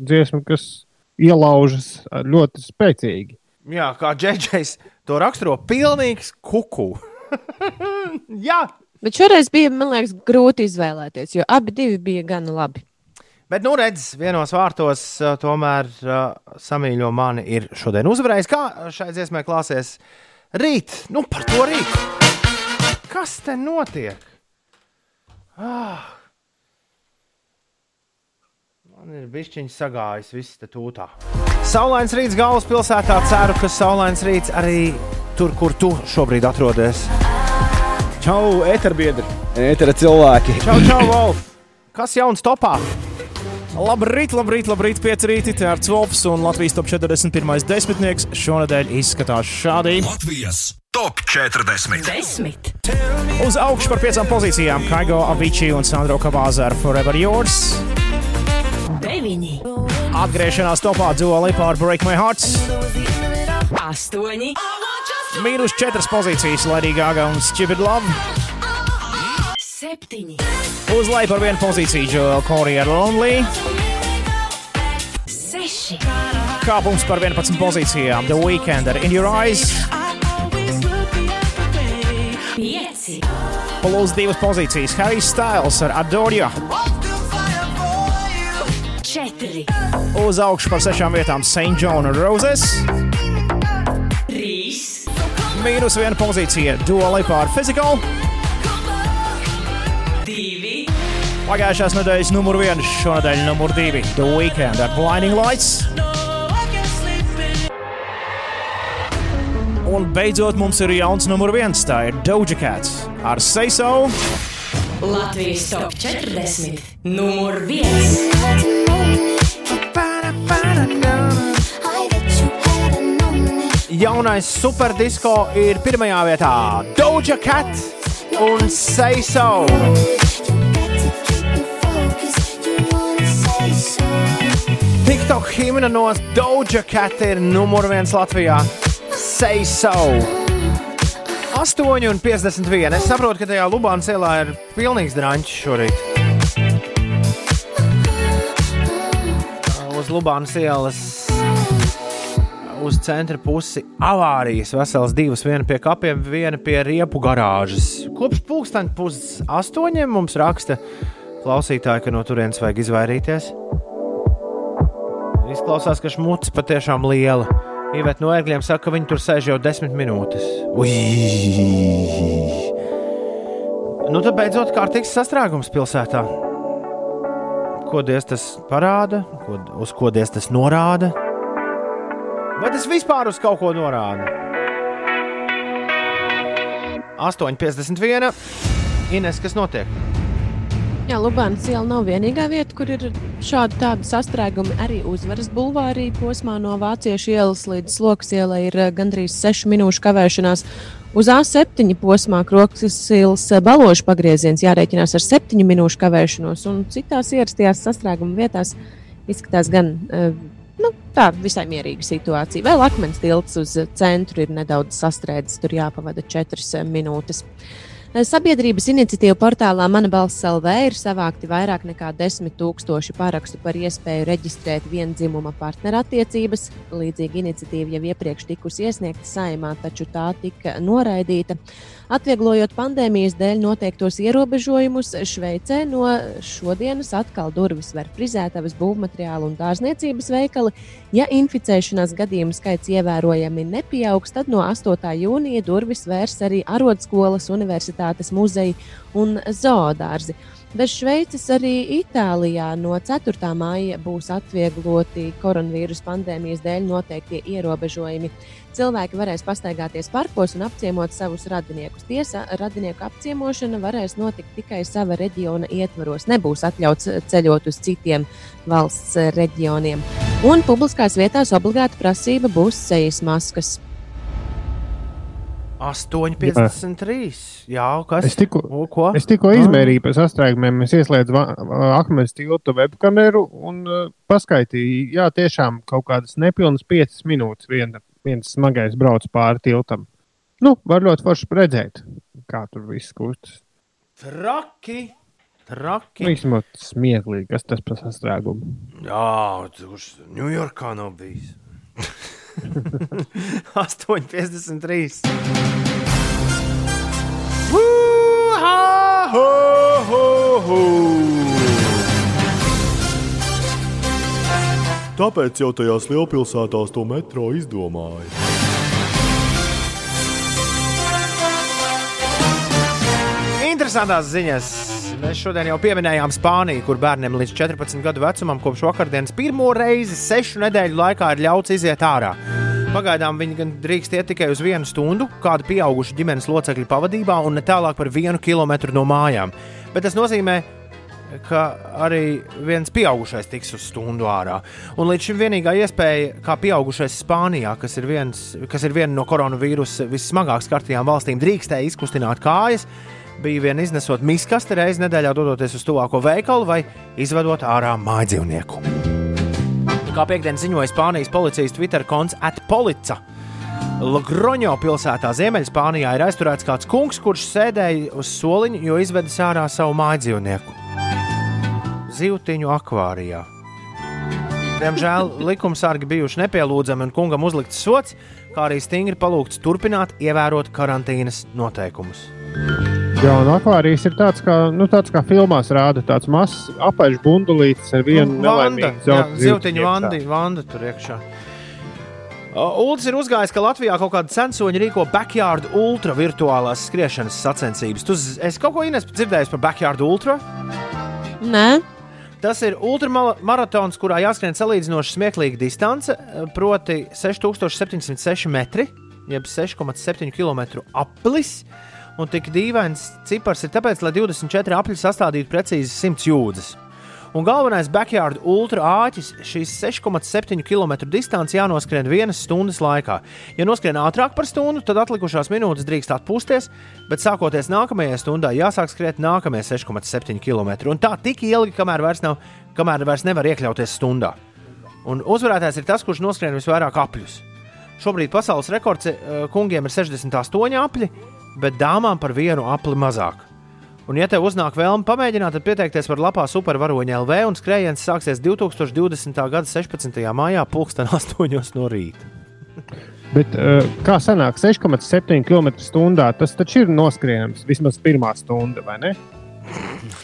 dziesma, kas ielaužas ļoti spēcīgi. Jā, kā džekijs to raksturo, pilnīgs kuku. Jā, Bet šoreiz bija, man liekas, grūti izvēlēties, jo abi divi bija gan labi. Bet, nu, redz, vienos vārtos uh, tomēr uh, samīļo mani ir šodien uzvarējis. Kā šai dziesmai klāsies rīt? Nu, par to rīt. Kas te notiek? Ah. Man ir bišķiņš sagājis viss te tūtā. Saulains rīts galvaspilsētā. Ceru, ka saulains rīts arī tur, kur tu šobrīd atrodies. Čau, eterbiedri, etera cilvēki. Čau, čau, Wolf! Kas jauns topā? Labrīt, labrīt, labrīt, pieci rīti. Tā ir Cvolfs un Latvijas top 41. desmitnieks. Šonadēļ izskatās šādi. Latvijas top 40. Desmit. Uz augšu par piecām pozīcijām Kaigo, Avicii un Sandro Kavāza ar Forever Yours. Deviņi. Atgriešanās topā Dua Lipa ar Break My Hearts. Astoņi. Mīnus četras pozīcijas Lady Gaga un Stupid Love. Septiņi. Uz leju par vienu pozīciju Joel Corey ar Lonely. Seši. Kāpums par 11 pozīcijām The Weekend ar In Your Eyes. Pieci. Plus divas pozīcijas Harry Styles ar Adoria. Četri. Uz augšu par sešām vietām St. John Roses. Trīs. Mīnus viena pozīcija Dua Lipa ar Physical. Pagājušās nedēļas numur viens, šonadēļ numur divi The Weekend ar Blinding Lights. Un beidzot mums ir jauns numur viens, tā ir Doja Cats ar Seiso. Latvijas top 40. Numur 1. Jaunais superdisko ir pirmajā vietā Doja Cat un Seiso. TikTok himna no Doja Cat ir numur viens Latvijā. Seiso. 8,51. Es saprotu, ka tajā Lubānas ielā ir pilnīgs drāņķis šorīt. Uz Lubānas ielas uz centra pusi avārijas. Vesels divas, viena pie kapiem, viena pie riepu garāžas. Kopš pulksteņa puses astoņiem mums raksta klausītāji, ka no turienes vajag izvairīties. Izklausās, ka šmucis patiešām liela. Ivēt no ērgļiem saka, ka viņi tur sēž jau desmit minūtes. Ui! Nu, tad beidzot kārtīgs sastrēgums pilsētā. Ko Dievs tas parāda, ko, uz ko Dievs tas norāda? Vai tas vispār uz kaut ko norāda? 8,51. Ines, kas notiek? Jā, Lubānas iela nav vienīgā vieta, kur ir šādi tādi sastrēgumi. Arī uzvaras bulvārī posmā no Vāciešu ielas līdz Slokas ielai ir eh, gandrīz 6 minūšu kavēšanās. Uz A7 posmā Krokas ielas balošu pagrieziens jārēķinās ar 7 minūšu kavēšanos, un citās ierastajās sastrēguma vietās izskatās gan eh, nu, tā visai mierīga situācija. Vēl akmens tilts uz centru ir nedaudz sastrēdzis, tur jāpavada 4 minūtes. Sabiedrības iniciatīva portālā Mana balss LV ir savākti vairāk nekā 10 tūkstoši parakstu par iespēju reģistrēt vienzimuma partnerattiecības. Līdzīga iniciatīva jau iepriekš tikusi iesniegta saimā, taču tā tika noraidīta. Atvieglojot pandēmijas dēļ noteiktos ierobežojumus, Šveicē no šodienas atkal durvis var frizētavas, būvmateriālu un dārzniecības veikali. Ja inficēšanās gadījumu skaits ievērojami nepieaugs, tad no 8. jūnija durvis vērs arī arotskolas, universitātes muzeji un zoodārzi. Bez Šveices arī Itālijā no 4. māja būs atviegloti koronavīrus pandēmijas dēļ noteiktie ierobežojumi. Cilvēki varēs pastaigāties parkos un apciemot savus radiniekus. Tiesa, radinieku apciemošana varēs notikt tikai sava reģiona ietvaros. Nebūs atļauts ceļot uz citiem valsts reģioniem. Un publiskās vietās obligāta prasība būs sejas maskas. 8,53. Jā, kas? Es tikko, O, ko? es tikko izmērīju pēc sastrēgumiem. Es ieslēdzu akmens tilta webkameru un uh, paskaitīju, jā, tiešām kaut kādas nepilnas 5 minūtes viena, viens smagais brauc pāri tiltam. Nu, var ļoti forši redzēt, kā tur viss kustas. Traki! Traki! Nu, īstenībā smieklīgi, kas tas par sastrēgumu. Jā, kurš Ņujorkā nav bijis. 8,53. Woo-ha, ho, ho, ho. Tāpēc jau tajās lielpilsētās to metro izdomāja. Interesantās ziņas. Mēs šodien jau pieminējām Spāniju, kur bērniem līdz 14 gadu vecumam kopš vakardienas pirmo reizi sešu nedēļu laikā ir ļauts iziet ārā. Pagaidām viņi gan drīkst iet tikai uz vienu stundu, kāda pieauguša ģimenes locekļa pavadībā, un ne tālāk par vienu kilometru no mājām. Bet tas nozīmē, ka arī viens pieaugušais tiks uz stundu ārā. Un līdz šim vienīgā iespēja, kā pieaugušais Spānijā, kas ir, viens, kas ir viena no koronavīrusa vissmagāk skartajām valstīm, drīkstēja izkustināt kājas, bija vien iznesot miskastu reizi nedēļā, dodoties uz tuvāko veikalu vai izvedot ārā mājdzīvnieku. Kā piekdienas ziņoja Spānijas policijas Twitter konts Atpolica. Logroņo pilsētā Ziemeļspānijā ir aizturēts kāds kungs, kurš sēdēja uz soliņa, jo izvedis ārā savu mājdzīvnieku. Zivtiņu akvārijā. Diemžēl likumsargi bijuši nepielūdzami un kungam uzlikts sots, kā arī stingri palūgts turpināt ievērot karantīnas noteikumus. Jā, un akvārijas ir tāds, kā, nu, tāds kā filmās rāda, tāds mazs apaļš bundulītis ar vienu Nu, nelaimīgu iekšā. vandi, vanda tur iekšā. Ulds ir uzgājis, ka Latvijā kaut kāda censoņa rīko backyard ultra virtuālās skriešanas sacensības. Tu esi kaut ko Ines dzirdējis par backyard ultra? Nē, Tas ir ultramaratons, kurā jāskrien salīdzinoši smieklīga distance, proti 6706 metri. jeb 6,7 km aplis. Un tik dīvains cipars ir tāpēc, lai 24 apli sastādītu precīzi 100 jūdzes. Un galvenais backyard ultra āķis šīs 6,7 km distanci jānoskrien vienas stundas laikā. Ja noskrien ātrāk par stundu, tad atlikušās minūtes drīkst atpūsties, bet sākoties nākamajai stundai jāsāk skriet nākamie 6,7 km. Un tā tik ilgi, kamēr vairs, nav, kamēr vairs nevar iekļauties stundā. Un uzvarētājs ir tas, kurš noskrien visvairāk apļus. Šobrīd pasaules rekords eh, kungiem ir 68 apli, bet dāmām par vienu apli mazāk. Un, ja tev uznāk vēlme pamēģināt, tad pieteikties var lapā Supervaroņa LV un skrējiens sāksies 2020. gada 16. maijā, pulksten 8 no rīta. Bet, uh, kā sanāk, 6,7 km/h tas taču ir noskrienams vismaz pirmā stunda, vai ne?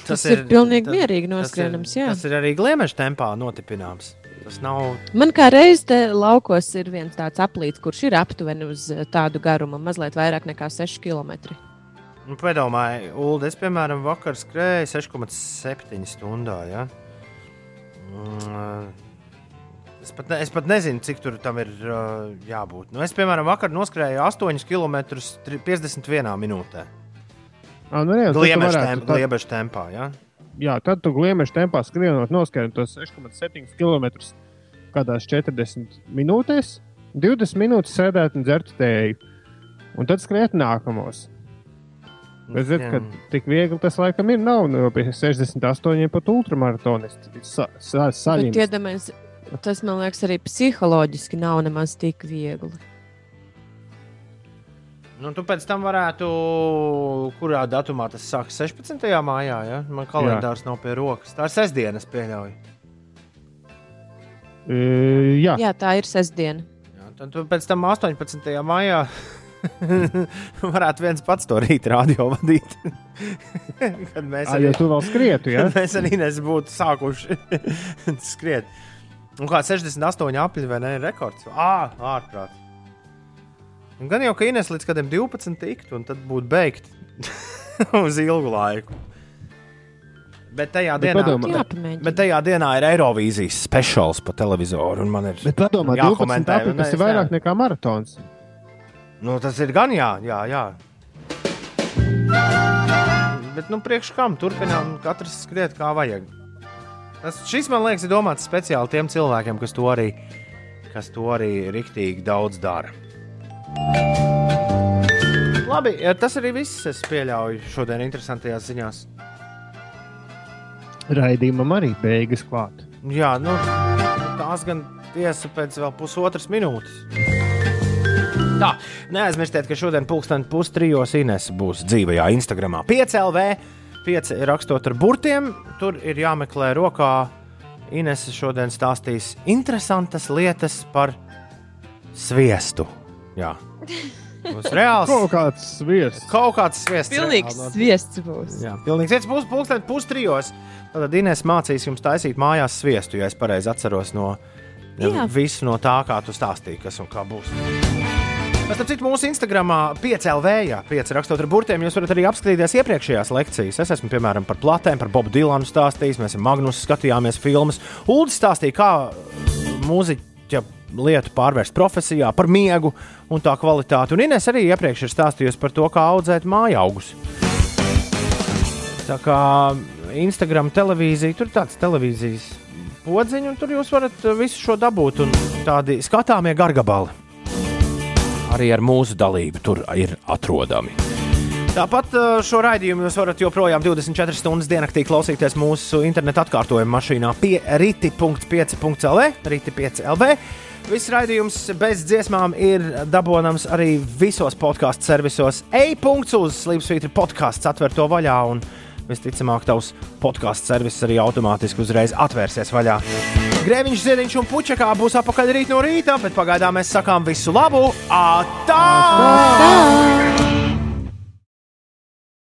Tas ir pilnīgi mierīgi noskrienams, jā. Tas ir arī gliemeža tempā notipināms. Tas nav. Man kā reiz te laukos ir viens tāds aplīts, kurš ir aptuveni uz eh, tādu garumu, mazliet vairāk nekā 6 km. Nu, Padomājiet, Ulu, es piemēram vakar skrēju 6,7 stundā. Ja? Mm, Es pat, ne, es pat nezinu, cik tur tam ir uh, jābūt. Nu, es, piemēram, vakar noskrēju 8 km 51 minūtē. Ah, nu, tā- gliemeža tempā. Ja? Jā, tad tu gliemeža tempā skrienot, noskrien tos 6,7 km kādās 40 minūtēs, 20 minūtes sēdēt un dzert tēju. Un tad skriet nākamos. Bet, ziniet, ka tik viegli tas laikam ir. Nav nu, pie 68 pat ultramaratonisti. Sa, sa, tas man liekas arī psiholoģiski nav nemaz tik viegli. Nu, tu pēc tam varētu, kurā datumā tas sākas 16. maijā. Ja? Man kalendārs nav pie rokas. Tā ir sestdiena, es pieļauju. E, jā. Jā, tā ir sestdiena. Jā, tad tu pēc tam 18. maijā varētu viens pats to rīta radio vadīt. Kad mēs Ā, jo tu vēl skrietu, ja? Mēs arī nebūtu sākuši skriet. Un kā 68 apli vai ne? ir Rekords. Ā, ārprāt. Un Gan jau, ka Ines līdz kādiem 12 tiktu, un tad būtu beigti uz ilgu laiku. Bet tajā Bet dienā, padomā- Jāpamēģina. bet tajā dienā ir Eirovīzijas speciāls pa televizoru. un Man ir Bet padomā, 12 jākomentē, tas ir vairāk nevaru. nekā maratons. Nu, tas ir gan jā, jā. jā. Bet, nu, priekš kam turpinām, katrs skriet kā vajag. Tas, šis, man liekas, ir domāts speciāli tiem cilvēkiem, kas to arī, kas to arī riktīgi daudz dara. Labi, tas arī viss. Es pieļauju šodien interesantajās ziņās. Raidījumam arī beigas klāt. Jā, nu, tās gan tiesa pēc vēl pusotras minūtes. Tā, neaizmirstiet, ka šodien pulksten pustrijos Ines būs dzīvajā Instagramā. 5LV, 5 rakstot ar burtiem, tur ir jāmeklē rokā. Ines šodien stāstīs interesantas lietas par sviestu. Jā. Būs reāls. Kaut kāds sviests. Kaut kāds sviests. Pilnīgs reāli. sviests būs. Jā, pilnīgs sviests būs pulksten pustrijos. Tad Ines mācīs jums taisīt mājās sviestu, ja es pareizi atceros no Jā. visu no tā, kā tu stāstīji, kas un kā būs. Pēc tam citu mūsu Instagramā 5LV, jā, 5 rakstot ar burtiem, jūs varat arī apskatīties iepriekšējās lekcijas. Es esmu, piemēram, par platēm, par Bobu Dilanu stāstījis, mēs ar Magnusu skatījāmies filmas. Ulds stāstīja, kā mūziķa lietu pārvērst profesijā, par miegu un tā kvalitāti. Un Ines arī iepriekš ir stāstījusi par to, kā audzēt mājaugus. Tā kā Instagram televīzija, tur ir tāds televīzijas podziņš, un tur jūs varat uh, visu šo dabūt. Tādi skatāmie gargabali arī ar mūsu dalību tur ir atrodami. Tāpat uh, šo raidījumu jūs varat joprojām 24 stundas diennaktī klausīties mūsu interneta atkārtojuma mašīnā pie rīti.5.lv. Rīti5.lv. Viss raidījums bez dziesmām ir dabūjams arī visos podkāstu servisos. E-punkts uz Slimsvītra podkāsts atver to vaļā, un visticamāk, tavs podkāstu servis arī automātiski uzreiz atvērsies vaļā. Grēviņš, ziediņš un puķekā būs apakaļ rīt no rīta, bet pagaidām mēs sakām visu labu! Atā! Tā!